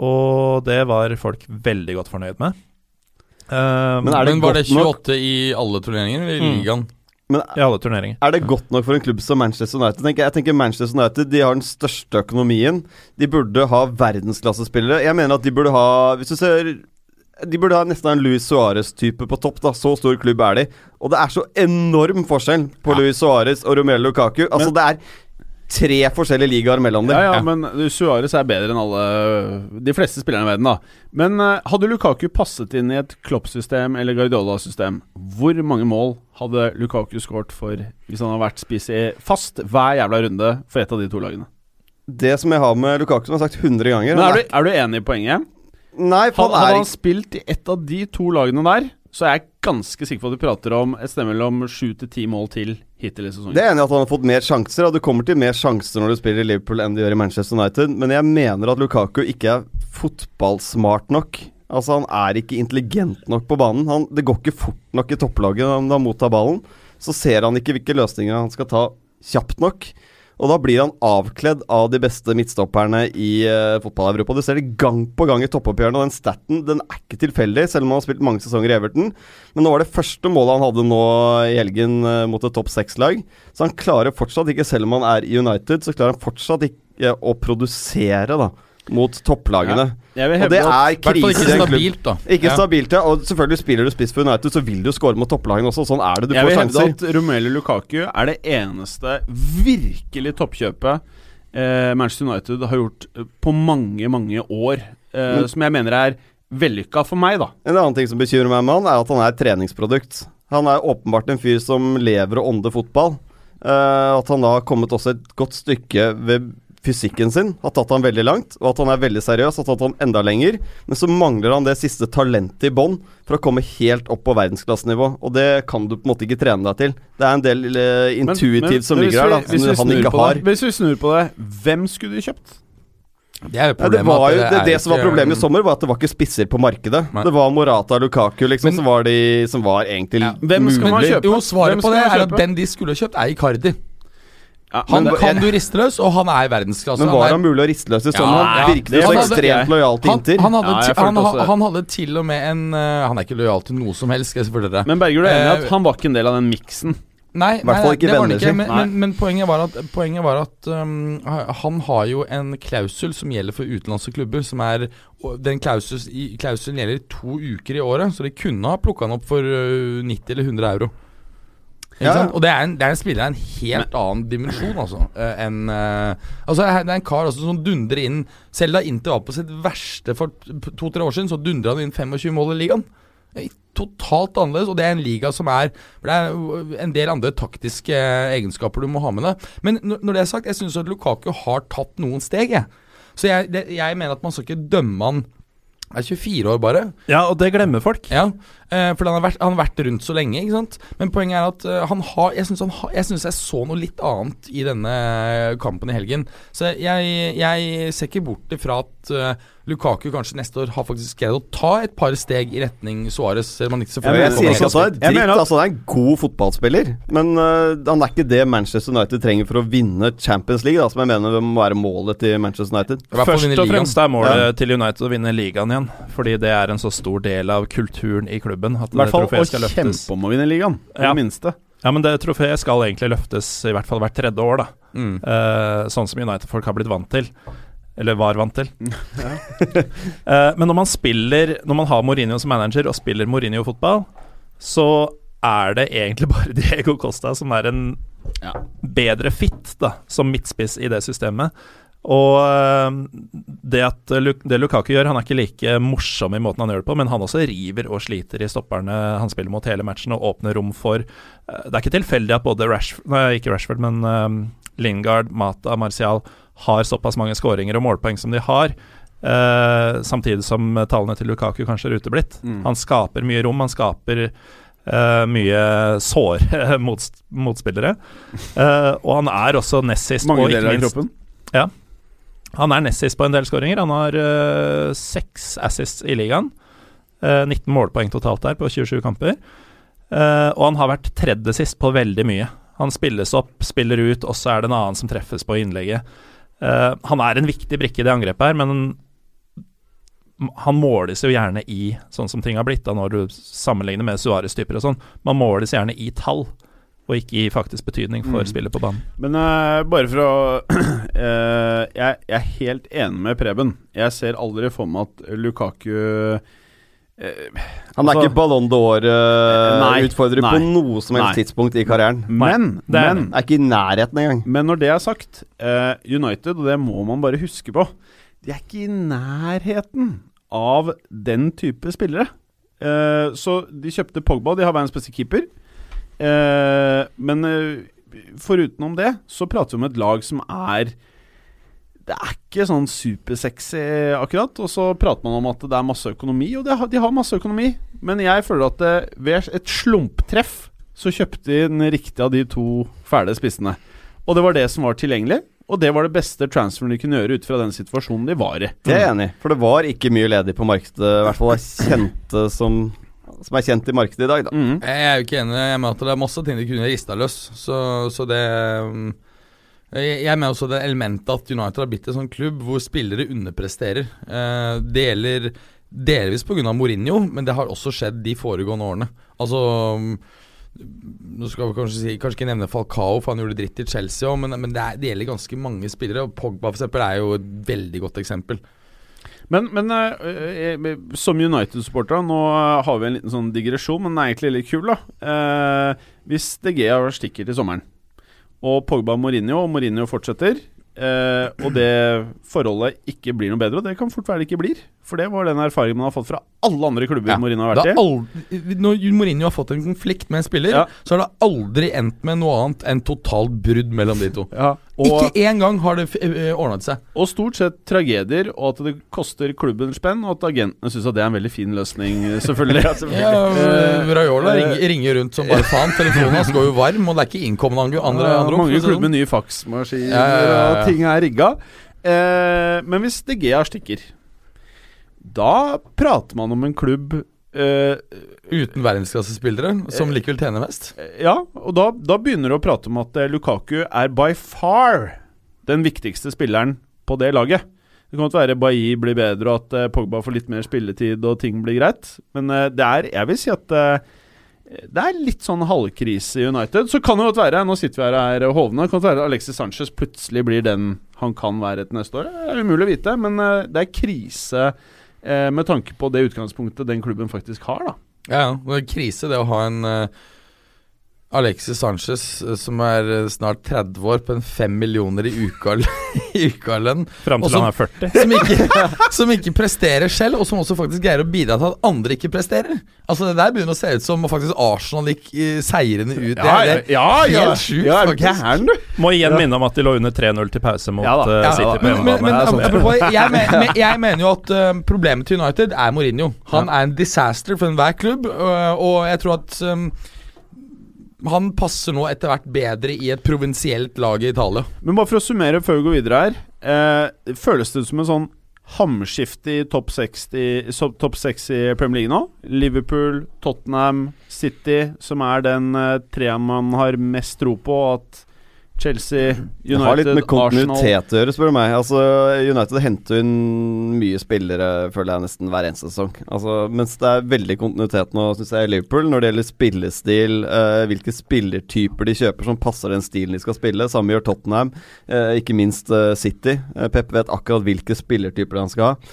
Speaker 3: Og det var folk veldig godt fornøyd med. Uh,
Speaker 5: Men er det
Speaker 4: Men var det
Speaker 5: godt nok?
Speaker 4: 28 i alle turneringer, eller i
Speaker 3: Mm.
Speaker 4: ligaen?
Speaker 5: Men
Speaker 3: I alle turneringer.
Speaker 5: Er det godt nok for en klubb som Manchester United? Tenker jeg, tenker Manchester United De har den største økonomien. De burde ha verdensklassespillere. Jeg mener at de burde ha Hvis du ser De burde ha nesten en Luis Suárez-type på topp. da Så stor klubb er de. Og det er så enorm forskjell på Luis Suárez og Romelu Lukaku. Altså Det er tre forskjellige ligaer mellom dem.
Speaker 2: Ja, ja, men Suárez er bedre enn alle de fleste spillerne i verden, da. Men eh, hadde Lukaku passet inn i et Klopp-system eller Guardiola-system, hvor mange mål hadde Lukaku skåret for hvis han hadde vært spiss fast hver jævla runde for et av de to lagene?
Speaker 5: Det som jeg har med Lukaku, som jeg har sagt 100 ganger
Speaker 2: Men er du, er du enig i poenget?
Speaker 5: Nei, for
Speaker 2: Hadde,
Speaker 5: han
Speaker 2: hadde han spilt i et av de to lagene der, så er jeg ganske sikker på at vi prater om et sted mellom sju til ti mål til hittil i sesongen.
Speaker 5: Det er enig at han har fått mer sjanser, og du kommer til mer sjanser når du spiller i Liverpool enn du gjør i Manchester United, men jeg mener at Lukaku ikke er fotballsmart nok. Altså, han er ikke intelligent nok på banen. Han, det går ikke fort nok i topplaget når han mottar ballen. Så ser han ikke hvilke løsninger han skal ta kjapt nok. Og da blir han avkledd av de beste midtstopperne i uh, fotball-Europa. Du ser det gang på gang i toppoppgjørene, og den staten den er ikke tilfeldig, selv om han har spilt mange sesonger i Everton. Men nå var det første målet han hadde nå i helgen uh, mot et topp seks-lag. Så han klarer fortsatt ikke, selv om han er i United, så klarer han fortsatt ikke å produsere da mot topplagene.
Speaker 2: Ja.
Speaker 5: Og det er krise
Speaker 4: ikke stabilt, da.
Speaker 5: Ikke
Speaker 4: Ja.
Speaker 5: stabilt, ja. Og selvfølgelig spiller du spiss for United, så vil du score mot topplagene også. Sånn er det. Du
Speaker 2: jeg
Speaker 5: får
Speaker 2: vil hevde
Speaker 5: sjanser.
Speaker 2: at Romelu Lukaku er det eneste virkelig toppkjøpet eh, Manchester United har gjort eh, på mange, mange år. Eh,
Speaker 5: mm.
Speaker 2: som jeg mener er vellykka for meg, da.
Speaker 5: En annen ting som bekymrer meg med han, er at han er et treningsprodukt. Han er åpenbart en fyr som lever og ånder fotball. Eh, at han da har kommet også et godt stykke ved fysikken sin, har tatt han veldig langt. Og at han er veldig seriøs, har tatt han enda lenger. Men så mangler han det siste talentet i bånn for å komme helt opp på verdensklassenivå. Og det kan du på en måte ikke trene deg til. Det er en del
Speaker 2: uh,
Speaker 5: intuitivt
Speaker 2: men-
Speaker 5: som
Speaker 2: men
Speaker 5: ligger her, da,
Speaker 2: vi-
Speaker 5: som han ikke har.
Speaker 2: Det, hvis vi snur på det, hvem skulle du kjøpt?
Speaker 4: Det er jo
Speaker 5: Ja, det var jo, det, det
Speaker 4: det
Speaker 5: som var problemet i sommer, var at det var ikke spisser på markedet.
Speaker 4: Nei.
Speaker 5: Det var Morata og Lukaku liksom,
Speaker 4: Men-
Speaker 5: som, var de, som var egentlig
Speaker 4: Ja.
Speaker 2: Hvem skal man kjøpe?
Speaker 4: Jo, svaret
Speaker 2: Hvem
Speaker 4: på
Speaker 2: skal
Speaker 4: det er at den de skulle kjøpt, er Icardi.
Speaker 2: Ja,
Speaker 4: Han
Speaker 2: men-
Speaker 4: kan du riste løs, og han er i verdensklasse.
Speaker 5: Men
Speaker 4: Han
Speaker 5: var
Speaker 4: er-
Speaker 5: han mulig å riste løs i sånn?
Speaker 4: Ja,
Speaker 5: han virket jo så ekstremt lojal til Inter.
Speaker 4: han, hadde,
Speaker 2: Ja,
Speaker 4: han, ha- han hadde til og med en uh, Han er ikke lojal til noe som helst, skal jeg fortelle dere.
Speaker 2: Men Berger, du er enig i
Speaker 4: Eh,
Speaker 2: at han var ikke en del av den miksen?
Speaker 4: Nei, nei, nei, det var han ikke. Men, men, men poenget var at, poenget var at um, han har jo en klausul som gjelder for utenlandske klubber. Som er Den klausulen gjelder to uker i året, så de kunne ha plukka han opp for uh, 90 eller 100 euro.
Speaker 5: Ja.
Speaker 4: Og det er, en, det er en spiller av en helt annen dimensjon, altså. eh, enn eh, Altså Det er en kar også som dundrer inn Selv da Inter var på sitt verste for to-tre år siden, så dundra han inn 25 mål i ligaen. Totalt annerledes, og det er en liga som er Det er en del andre taktiske egenskaper du må ha med deg. Men når det er sagt, jeg syns Lukaku har tatt noen steg, jeg. Så jeg, det, jeg mener at man skal ikke dømme Han er 24 år bare.
Speaker 3: Ja, og det glemmer folk.
Speaker 4: Ja, eh, for han har, vært, han har vært rundt så lenge, ikke sant. Men poenget er at eh, han har Jeg syns jeg, jeg så noe litt annet i denne kampen i helgen. Så jeg, jeg ser ikke bort ifra at eh, Lukaku kanskje neste år har faktisk greid å ta et par steg i retning Suárez.
Speaker 5: Jeg sier ikke at han er
Speaker 2: Jeg
Speaker 5: dritt,
Speaker 2: mener
Speaker 5: altså han er en god fotballspiller. Men uh, han er ikke det Manchester United trenger for å vinne Champions League, da, som jeg mener må være målet til Manchester United.
Speaker 3: Først og fremst er målet
Speaker 5: Ja.
Speaker 3: til United å vinne ligaen igjen. Fordi det er en så stor del av kulturen i klubben. At
Speaker 2: I hvert fall å
Speaker 3: trofeet skal løftes.
Speaker 2: kjempe om å vinne ligaen, i
Speaker 3: Ja.
Speaker 2: det minste.
Speaker 3: Ja, men det trofeet skal egentlig løftes i hvert fall hvert tredje år, da.
Speaker 4: Mm.
Speaker 3: Uh, sånn som United-folk har blitt vant til. Eller var vant til. Ja. men når man spiller Når man har Mourinho som manager og spiller Mourinho-fotball, så er det egentlig bare Diego Costa som er en
Speaker 2: Ja.
Speaker 3: bedre fit da, som midtspiss i det systemet. Og eh, det at det Lukaku gjør Han er ikke like morsom i måten han gjør det på, men han også river og sliter i stopperne han spiller mot hele matchen, og åpner rom for eh, Det er ikke tilfeldig at både Rashford, nei, ikke Rashford, men um, Lingard, Mata, Martial har såpass mange skåringer og målpoeng som de har. eh, samtidig som tallene til Lukaku kanskje er uteblitt.
Speaker 2: Mm.
Speaker 3: Han skaper mye rom, han skaper eh, mye såre Mot motspillere. Eh, og han er også nest sist
Speaker 2: Mange deler av kroppen.
Speaker 3: han er nest sist på en del skåringer. Han har seks assists i ligaen. Eh, 19 målpoeng totalt der på 27 kamper. Eh, og han har vært tredje sist på veldig mye. Han spilles opp, spiller ut, og så er det en annen som treffes på innlegget. Eh, han er en viktig brikke i det angrepet her, men han måles jo gjerne i sånn som ting har blitt, da når du sammenligner med Suárez-typer og sånn. Man måles gjerne i tall, og ikke i faktisk betydning for
Speaker 2: Mm.
Speaker 3: spillet på banen.
Speaker 2: Men uh, bare for å uh, jeg, jeg er helt enig med Preben. Jeg ser aldri for meg at Lukaku
Speaker 5: Han er
Speaker 2: Altså-
Speaker 5: ikke Ballon d'Or-utfordrer på noe som helst
Speaker 2: nei.
Speaker 5: tidspunkt i karrieren.
Speaker 2: Men,
Speaker 3: det er
Speaker 2: men
Speaker 5: Er ikke i nærheten engang.
Speaker 2: Men når det er sagt, uh, United, og det må man bare huske på De er ikke i nærheten av den type spillere. Uh, så de kjøpte Pogba, de har verdens beste keeper. Uh, men uh, forutenom det, så prater vi om et lag som er Det er ikke sånn supersexy, akkurat. Og så prater man om at det er masse økonomi, og det har, de har masse økonomi. Men jeg føler at det, ved et slumptreff så kjøpte de den riktige av de to fæle spissene. Og det var det som var tilgjengelig, og det var det beste transferen de kunne gjøre ut fra den situasjonen de var i.
Speaker 5: Det er jeg enig i. For det var ikke mye ledig på markedet, i hvert fall kjente som, som er kjent i markedet i dag, da.
Speaker 2: Mm.
Speaker 4: Jeg er jo ikke enig mener at det er masse ting de kunne rista løs. Så, så det um, jeg, jeg mener også det elementet at United har blitt en sånn klubb hvor spillere underpresterer. Eh, det gjelder delvis pga. Mourinho, men det har også skjedd de foregående årene. Altså um, Nå skal vi kanskje si Kanskje ikke nevne Falcao, for han gjorde dritt i Chelsea òg, men, men det, er, det gjelder ganske mange spillere. Og Pogba for eksempel, er jo et veldig godt eksempel.
Speaker 2: Men, men eh, eh, som United-supportere Nå eh, har vi en liten sånn digresjon, men den er egentlig litt kul. da Eh, Hvis DG stikker til sommeren, og Pogba Mourinho, og Mourinho fortsetter, eh, og det forholdet ikke blir noe bedre, og det kan fort være det ikke blir For det var den erfaringen man har fått fra alle andre klubber
Speaker 4: Ja.
Speaker 2: Mourinho har vært i.
Speaker 4: når Mourinho har fått en konflikt med en spiller,
Speaker 2: Ja.
Speaker 4: så har det aldri endt med noe annet enn totalt brudd mellom de to.
Speaker 2: Ja,
Speaker 4: Ikke én gang har det uh, ordnet seg.
Speaker 2: og stort sett tragedier, og at det koster klubben spenn, og at agentene syns det er en veldig fin løsning, selvfølgelig.
Speaker 4: Ja,
Speaker 2: Eh,
Speaker 4: Raiola
Speaker 2: eh,
Speaker 4: ringer, ringer rundt som bare faen. Telefonen hans går jo varm, og det er ikke innkommende andre, andre,
Speaker 2: Ja, mange klubber med
Speaker 4: sånn.
Speaker 2: nye faksmaskiner,
Speaker 4: Ja, ja, ja, ja.
Speaker 2: og ting er rigga. Eh, men hvis DG har stikker, da prater man om en klubb Uh,
Speaker 4: Uten verdensklassespillere, som likevel tjener mest.
Speaker 2: Ja, og da, da begynner du å prate om at eh, Lukaku er by far den viktigste spilleren på det laget. Det kan godt være Bailly blir bedre, og at eh, Pogba får litt mer spilletid og ting blir greit, men eh, det er Jeg vil si at eh, det er litt sånn halvkrise i United. Så kan det godt være, nå sitter vi her og er hovne, kan det være at Alexis Sanchez plutselig blir den han kan være til neste år. Det er umulig å vite, men eh, det er krise eh, med tanke på det utgangspunktet den klubben faktisk har, da.
Speaker 4: Ja, ja. Det er krise, det å ha en eh, Alexis Sanchez eh, som er eh, snart 30 år på en 5 millioner i uka i ukalønn.
Speaker 3: Fram til
Speaker 4: som,
Speaker 3: han er 40.
Speaker 4: Som ikke, som ikke presterer selv, og som også faktisk greier å bidra til at andre ikke presterer. Altså Det der begynner å se ut som faktisk Arsenal gikk eh, seirende ut. Det er- det er
Speaker 2: ja, ja,
Speaker 4: helt sjukt,
Speaker 2: ja, er
Speaker 4: faktisk.
Speaker 2: gæren, du?
Speaker 3: Må igjen minne om at de lå under 3-0 til pause mot
Speaker 2: Ja da.
Speaker 4: Ja,
Speaker 3: City på
Speaker 4: men, men,
Speaker 3: hjemmebane.
Speaker 4: men
Speaker 3: sånn-
Speaker 4: apropos, jeg, men, men, jeg mener jo at uh, problemet til United er Mourinho. Han er en disaster for enhver klubb, uh, og jeg tror at um, han passer nå etter hvert bedre i et provinsielt lag i Italia.
Speaker 2: Men bare for å summere før vi går videre her. Eh, føles det som en sånn hamskifte i topp seks i, Premier League nå? Liverpool, Tottenham, City, som er den eh, treeren man har mest tro på. At Chelsea, United, Arsenal
Speaker 5: Det har litt med kontinuitet å gjøre, spør du meg. Altså, United henter inn mye spillere, føler jeg, nesten hver eneste sesong. Altså, mens det er veldig kontinuitet nå, syns jeg, i Liverpool, når det gjelder spillestil, eh, hvilke spillertyper de kjøper som passer den stilen de skal spille. Samme gjør Tottenham, eh, ikke minst eh, City. Eh, Pep vet akkurat hvilke spillertyper han skal ha.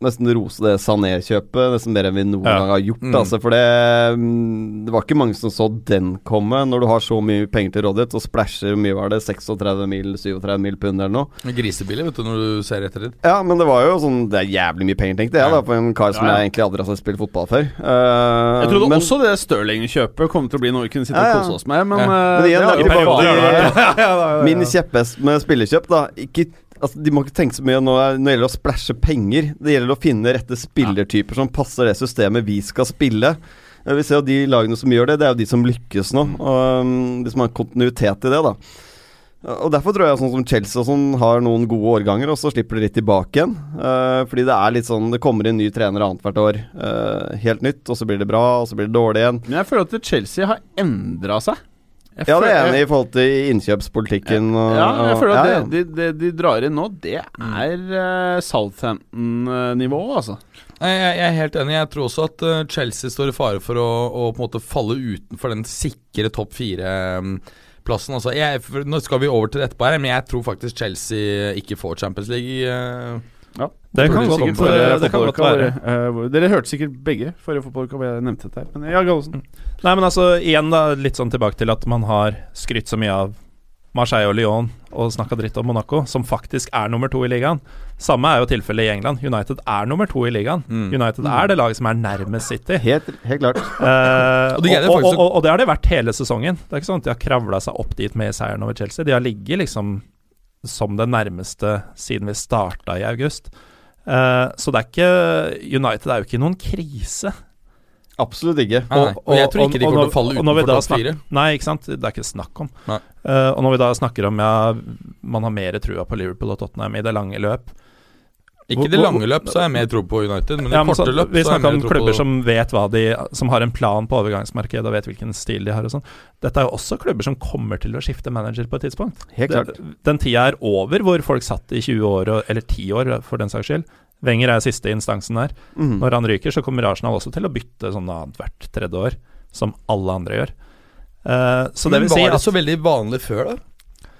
Speaker 5: Nesten rose det Sané-kjøpet, nesten mer enn vi noen
Speaker 3: Ja.
Speaker 5: gang har gjort.
Speaker 4: Mm.
Speaker 5: Altså, for det, mm, det var ikke mange som så den komme, når du har så mye penger til rådighet og splæsjer mye var det, 36 mil, 37 mil pund eller noe.
Speaker 4: Grisebillig, vet du, når du ser etter det.
Speaker 5: Ja, men det var jo sånn Det er jævlig mye penger, tenkte jeg, da, for en kar som
Speaker 2: Ja, ja.
Speaker 5: jeg egentlig aldri har spilt fotball før. Uh,
Speaker 2: Jeg trodde
Speaker 5: men,
Speaker 2: også det Stirling-kjøpet kom til å bli noe vi kunne sitte
Speaker 5: Ja, ja.
Speaker 2: og kose oss med, men,
Speaker 4: Ja.
Speaker 2: eh,
Speaker 5: Men igjen,
Speaker 2: det
Speaker 5: er Min kjepphest med spillekjøp, da ikke, altså, De må ikke tenke så mye nå når det gjelder å splæsje penger. Det gjelder å finne rette spillertyper som passer det systemet vi skal spille. Vi ser jo De lagene som gjør det, det er jo de som lykkes nå. Og um, De som har kontinuitet i det. da og Derfor tror jeg sånn som Chelsea og sånn har noen gode årganger, og så slipper de litt tilbake igjen. Uh, fordi det er litt sånn Det kommer inn ny trener annethvert år. Uh, helt nytt, og så blir det bra, og så blir det dårlig igjen.
Speaker 2: Men jeg føler at Chelsea har endra seg. Jeg
Speaker 5: Ja, det er enig i i forhold til innkjøpspolitikken. Og,
Speaker 2: Ja, jeg føler at
Speaker 5: ja, ja.
Speaker 2: det, de, de, drar inn nå, det er uh, Southampton-nivå, altså.
Speaker 4: Jeg, jeg er helt enig. Jeg tror også at eh, Chelsea står i fare for å, å på en måte falle utenfor den sikre topp fire-plassen. Altså, nå skal vi over til det etterpå, her, men jeg tror faktisk Chelsea ikke får Champions League. Eh.
Speaker 3: Det kan godt
Speaker 2: for-
Speaker 3: være. Det kan godt være.
Speaker 2: eh, Dere hørte sikkert begge forrige fotballuka hvor jeg nevnte dette her. Men ja, Gallosen.
Speaker 3: Nei, men altså, igjen da, litt sånn tilbake til at man har skrytt så mye av Marseille og Lyon og snakka dritt om Monaco, som faktisk er nummer to i ligaen. Samme er jo tilfellet i England. United er nummer to i ligaen.
Speaker 4: Mm.
Speaker 3: United er det laget som er nærmest City.
Speaker 5: Helt, helt klart.
Speaker 3: Uh,
Speaker 4: Og
Speaker 3: og,
Speaker 4: det
Speaker 3: og, og, og det har det vært hele sesongen. Det er ikke sånn at de har kravla seg opp dit med seieren over Chelsea. De har ligget liksom som det nærmeste siden vi starta i august. Uh, så det er ikke United er jo ikke noen krise.
Speaker 5: Absolutt ikke.
Speaker 4: Og, og, Og jeg tror ikke de kommer til å falle
Speaker 3: og når vi
Speaker 4: utenfor
Speaker 3: da
Speaker 4: topp fire.
Speaker 3: Nei, ikke sant. Det er ikke snakk om. Eh, og når vi da snakker om ja, man har mer trua på Liverpool og Tottenham i det lange løp
Speaker 4: Ikke i det lange løp, så har jeg mer tro på United, men i
Speaker 3: ja, men
Speaker 4: korte løp
Speaker 3: Vi snakker om klubber
Speaker 4: på
Speaker 3: som vet hva de Som har en plan på overgangsmarkedet og vet hvilken stil de har og sånn. Dette er jo også klubber som kommer til å skifte manager på et tidspunkt.
Speaker 5: Helt klart.
Speaker 3: Den, den tida er over hvor folk satt i 20 år, eller 10 år for den saks skyld. Wenger er siste instansen der.
Speaker 5: Mm.
Speaker 3: Når han ryker, så kommer Arsenal også til å bytte sånn annethvert tredje år, som alle andre gjør. Uh, så det
Speaker 4: Men
Speaker 3: vil si
Speaker 4: var det
Speaker 3: at
Speaker 4: så veldig vanlig før, da?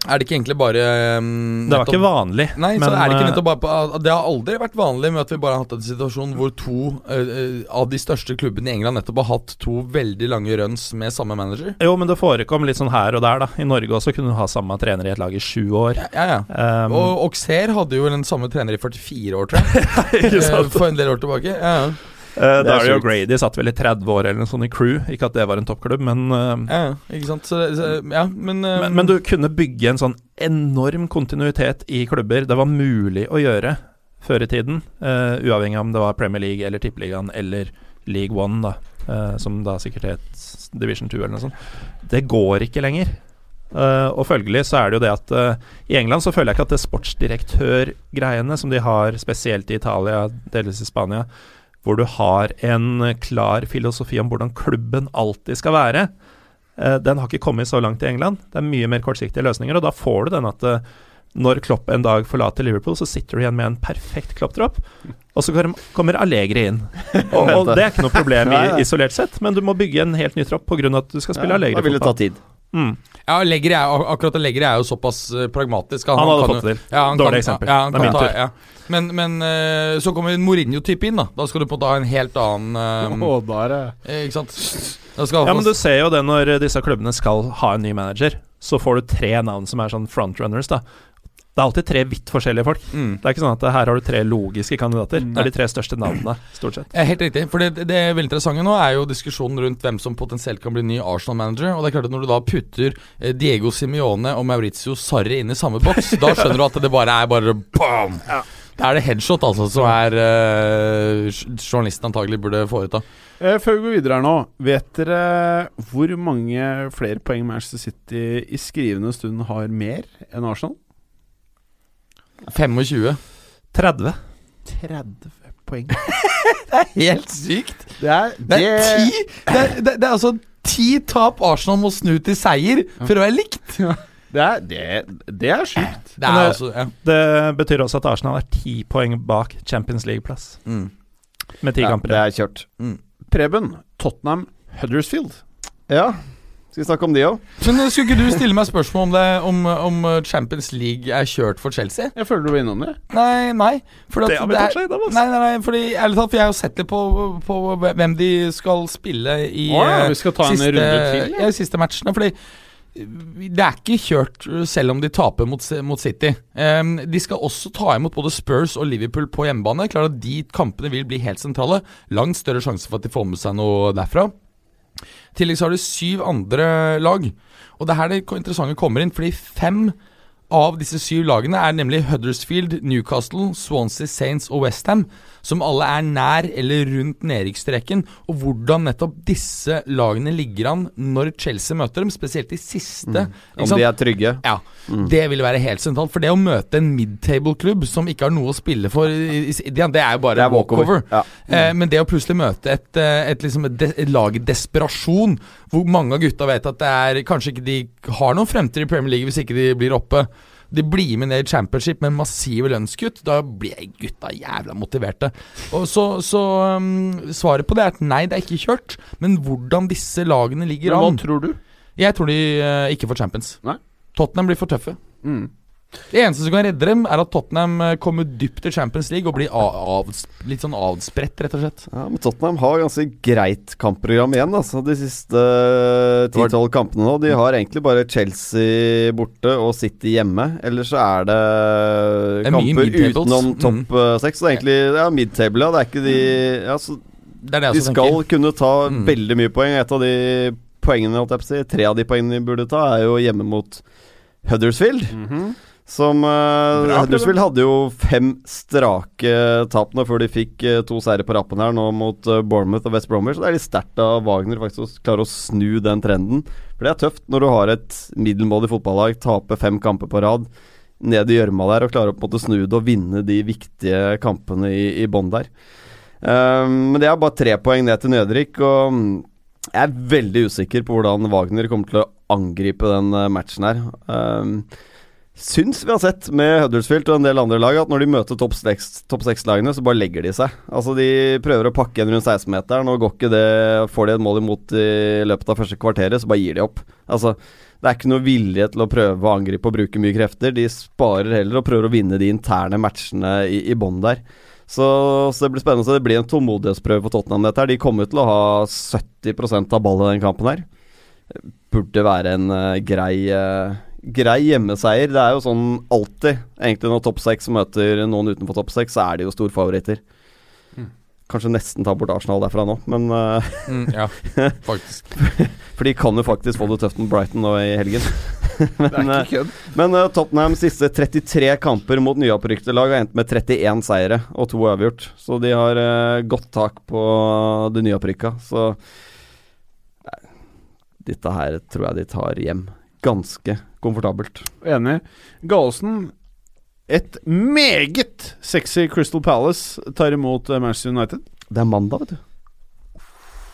Speaker 4: Er det ikke egentlig bare um,
Speaker 3: Det var
Speaker 4: nettopp-
Speaker 3: ikke vanlig.
Speaker 4: Nei, så er det ikke
Speaker 3: eh,
Speaker 4: nettopp bare på, Det har aldri vært vanlig med at vi bare har hatt en situasjon hvor to uh, av de største klubbene i England nettopp har hatt to veldig lange runs med samme manager.
Speaker 3: Jo, men det forekom litt sånn her og der, da. I Norge også kunne du ha samme trener i et lag i sju år.
Speaker 4: Ja, ja.
Speaker 3: Um,
Speaker 4: Og Auxerre hadde jo den samme trener i 44 år, tror jeg. For en del år tilbake. Ja, ja.
Speaker 3: Uh,
Speaker 5: Det er
Speaker 3: Dario
Speaker 5: sjukt.
Speaker 3: Grady satt vel i 30 år eller noe sånt i Crew. Ikke at det var en toppklubb, men, uh,
Speaker 4: ja, ikke sant. Så, så, ja, men, uh,
Speaker 3: men Men du kunne bygge en sånn enorm kontinuitet i klubber. Det var mulig å gjøre før i tiden. uavhengig av om det var Premier League eller Tippeligaen eller League One, da. som da sikkert het Division 2 eller noe sånt. Det går ikke lenger. Uh, og følgelig så er det jo det at uh, I England så føler jeg ikke at det sportsdirektørgreiene som de har spesielt i Italia, delvis i Spania, hvor du har en klar filosofi om hvordan klubben alltid skal være, uh, den har ikke kommet så langt i England. Det er mye mer kortsiktige løsninger, og da får du den at uh, når Klopp en dag forlater Liverpool, så sitter du igjen med en perfekt Klopp-tropp, og så kommer- Allegri inn. Og, og det er ikke noe problem isolert sett, men du må bygge en helt ny tropp pga. at du skal spille
Speaker 5: Ja,
Speaker 3: Allegri-fotball. Mm.
Speaker 4: Ja, Legger er, ak- akkurat jeg er jo såpass eh, pragmatisk.
Speaker 3: Han hadde
Speaker 4: kan
Speaker 3: fått det til.
Speaker 4: Ja,
Speaker 3: Dårlig
Speaker 4: kan,
Speaker 3: eksempel.
Speaker 4: Ja, han
Speaker 3: Det er min
Speaker 4: ta,
Speaker 3: tur.
Speaker 4: ja. Men, men eh, så kommer en Mourinho-type inn, da. Da skal du på en måte ha en helt annen
Speaker 2: um, oh, er
Speaker 4: eh, Ikke sant? Da skal
Speaker 3: Ja, men du ser jo det når disse klubbene skal ha en ny manager, så får du tre navn som er sånn frontrunners, da. Det er alltid tre vidt forskjellige folk.
Speaker 4: mm.
Speaker 3: Det er ikke sånn at her har du tre logiske kandidater. Det er de tre største navnene, stort sett.
Speaker 4: Ja, Helt riktig. For det, det veldig interessante nå er jo diskusjonen rundt hvem som potensielt kan bli ny Arsenal-manager. Og det er klart at Når du da putter eh, Diego Simione og Maurizio Sarri inn i samme boks, da skjønner du at det bare er bare bam! Da er det headshot, altså, som er uh, journalisten antagelig burde foreta.
Speaker 2: Eh, Før vi går videre her nå, vet dere hvor mange flere poeng Manchester City i skrivende stund har mer enn Arsenal?
Speaker 4: 25.
Speaker 3: 30.
Speaker 2: 30 poeng.
Speaker 4: Helt sykt!
Speaker 2: Det er,
Speaker 4: Det er ti Det er, det, det er altså ti tap Arsenal må snu til seier for å være likt.
Speaker 2: det er, det, det er sjukt.
Speaker 4: Det er
Speaker 3: det-
Speaker 4: altså ja.
Speaker 3: Det betyr også at Arsenal er ti poeng bak Champions League-plass,
Speaker 4: mm.
Speaker 3: med ti
Speaker 5: Ja,
Speaker 3: kamper
Speaker 5: det er kjørt.
Speaker 2: Preben, Tottenham, Huddersfield.
Speaker 5: Ja, skal vi snakke om de òg?
Speaker 4: Men eh, skulle ikke du stille meg spørsmål om det Om, om eh, Champions League er kjørt for Chelsea?
Speaker 2: Jeg føler du var innom det.
Speaker 4: Nei, nei. Fordi at
Speaker 3: Det har vi tatt seg.
Speaker 4: Nei, nei, nei, fordi ærlig talt, for jeg har jo sett litt på, på hvem de skal spille i
Speaker 2: oh, ja,
Speaker 4: eh,
Speaker 2: vi skal ta en
Speaker 4: siste,
Speaker 2: runde til, ja.
Speaker 4: ja, siste matchene. Fordi det er ikke kjørt uh, selv om de taper mot, mot City. Um, de skal også ta imot både Spurs og Liverpool på hjemmebane. Klart at De kampene vil bli helt sentrale. Langt større sjanse for at de får med seg noe derfra. I tillegg så har du syv andre lag. Og det er her det interessante kommer inn, fordi fem av disse syv lagene er nemlig Huddersfield, Newcastle, Swansea, Saints og Westham, som alle er nær eller rundt nedrykksstreken. Og hvordan nettopp disse lagene ligger an når Chelsea møter dem, spesielt de siste. Mm.
Speaker 5: Om de er trygge.
Speaker 4: Ja, det vil være helt sentralt. For det å møte en midtable-klubb som ikke har noe å spille for, det er jo bare
Speaker 5: er walkover. Ja.
Speaker 4: Eh, men det å plutselig møte et, eh, et, liksom et, de, et lag i desperasjon, hvor mange av gutta vet at det er kanskje ikke de har noen fremtid i Premier League hvis ikke de blir oppe. De blir med ned i championship med massive lønnskutt. Da blir gutta jævla motiverte. Og så, så um, Svaret på det er at nei, det er ikke kjørt. Men hvordan disse lagene ligger
Speaker 2: Men hva
Speaker 4: an
Speaker 2: tror du?
Speaker 4: Jeg tror de uh, ikke får champions.
Speaker 2: Nei.
Speaker 4: Tottenham blir for tøffe.
Speaker 2: Mm.
Speaker 4: Det eneste som kan redde dem, er at Tottenham eh, kommer dypt i Champions League og blir av, litt sånn avspredt, rett og slett.
Speaker 5: Ja, men Tottenham har ganske greit kampprogram igjen, altså, de siste ti-tolv kampene nå. De har egentlig bare Chelsea borte og City hjemme. Ellers så er det,
Speaker 4: Det er
Speaker 5: kamper utenom
Speaker 4: Mm.
Speaker 5: topp seks. Mm. Så er egentlig ja, mid-table, ja. Det er ikke de ja, så
Speaker 4: Det er det
Speaker 5: De skal
Speaker 4: tenker.
Speaker 5: kunne ta
Speaker 4: Mm.
Speaker 5: veldig mye poeng. Et av de poengene, holdt jeg på å si, tre av de poengene de burde ta, er jo hjemme mot Huddersfield.
Speaker 2: Mhm.
Speaker 5: Som Huddersfield hadde jo fem strake tap nå før de fikk uh, to seire på rappen her, nå mot uh, Bournemouth og West Bromwich. Så det er litt sterkt av Wagner faktisk å klare å snu den trenden. For det er tøft når du har et middelmådig fotballag, taper fem kamper på rad, ned i gjørma der og klarer å på en måte snu det og vinne de viktige kampene i, i bånn der. Um, men det er bare tre poeng ned til nedrykk, og mm, jeg er veldig usikker på hvordan Wagner kommer til å angripe den matchen her. Um, syns vi har sett med Huddersfield og en del andre lag at når de møter topp seks- topp seks-lagene, så bare legger de seg. Altså De prøver å pakke en rundt 16-meteren, og går ikke det Får de et mål imot i løpet av første kvarteret, så bare gir de opp. Altså Det er ikke noe vilje til å prøve å angripe og bruke mye krefter. De sparer heller og prøver å vinne de interne matchene i, i bånn der. Så, så det blir spennende. Så det blir en tålmodighetsprøve for Tottenham, dette her. De kommer til å ha 70% av ballen i den kampen her. Burde være en uh, grei eh, grei hjemmeseier. Det er jo sånn alltid, egentlig når topp seks møter noen utenfor topp seks, så er de jo storfavoritter. Kanskje nesten ta bort Arsenal derfra nå, men eh,
Speaker 4: Mm, ja, faktisk.
Speaker 5: For de kan jo faktisk få det tøft med Brighton nå i helgen.
Speaker 2: Det er
Speaker 5: eh,
Speaker 2: ikke kødd.
Speaker 5: men uh, Tottenham siste 33 kamper mot nyopprykkede lag har endt med 31 seire og to avgjort. Så de har uh, godt tak på det nyopprykka. Så eh, dette her tror jeg de tar hjem ganske komfortabelt.
Speaker 2: Enig. Gallosen, et meget sexy Crystal Palace tar imot eh, Manchester United.
Speaker 5: Det er mandag, vet du.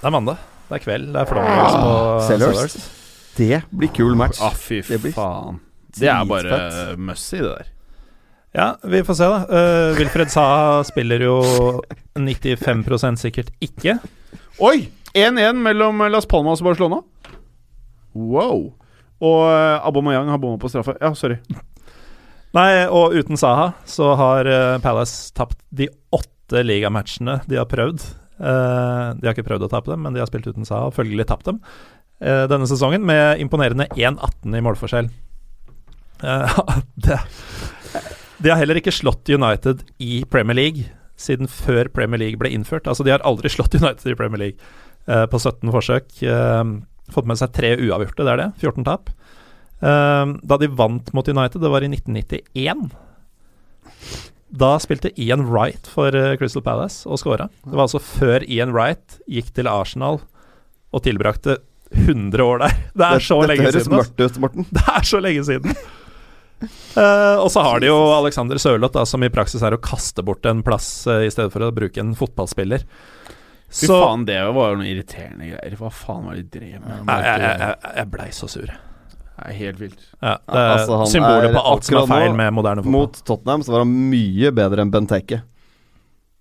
Speaker 3: Det er mandag. Det er kveld. Det er flomlys på
Speaker 5: Sellers. Det blir kul match.
Speaker 2: Ah, fy
Speaker 5: Det blir
Speaker 2: faen. Det er bare mussy, det der.
Speaker 3: Ja, vi får se, da. Uh, Wilfred Saha spiller jo 95% sikkert ikke.
Speaker 2: Oi! 1-1 mellom Las Palmas og Barcelona. Wow. Og uh, Aubameyang har bomma på straffe. Ja, sorry.
Speaker 3: Nei, og uten Saha så har eh, Palace tapt de åtte ligamatchene de har prøvd. Eh, de har ikke prøvd å tape dem, men de har spilt uten Saha og følgelig tapt dem eh, denne sesongen med imponerende 1-18 i målforskjell. Eh, de har heller ikke slått United i Premier League siden før Premier League ble innført. Altså, de har aldri slått United i Premier League eh, på 17 forsøk. Fått med seg tre uavgjorte, det er det. 14 tap. Uh, da de vant mot United, det var i 1991. Da spilte Ian Wright for eh, Crystal Palace og scora. Det var altså før Ian Wright gikk til Arsenal og tilbrakte 100 år der. Det er så lenge siden. høres
Speaker 5: mørkt ut, Morten.
Speaker 3: Det er så lenge siden. Uh, og så har de jo Alexander Sørloth, som i praksis er å kaste bort en plass uh, i stedet for å bruke en fotballspiller.
Speaker 2: Fy
Speaker 3: Så
Speaker 2: faen, det var jo noen irriterende greier. Hva faen var det de drev med?
Speaker 3: Jeg, jeg, jeg, jeg blei så sur.
Speaker 2: Det er helt vilt.
Speaker 3: Ja, det er
Speaker 5: Altså,
Speaker 3: symbolet
Speaker 5: er
Speaker 3: på alt som er
Speaker 5: nå
Speaker 3: feil med moderne fotball.
Speaker 5: Mot Tottenham så var han mye bedre enn Benteke.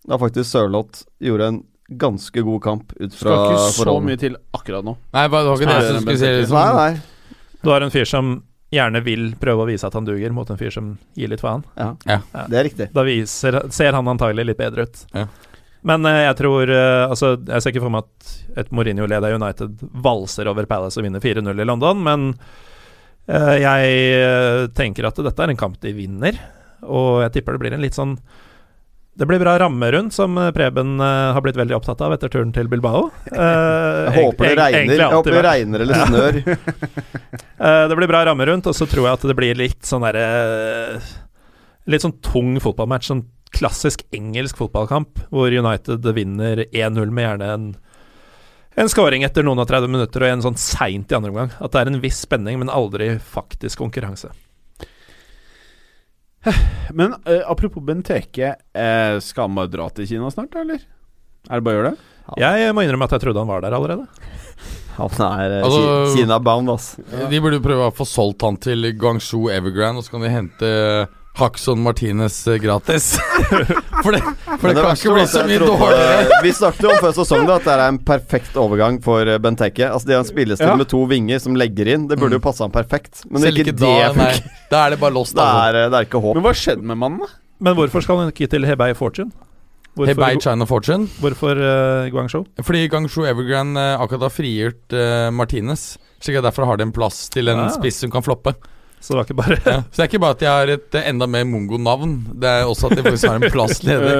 Speaker 5: Da faktisk Sørloth gjorde en ganske god kamp ut fra
Speaker 2: Skal ikke så mye til akkurat nå.
Speaker 4: Nei, bare- det var ikke det som skulle si liksom.
Speaker 5: Nei, nei.
Speaker 3: Du har en fyr som gjerne vil prøve å vise at han duger, mot en fyr som gir litt faen.
Speaker 5: Ja.
Speaker 4: Ja.
Speaker 5: Det er riktig.
Speaker 3: Da viser, ser han antagelig litt bedre ut.
Speaker 4: Ja.
Speaker 3: Men eh, jeg tror eh, Altså, jeg ser ikke for meg at et Mourinho-leda United valser over Palace og vinner 4-0 i London, men eh, jeg tenker at dette er en kamp de vinner, og jeg tipper det blir en litt sånn det blir bra ramme rundt, som Preben har blitt veldig opptatt av etter turen til Bilbao.
Speaker 5: Jeg håper det regner, jeg håper det regner eller snør.
Speaker 3: Det blir bra ramme rundt, og så tror jeg at det blir litt sånn derre Litt sånn tung fotballmatch. Sånn klassisk engelsk fotballkamp, hvor United vinner 1-0 med gjerne en en scoring etter noen og 30 minutter og en sånn seint i andre omgang. At det er en viss spenning, men aldri faktisk konkurranse.
Speaker 2: Men uh, apropos Benteke, uh, skal han bare dra til Kina snart, eller? Er det bare å gjøre det?
Speaker 3: Jeg må innrømme at jeg trodde han var der allerede.
Speaker 5: Han er uh,
Speaker 4: Altså-
Speaker 5: Kina-bound, ass.
Speaker 4: De burde prøve å få solgt han til Guangzhou Evergrande, og så kan de hente Haxon Martinez eh, gratis. for det, for det,
Speaker 5: det
Speaker 4: kan ikke bli så mye dårligere.
Speaker 5: Vi snakket jo om før sesongen at det er en perfekt overgang for eh, Benteke. Altså De har en spillestil
Speaker 2: Ja.
Speaker 5: med to vinger som legger inn. Det burde jo passe han perfekt. Men
Speaker 4: Selv
Speaker 5: ikke, det
Speaker 4: nei.
Speaker 5: funker.
Speaker 4: Da er det bare lost.
Speaker 5: Det
Speaker 4: Altså.
Speaker 5: er, eh, det er ikke håp.
Speaker 2: Men hva skjedde med mannen, da?
Speaker 3: Men hvorfor skal han ikke til Hebei Fortune? Hvorfor,
Speaker 4: Hebei China Fortune.
Speaker 3: hvorfor uh, Guangzhou?
Speaker 4: Fordi Guangzhou Evergrande uh, akkurat har frigjort uh, Martinez. Slik Derfor har de en plass til en
Speaker 3: ja.
Speaker 4: spiss som kan floppe.
Speaker 3: Så det var ikke bare
Speaker 4: Ja. Så det er ikke bare at de har et eh, enda mer mongo-navn, det er også at de faktisk har en plass ledig.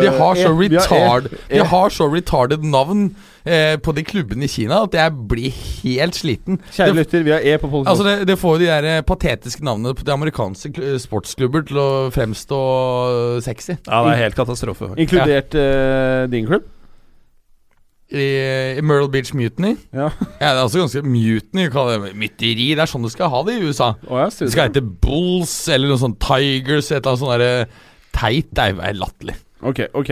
Speaker 4: De har så
Speaker 2: Eh, har
Speaker 4: retard
Speaker 2: E.
Speaker 4: De har så retarded navn eh, på de klubbene i Kina at jeg blir helt sliten.
Speaker 2: Kjære lytter, vi har E på politiet.
Speaker 4: Altså det, det får jo de der eh, patetiske navnene på de amerikanske sportsklubber til å fremstå eh, sexy.
Speaker 3: Ja, det er helt katastrofe. faktisk.
Speaker 2: Inkludert eh, din klubb?
Speaker 4: I, I Myrtle Beach Mutiny.
Speaker 2: Ja.
Speaker 4: Ja, det er altså ganske mutiny. det Mytteri. Det er sånn du skal ha det i USA.
Speaker 2: Oh, ja,
Speaker 4: Det skal hete Bulls eller noe sånt Tigers, et eller annet sånt derre teit. Det er latterlig.
Speaker 2: Ok, ok.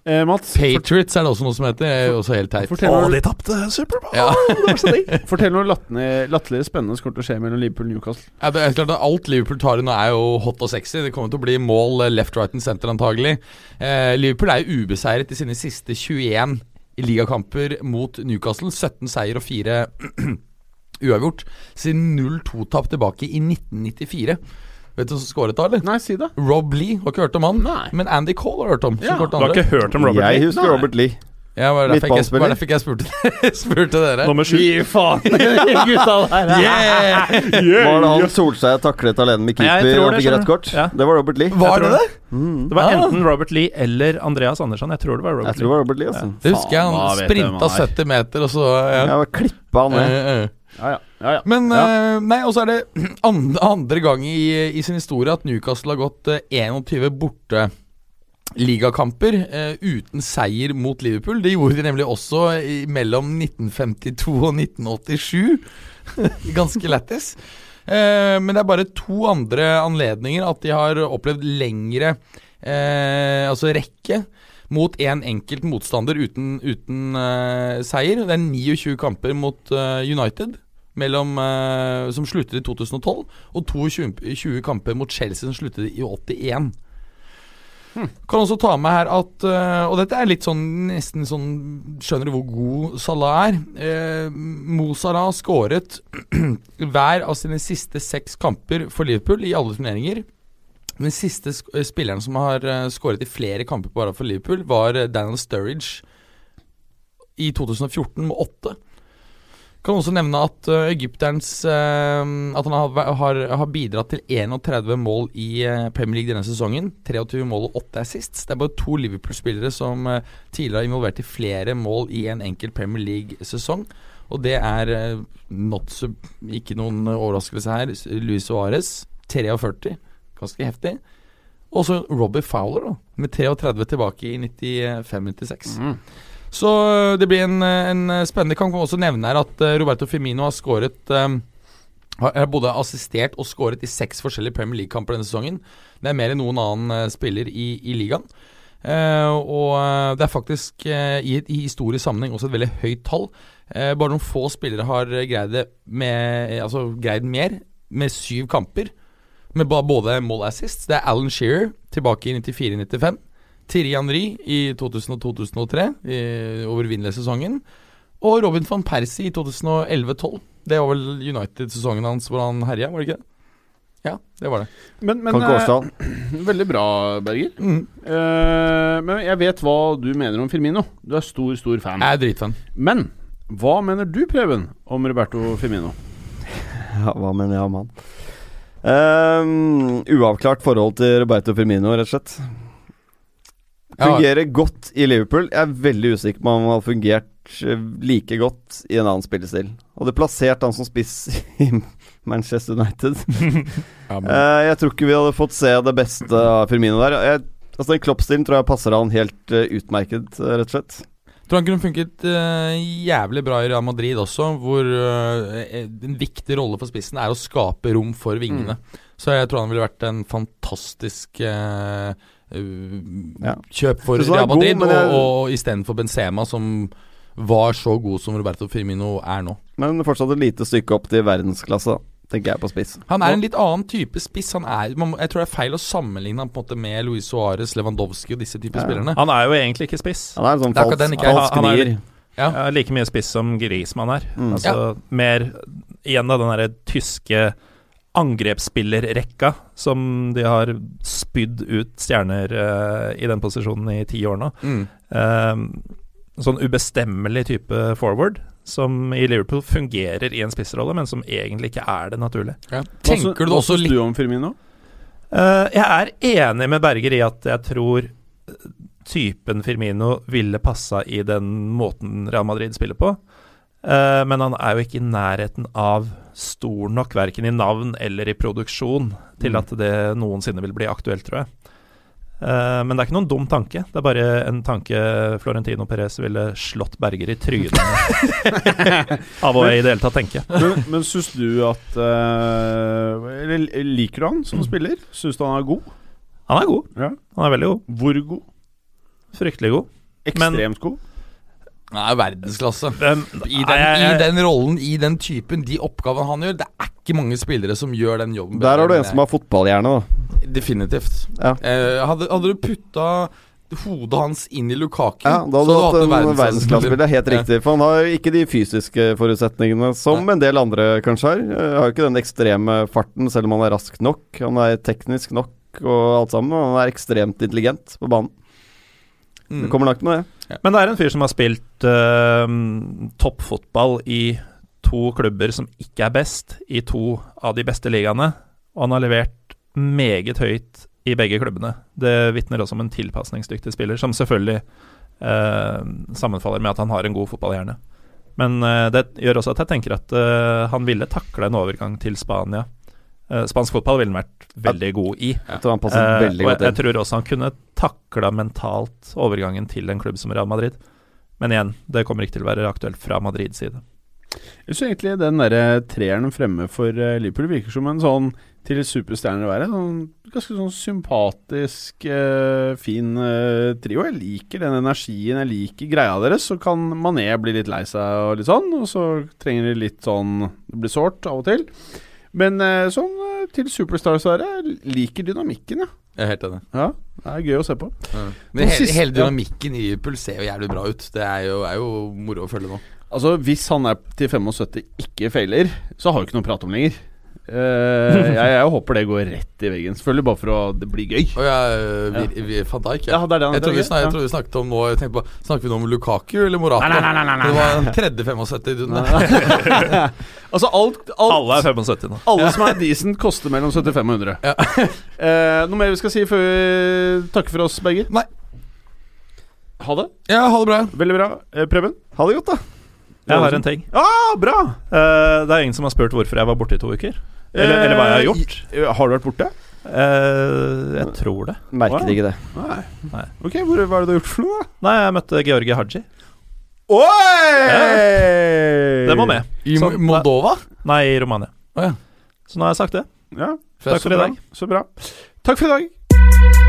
Speaker 2: Eh, Mats,
Speaker 4: Patriots er det også noe som heter. Det er også helt teit.
Speaker 3: Å,
Speaker 2: noe,
Speaker 3: de tapte Superbowl!
Speaker 4: Ja.
Speaker 2: fortell noe latterlig spennende som kommer til å skje mellom Liverpool og Newcastle.
Speaker 4: Ja, det er klart at Alt Liverpool tar i nå er jo hot og sexy. Det kommer til å bli mål eh, left, right and center antagelig. Eh, Liverpool er jo ubeseiret i sine siste 21 i ligakamper mot Newcastle. 17 seier og 4 uavgjort. Siden 0-2-tap tilbake i 1994. Vet du hvem som skåret da, eller?
Speaker 2: Nei, si det.
Speaker 4: Rob Lee. Har ikke hørt om han?
Speaker 2: Nei.
Speaker 4: Men Andy Cole har hørt om.
Speaker 2: Ja,
Speaker 3: Du har ikke hørt om Robert
Speaker 5: Jeg
Speaker 3: Lee?
Speaker 5: husker
Speaker 2: Nei.
Speaker 5: Robert Lee.
Speaker 4: Ja, var det derfor jeg,
Speaker 5: Midtbanespiller.
Speaker 4: var derfor jeg spurte, spurte dere?
Speaker 3: Nummer sju.
Speaker 2: Gi faen gutta der.
Speaker 4: Yeah!
Speaker 5: Var det han Solskjær taklet alene med
Speaker 3: Jeg
Speaker 5: keeper og
Speaker 3: det,
Speaker 5: fikk rødt kort?
Speaker 3: Ja.
Speaker 5: Det var Robert Lee.
Speaker 4: Var
Speaker 3: Jeg
Speaker 4: det
Speaker 3: tror
Speaker 4: det?
Speaker 3: Det var
Speaker 4: Ah.
Speaker 3: enten Robert Lee eller Andreas Andersson. Jeg tror det var
Speaker 5: Jeg
Speaker 3: Robert
Speaker 5: tror det var Robert Lee, altså.
Speaker 4: Det husker jeg. Han sprinta
Speaker 2: er.
Speaker 4: 70 meter, og så ja.
Speaker 5: Jeg var klippa ned.
Speaker 4: Uh, uh.
Speaker 2: Ja, ja. ja, ja.
Speaker 4: Men
Speaker 2: ja.
Speaker 4: eh, Nei, og så er det andre, andre gang i, i sin historie at Newcastle har gått eh, 21 borte ligakamper eh, uten seier mot Liverpool. Det gjorde de nemlig også i, mellom 1952 og 1987. Ganske lættis. Eh, men det er bare to andre anledninger at de har opplevd lengre eh, Altså rekke mot én en enkelt motstander uten, uten seier. Det er 29 kamper mot United mellom, som sluttet i 2012, og 22 kamper mot Chelsea som sluttet i 81. Kan også ta med her at eh, Og dette er litt sånn nesten sånn Skjønner du hvor god Salah er? Eh, Mo Salah skåret hver av sine siste seks kamper for Liverpool i alle turneringer. Den siste eh, spilleren som har eh, skåret i flere kamper bare for Liverpool, var Daniel Sturridge i 2014 med åtte. Kan også nevne at uh, egypterens uh, At han har, har, har bidratt til 31 mål i uh, Premier League denne sesongen. 23 mål og 8 assists. Det er bare to Liverpool-spillere som tidligere har involvert i flere mål i en enkelt Premier League-sesong. Og det er so, ikke noen overraskelse her. Luis Suárez, 43. Ganske heftig. Og så Robbie Fowler, da, med 33 tilbake i 95-96. Så øh, det blir en, øh, en spennende kamp. Kan også nevne her at Roberto Firmino har skåret um, både assistert og skåret i seks forskjellige Premier League-kamper denne sesongen. Det er mer enn noen annen spiller i, i ligaen. Uh, og det er faktisk uh, i, i historisk sammenheng også et veldig høyt tall. Uh, bare noen få spillere har greid med Altså greid mer, med syv kamper. Med både mål assist. Det er Alan Shearer tilbake i 94-95. Thierry Henry i 2000-2003, over Vinley-sesongen. Og Robin van Persie i 2011-12. Det var vel United-sesongen hans hvor han herja, var det ikke det? Ja, det var det.
Speaker 2: Men, men
Speaker 5: Kan ikke
Speaker 2: eh. Veldig bra, Berger.
Speaker 4: Mm.
Speaker 2: Eh, men jeg vet hva du mener om Firmino. Du er stor, stor fan.
Speaker 4: Jeg er dritfan.
Speaker 2: Men hva mener du, Preben, om Roberto Firmino?
Speaker 5: Ja, hva mener jeg om han? Um, uavklart forhold til Roberto Firmino, rett og slett.
Speaker 4: Ja.
Speaker 5: Fungerer godt i Liverpool. Jeg er veldig usikker på om han har fungert eh, like godt i en annen spillestil. Hadde plassert han som spiss i Manchester United.
Speaker 4: Ja,
Speaker 5: Eh, jeg tror ikke vi hadde fått se det beste av Firmino der. Jeg, altså Den kloppstilen tror jeg passer han helt eh, utmerket, rett og slett.
Speaker 4: tror han kunne funket jævlig bra i Real Madrid også, hvor en viktig rolle for spissen er å skape rom for vingene. Så jeg tror han ville vært en fantastisk øh,
Speaker 5: Ja.
Speaker 4: kjøp for Real Madrid,
Speaker 5: god, jeg-
Speaker 4: og, og istedenfor Benzema, som var så god som Roberto Firmino er nå.
Speaker 5: Men fortsatt et lite stykke opp til verdensklasse, tenker jeg på spiss.
Speaker 4: Han er en litt annen type spiss. Han er, man, jeg tror det er feil å sammenligne han på en måte med Luis Suárez, Lewandowski og disse typer
Speaker 5: Ja.
Speaker 4: spillerne.
Speaker 3: Han er jo egentlig ikke spiss.
Speaker 5: Han er en sånn
Speaker 4: falsk, er
Speaker 5: falsk, han,
Speaker 3: han er-
Speaker 4: Ja.
Speaker 3: Ja, like mye spiss som Griezmann er.
Speaker 5: Mm.
Speaker 3: Altså mer igjen av den derre tyske angrepsspillerrekka som de har spydd ut stjerner uh, i den posisjonen i ti år nå.
Speaker 4: Mm.
Speaker 3: Eh, sånn ubestemmelig type forward som i Liverpool fungerer i en spissrolle, men som egentlig ikke er det naturlig.
Speaker 4: Ja.
Speaker 2: Hva
Speaker 4: Også, du også litt
Speaker 2: du om Firmino?
Speaker 3: Uh, jeg er enig med Berger i at jeg tror eh, typen Firmino ville passa i den måten Real Madrid spiller på. Eh, men han er jo ikke i nærheten av stor nok, verken i navn eller i produksjon, til
Speaker 2: Mm.
Speaker 3: at det noensinne vil bli aktuelt, tror jeg. Eh, men det er ikke noen dum tanke. Det er bare en tanke Florentino Perez ville slått Berger i trynet av å i det hele tatt tenke.
Speaker 2: Men, men syns du at eh, Eller liker du han som spiller? Syns du han er god?
Speaker 3: Han er god.
Speaker 2: Ja.
Speaker 3: Han er veldig god.
Speaker 2: Hvor god?
Speaker 3: Fryktelig god. Men-
Speaker 2: Ekstremt god.
Speaker 4: Nei, verdensklasse.
Speaker 3: Den,
Speaker 4: I den,
Speaker 3: Nei, jeg-
Speaker 4: I den rollen, i den typen, de oppgavene han gjør. Det er ikke mange spillere som gjør den jobben.
Speaker 5: Der har du en som har fotballhjerne, da.
Speaker 4: Definitivt.
Speaker 5: Ja.
Speaker 4: Eh, hadde, hadde du putta hodet hans inn i Lukaku,
Speaker 5: Ja, da hadde du hatt en verdensklassespiller. Helt
Speaker 4: Ja.
Speaker 5: riktig. For han har jo ikke de fysiske forutsetningene som en del andre kanskje har. Eh, Har jo ikke den ekstreme farten, selv om han er rask nok. Han er teknisk nok og alt sammen. Han er ekstremt intelligent på banen.
Speaker 4: Mm.
Speaker 5: Det kommer langt med det.
Speaker 3: Men det er en fyr som har spilt uh, toppfotball i to klubber som ikke er best, i to av de beste ligaene. Og han har levert meget høyt i begge klubbene. Det vitner også om en tilpasningsdyktig spiller, som selvfølgelig uh, sammenfaller med at han har en god fotballhjerne. Men uh, det gjør også at jeg tenker at eh, han ville takle en overgang til Spania. Eh, spansk fotball ville han vært veldig god i.
Speaker 5: Jeg tror han passer
Speaker 3: Eh,
Speaker 5: veldig
Speaker 3: og jeg, jeg tror også han kunne takla mentalt overgangen til en klubb som Real Madrid. Men igjen, det kommer ikke til å være aktuelt fra Madrids side.
Speaker 2: Jeg syns egentlig den der treeren fremme for eh, Liverpool virker som en sånn til superstjerner å være. Sånn, ganske sånn sympatisk, eh, fin eh, trio. Jeg liker den energien, jeg liker greia deres. Så kan Mané bli litt lei seg og litt sånn, og så trenger de litt sånn Det blir sårt av og til. Men eh, sånn eh, til superstars å jeg liker dynamikken, ja.
Speaker 4: Jeg er helt enig.
Speaker 2: ja. Det er gøy å se på.
Speaker 4: Men hele, hele dynamikken i Liverpool ser jo jævlig bra ut. Det er jo, er jo moro å følge nå.
Speaker 2: Altså, hvis han er til 75 ikke feiler, så har vi ikke noe å prate om lenger. Eh, jeg, jeg håper det går rett i veggen. Selvfølgelig bare for å det blir gøy.
Speaker 4: Og jeg, vi, vi, fant deg ikke.
Speaker 2: Ja, det er det han
Speaker 4: jeg, tror vi snak, jeg
Speaker 2: ja.
Speaker 4: vi snakket om nå jeg tenkte på, Snakker vi nå om Lukaku eller Morata?
Speaker 2: Nei, nei, nei, nei, nei,
Speaker 4: Det var den tredje 75-runde.
Speaker 2: Altså, alt, alt
Speaker 3: Alle er 75 nå.
Speaker 2: Alle som er decent, koster mellom 75 og 100.
Speaker 4: Ja.
Speaker 2: Eh, noe mer vi skal si før vi takker for oss, begge?
Speaker 4: Nei.
Speaker 2: Ha det.
Speaker 4: Ja, ha det bra.
Speaker 2: Veldig bra. Eh, Preben?
Speaker 5: Ha det godt, da.
Speaker 3: Jeg har en ting.
Speaker 2: Ah, bra!
Speaker 3: Eh, det er ingen som har spurt hvorfor jeg var borte i to uker. Eller, eller hva jeg har gjort.
Speaker 2: Eh, har du vært borte?
Speaker 3: Eh, jeg tror det.
Speaker 5: Merket ikke det.
Speaker 2: Nei.
Speaker 3: Nei.
Speaker 2: Ok, hvor, hva er det du har gjort for noe, da?
Speaker 3: Nei, jeg møtte Georgi Haji.
Speaker 2: Oi!
Speaker 3: Det må med.
Speaker 4: I
Speaker 3: Sånn,
Speaker 4: Moldova?
Speaker 3: Nei, i Romania.
Speaker 4: Å ja.
Speaker 3: Så nå har jeg sagt det.
Speaker 2: Ja,
Speaker 3: Takk for i
Speaker 2: så
Speaker 3: dag.
Speaker 2: Så bra. Takk for i dag.